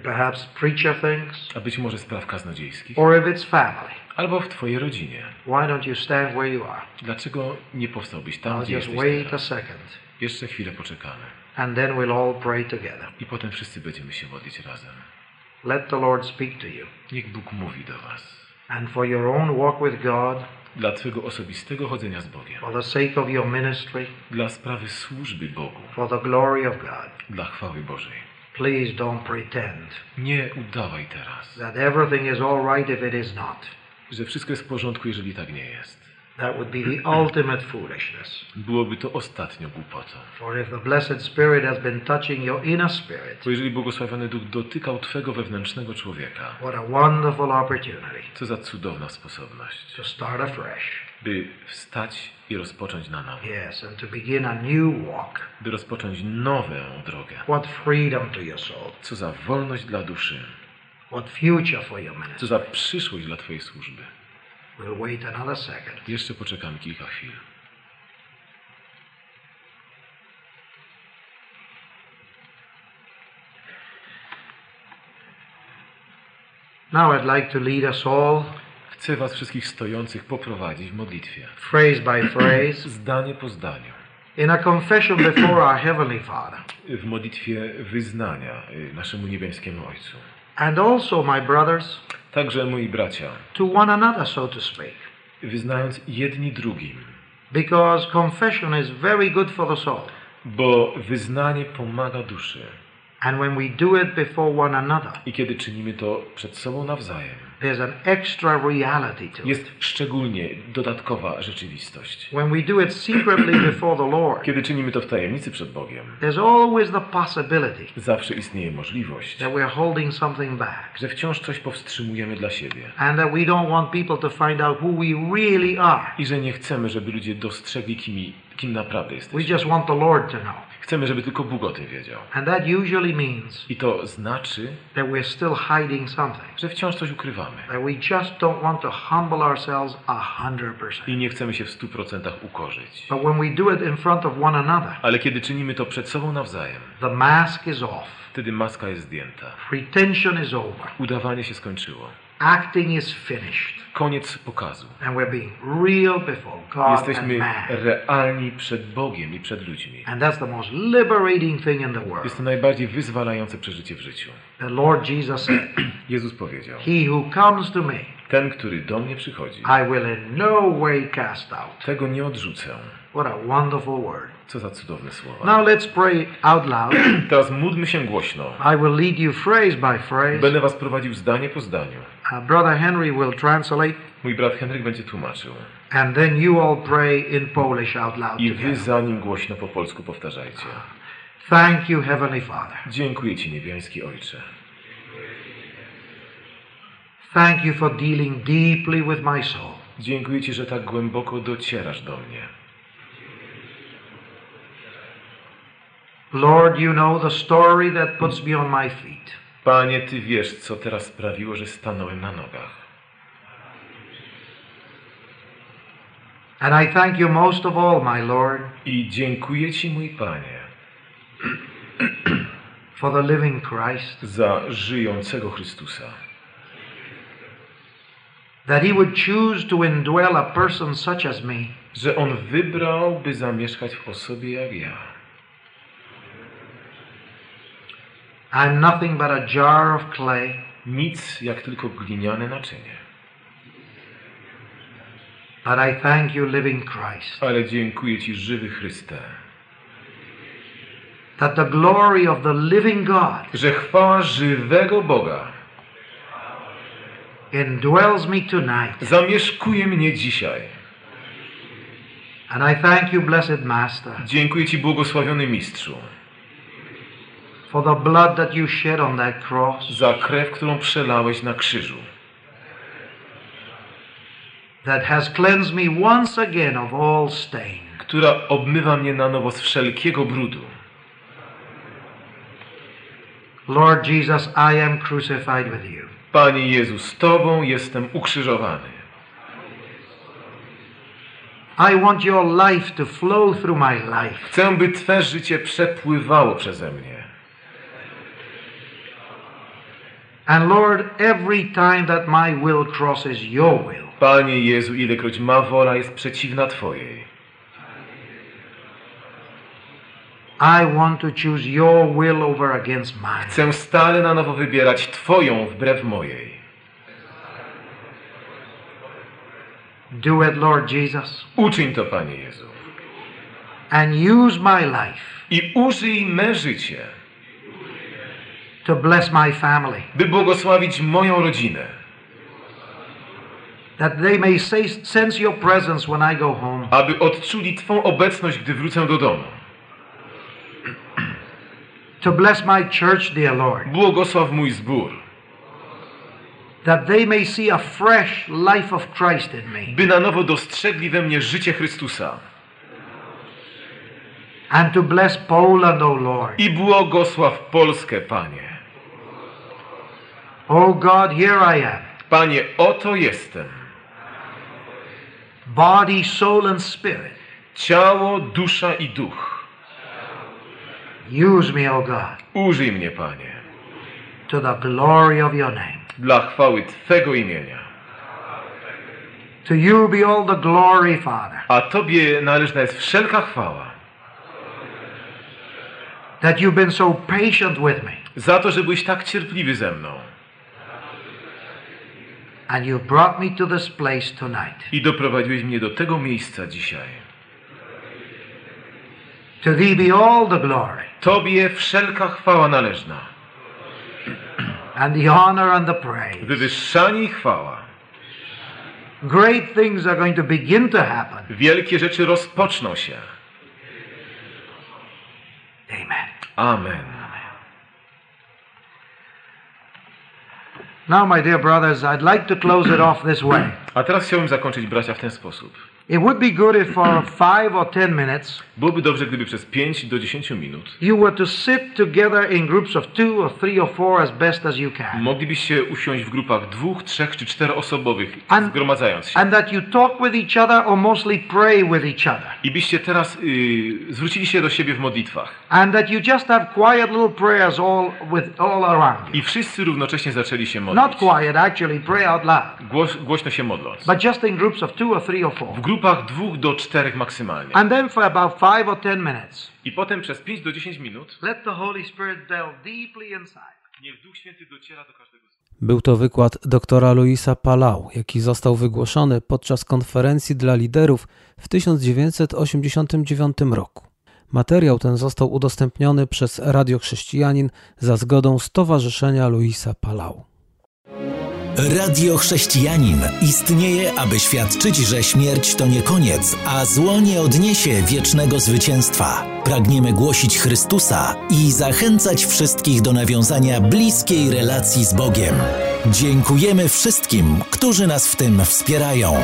perhaps preacher things, a być może spraw kaznodziejskich, or if it's family. Albo w twojej rodzinie. Why don't you stand where you are? Dlaczego nie powstałbyś tam, I'll gdzie just jesteś wait a teraz? second, Jeszcze chwilę poczekamy. and then we'll all pray together. I potem wszyscy będziemy się modlić razem. Let the Lord speak to you. Niech Bóg mówi do was. And for your own walk with God, Dla twego osobistego chodzenia z Bogiem. for the sake of your ministry, Dla sprawy służby Bogu. for the glory of God, Dla chwały Bożej. please don't pretend Nie udawaj teraz, that everything is all right if it is not. Że wszystko jest w porządku, jeżeli tak nie jest. That would be the ultimate foolishness. Byłoby to ostatnio głupotą. For if the blessed Spirit has been touching your inner spirit, Bo jeżeli błogosławiony Duch dotykał twego wewnętrznego człowieka, what a wonderful opportunity co za cudowna sposobność, to start afresh. by wstać i rozpocząć na nowo, Yes, and to begin a new walk. by rozpocząć nową drogę. What freedom to your soul. Co za wolność dla duszy, What future for your co ministry. za przyszłość dla twojej służby. We'll wait another second. Jeszcze poczekamy kilka chwil. Now I'd like to lead us all, Chcę was wszystkich stojących poprowadzić w modlitwie. phrase by phrase, [clears throat] Zdanie po zdaniu. in a confession before our Heavenly Father. W modlitwie wyznania y, naszemu niebieskiemu Ojcu. And also, my brothers, Także moi bracia, to one another, so to speak. wyznając jedni drugim, Because confession is very good for the soul. bo wyznanie pomaga duszy. And when we do it before one another, I kiedy czynimy to przed sobą nawzajem, there's an extra reality to it. jest szczególnie dodatkowa rzeczywistość. When we do it secretly [clears throat] before the Lord, Kiedy czynimy to w tajemnicy przed Bogiem, there's always the possibility zawsze istnieje możliwość, that we're holding something back że wciąż coś powstrzymujemy dla siebie. and that we don't want people to find out who we really are. I że nie chcemy, żeby ludzie dostrzegli, kim, kim naprawdę We jesteśmy. just want the Lord to know. Chcemy, żeby tylko Bóg o tym wiedział. And that usually means I to znaczy, that we're still hiding something. że wciąż coś ukrywamy. That we just don't want to humble ourselves a hundred percent. I nie chcemy się w stu procentach ukorzyć. But when we do it in front of one another, Ale kiedy czynimy to przed sobą nawzajem, the mask is off. wtedy maska jest zdjęta. Pretension is over. Udawanie się skończyło. Acting is finished. Koniec pokazu. And we're being real before God and Jesteśmy realni przed Bogiem i przed ludźmi. And that's the most liberating thing in the world. Jest to najbardziej wyzwalające przeżycie w życiu. The Lord Jesus said, [clears throat] Jezus powiedział: He who comes to me, Ten, który do mnie przychodzi, I will in no way cast out. tego nie odrzucę. What a wonderful word. Co za cudowne słowa. Now let's pray out loud. [clears throat] Teraz módlmy się głośno. I will lead you phrase by phrase. Będę was prowadził zdanie po zdaniu. Uh, Brother Henry will translate, Mój brat Henryk będzie tłumaczył. and then you all pray in Polish out loud I wy za nim głośno po polsku powtarzajcie. Thank you, Heavenly Father. Dziękuję Ci, niebiański Ojcze. Thank you for dealing deeply with my soul. Dziękuję Ci, że tak głęboko docierasz do mnie. Lord, you know the story that puts me on my feet. Panie, Ty wiesz, co teraz sprawiło, że stanąłem na nogach. And I thank you most of all, my Lord, I dziękuję Ci, mój Panie, for the living Christ, za żyjącego Chrystusa. that He would choose to indwell a person such as me Że On wybrał, by zamieszkać w osobie jak ja. I'm nothing but a jar of clay, Nic jak tylko gliniane naczynie. but I thank you, living Christ, Ale dziękuję Ci, żywy Chryste, that the glory of the living God że chwała żywego Boga indwells me tonight. zamieszkuje mnie dzisiaj. And I thank you, blessed Master, Dziękuję Ci, błogosławiony Mistrzu, for the blood that you shed on that cross za krew, którą przelałeś na krzyżu, that has cleansed me once again of all stain. która obmywa mnie na nowo z wszelkiego brudu. Lord Jesus, I am crucified with you. Panie Jezu, z Tobą jestem ukrzyżowany. I want your life to flow through my life. Chcę, by Twe życie przepływało przeze mnie. And Lord, every time that my will crosses your will, Panie Jezu, ilekroć ma wola jest przeciwna Twojej. I want to choose your will over against mine. Chcę stale na nowo wybierać Twoją wbrew mojej. Do it, Lord Jesus, Uczyń to, Panie Jezu. and use my life I użyj me życie, to bless my family, by błogosławić moją rodzinę, that they may sense your presence when I go home, aby odczuli Twą obecność, gdy wrócę do domu. to bless my church, dear Lord, Błogosław mój zbór, that they may see a fresh life of Christ in me, by na nowo dostrzegli we mnie życie Chrystusa. and to bless Poland, O Lord. I błogosław Polskę, Panie. Oh God, here I am, Panie, oto jestem. body, soul, and spirit. Ciało, dusza i duch. Use me, O God, Użyj mnie, Panie, to the glory of your name. dla chwały Twego imienia. To you be all the glory, Father, A Tobie należna jest wszelka chwała that you've been so patient with me za to, że byłeś tak cierpliwy ze mną and you brought me to this place tonight. i doprowadziłeś mnie do tego miejsca dzisiaj. To thee be all the glory Tobie wszelka chwała należna, and the honor and the praise. wywyższanie i chwała. Great things are going to begin to happen. Wielkie rzeczy rozpoczną się. Amen. Amen. Now, my dear brothers, I'd like to close it off this way. A teraz chciałbym zakończyć bracia w ten sposób. It would be good if for five or ten minutes Byłoby dobrze, gdyby przez 5 do 10 minut you were to sit together in groups of two or three or four as best as you can. moglibyście usiąść w grupach dwóch, trzech czy czteroosobowych, And- zgromadzając się. And that you talk with each other or mostly pray with each other. I byście teraz y, zwrócili się do siebie w modlitwach. And that you just have quiet little prayers all with all around you. I wszyscy równocześnie zaczęli się Not modlić. quiet, actually, pray out loud. Głoś, głośno się modląc. But just in groups of two or three or W four. Grupach dwóch do czterech maksymalnie. And then for about five or ten minutes, I potem przez 5 do 10 minut let the Holy Spirit delve deeply inside. niech Duch Święty dociera do każdego z Był to wykład doktora Luisa Palau, jaki został wygłoszony podczas konferencji dla liderów w 1989 roku. Materiał ten został udostępniony przez Radio Chrześcijanin za zgodą Stowarzyszenia Luisa Palau. Radio Chrześcijanin istnieje, aby świadczyć, że śmierć to nie koniec, a zło nie odniesie wiecznego zwycięstwa. Pragniemy głosić Chrystusa i zachęcać wszystkich do nawiązania bliskiej relacji z Bogiem. Dziękujemy wszystkim, którzy nas w tym wspierają.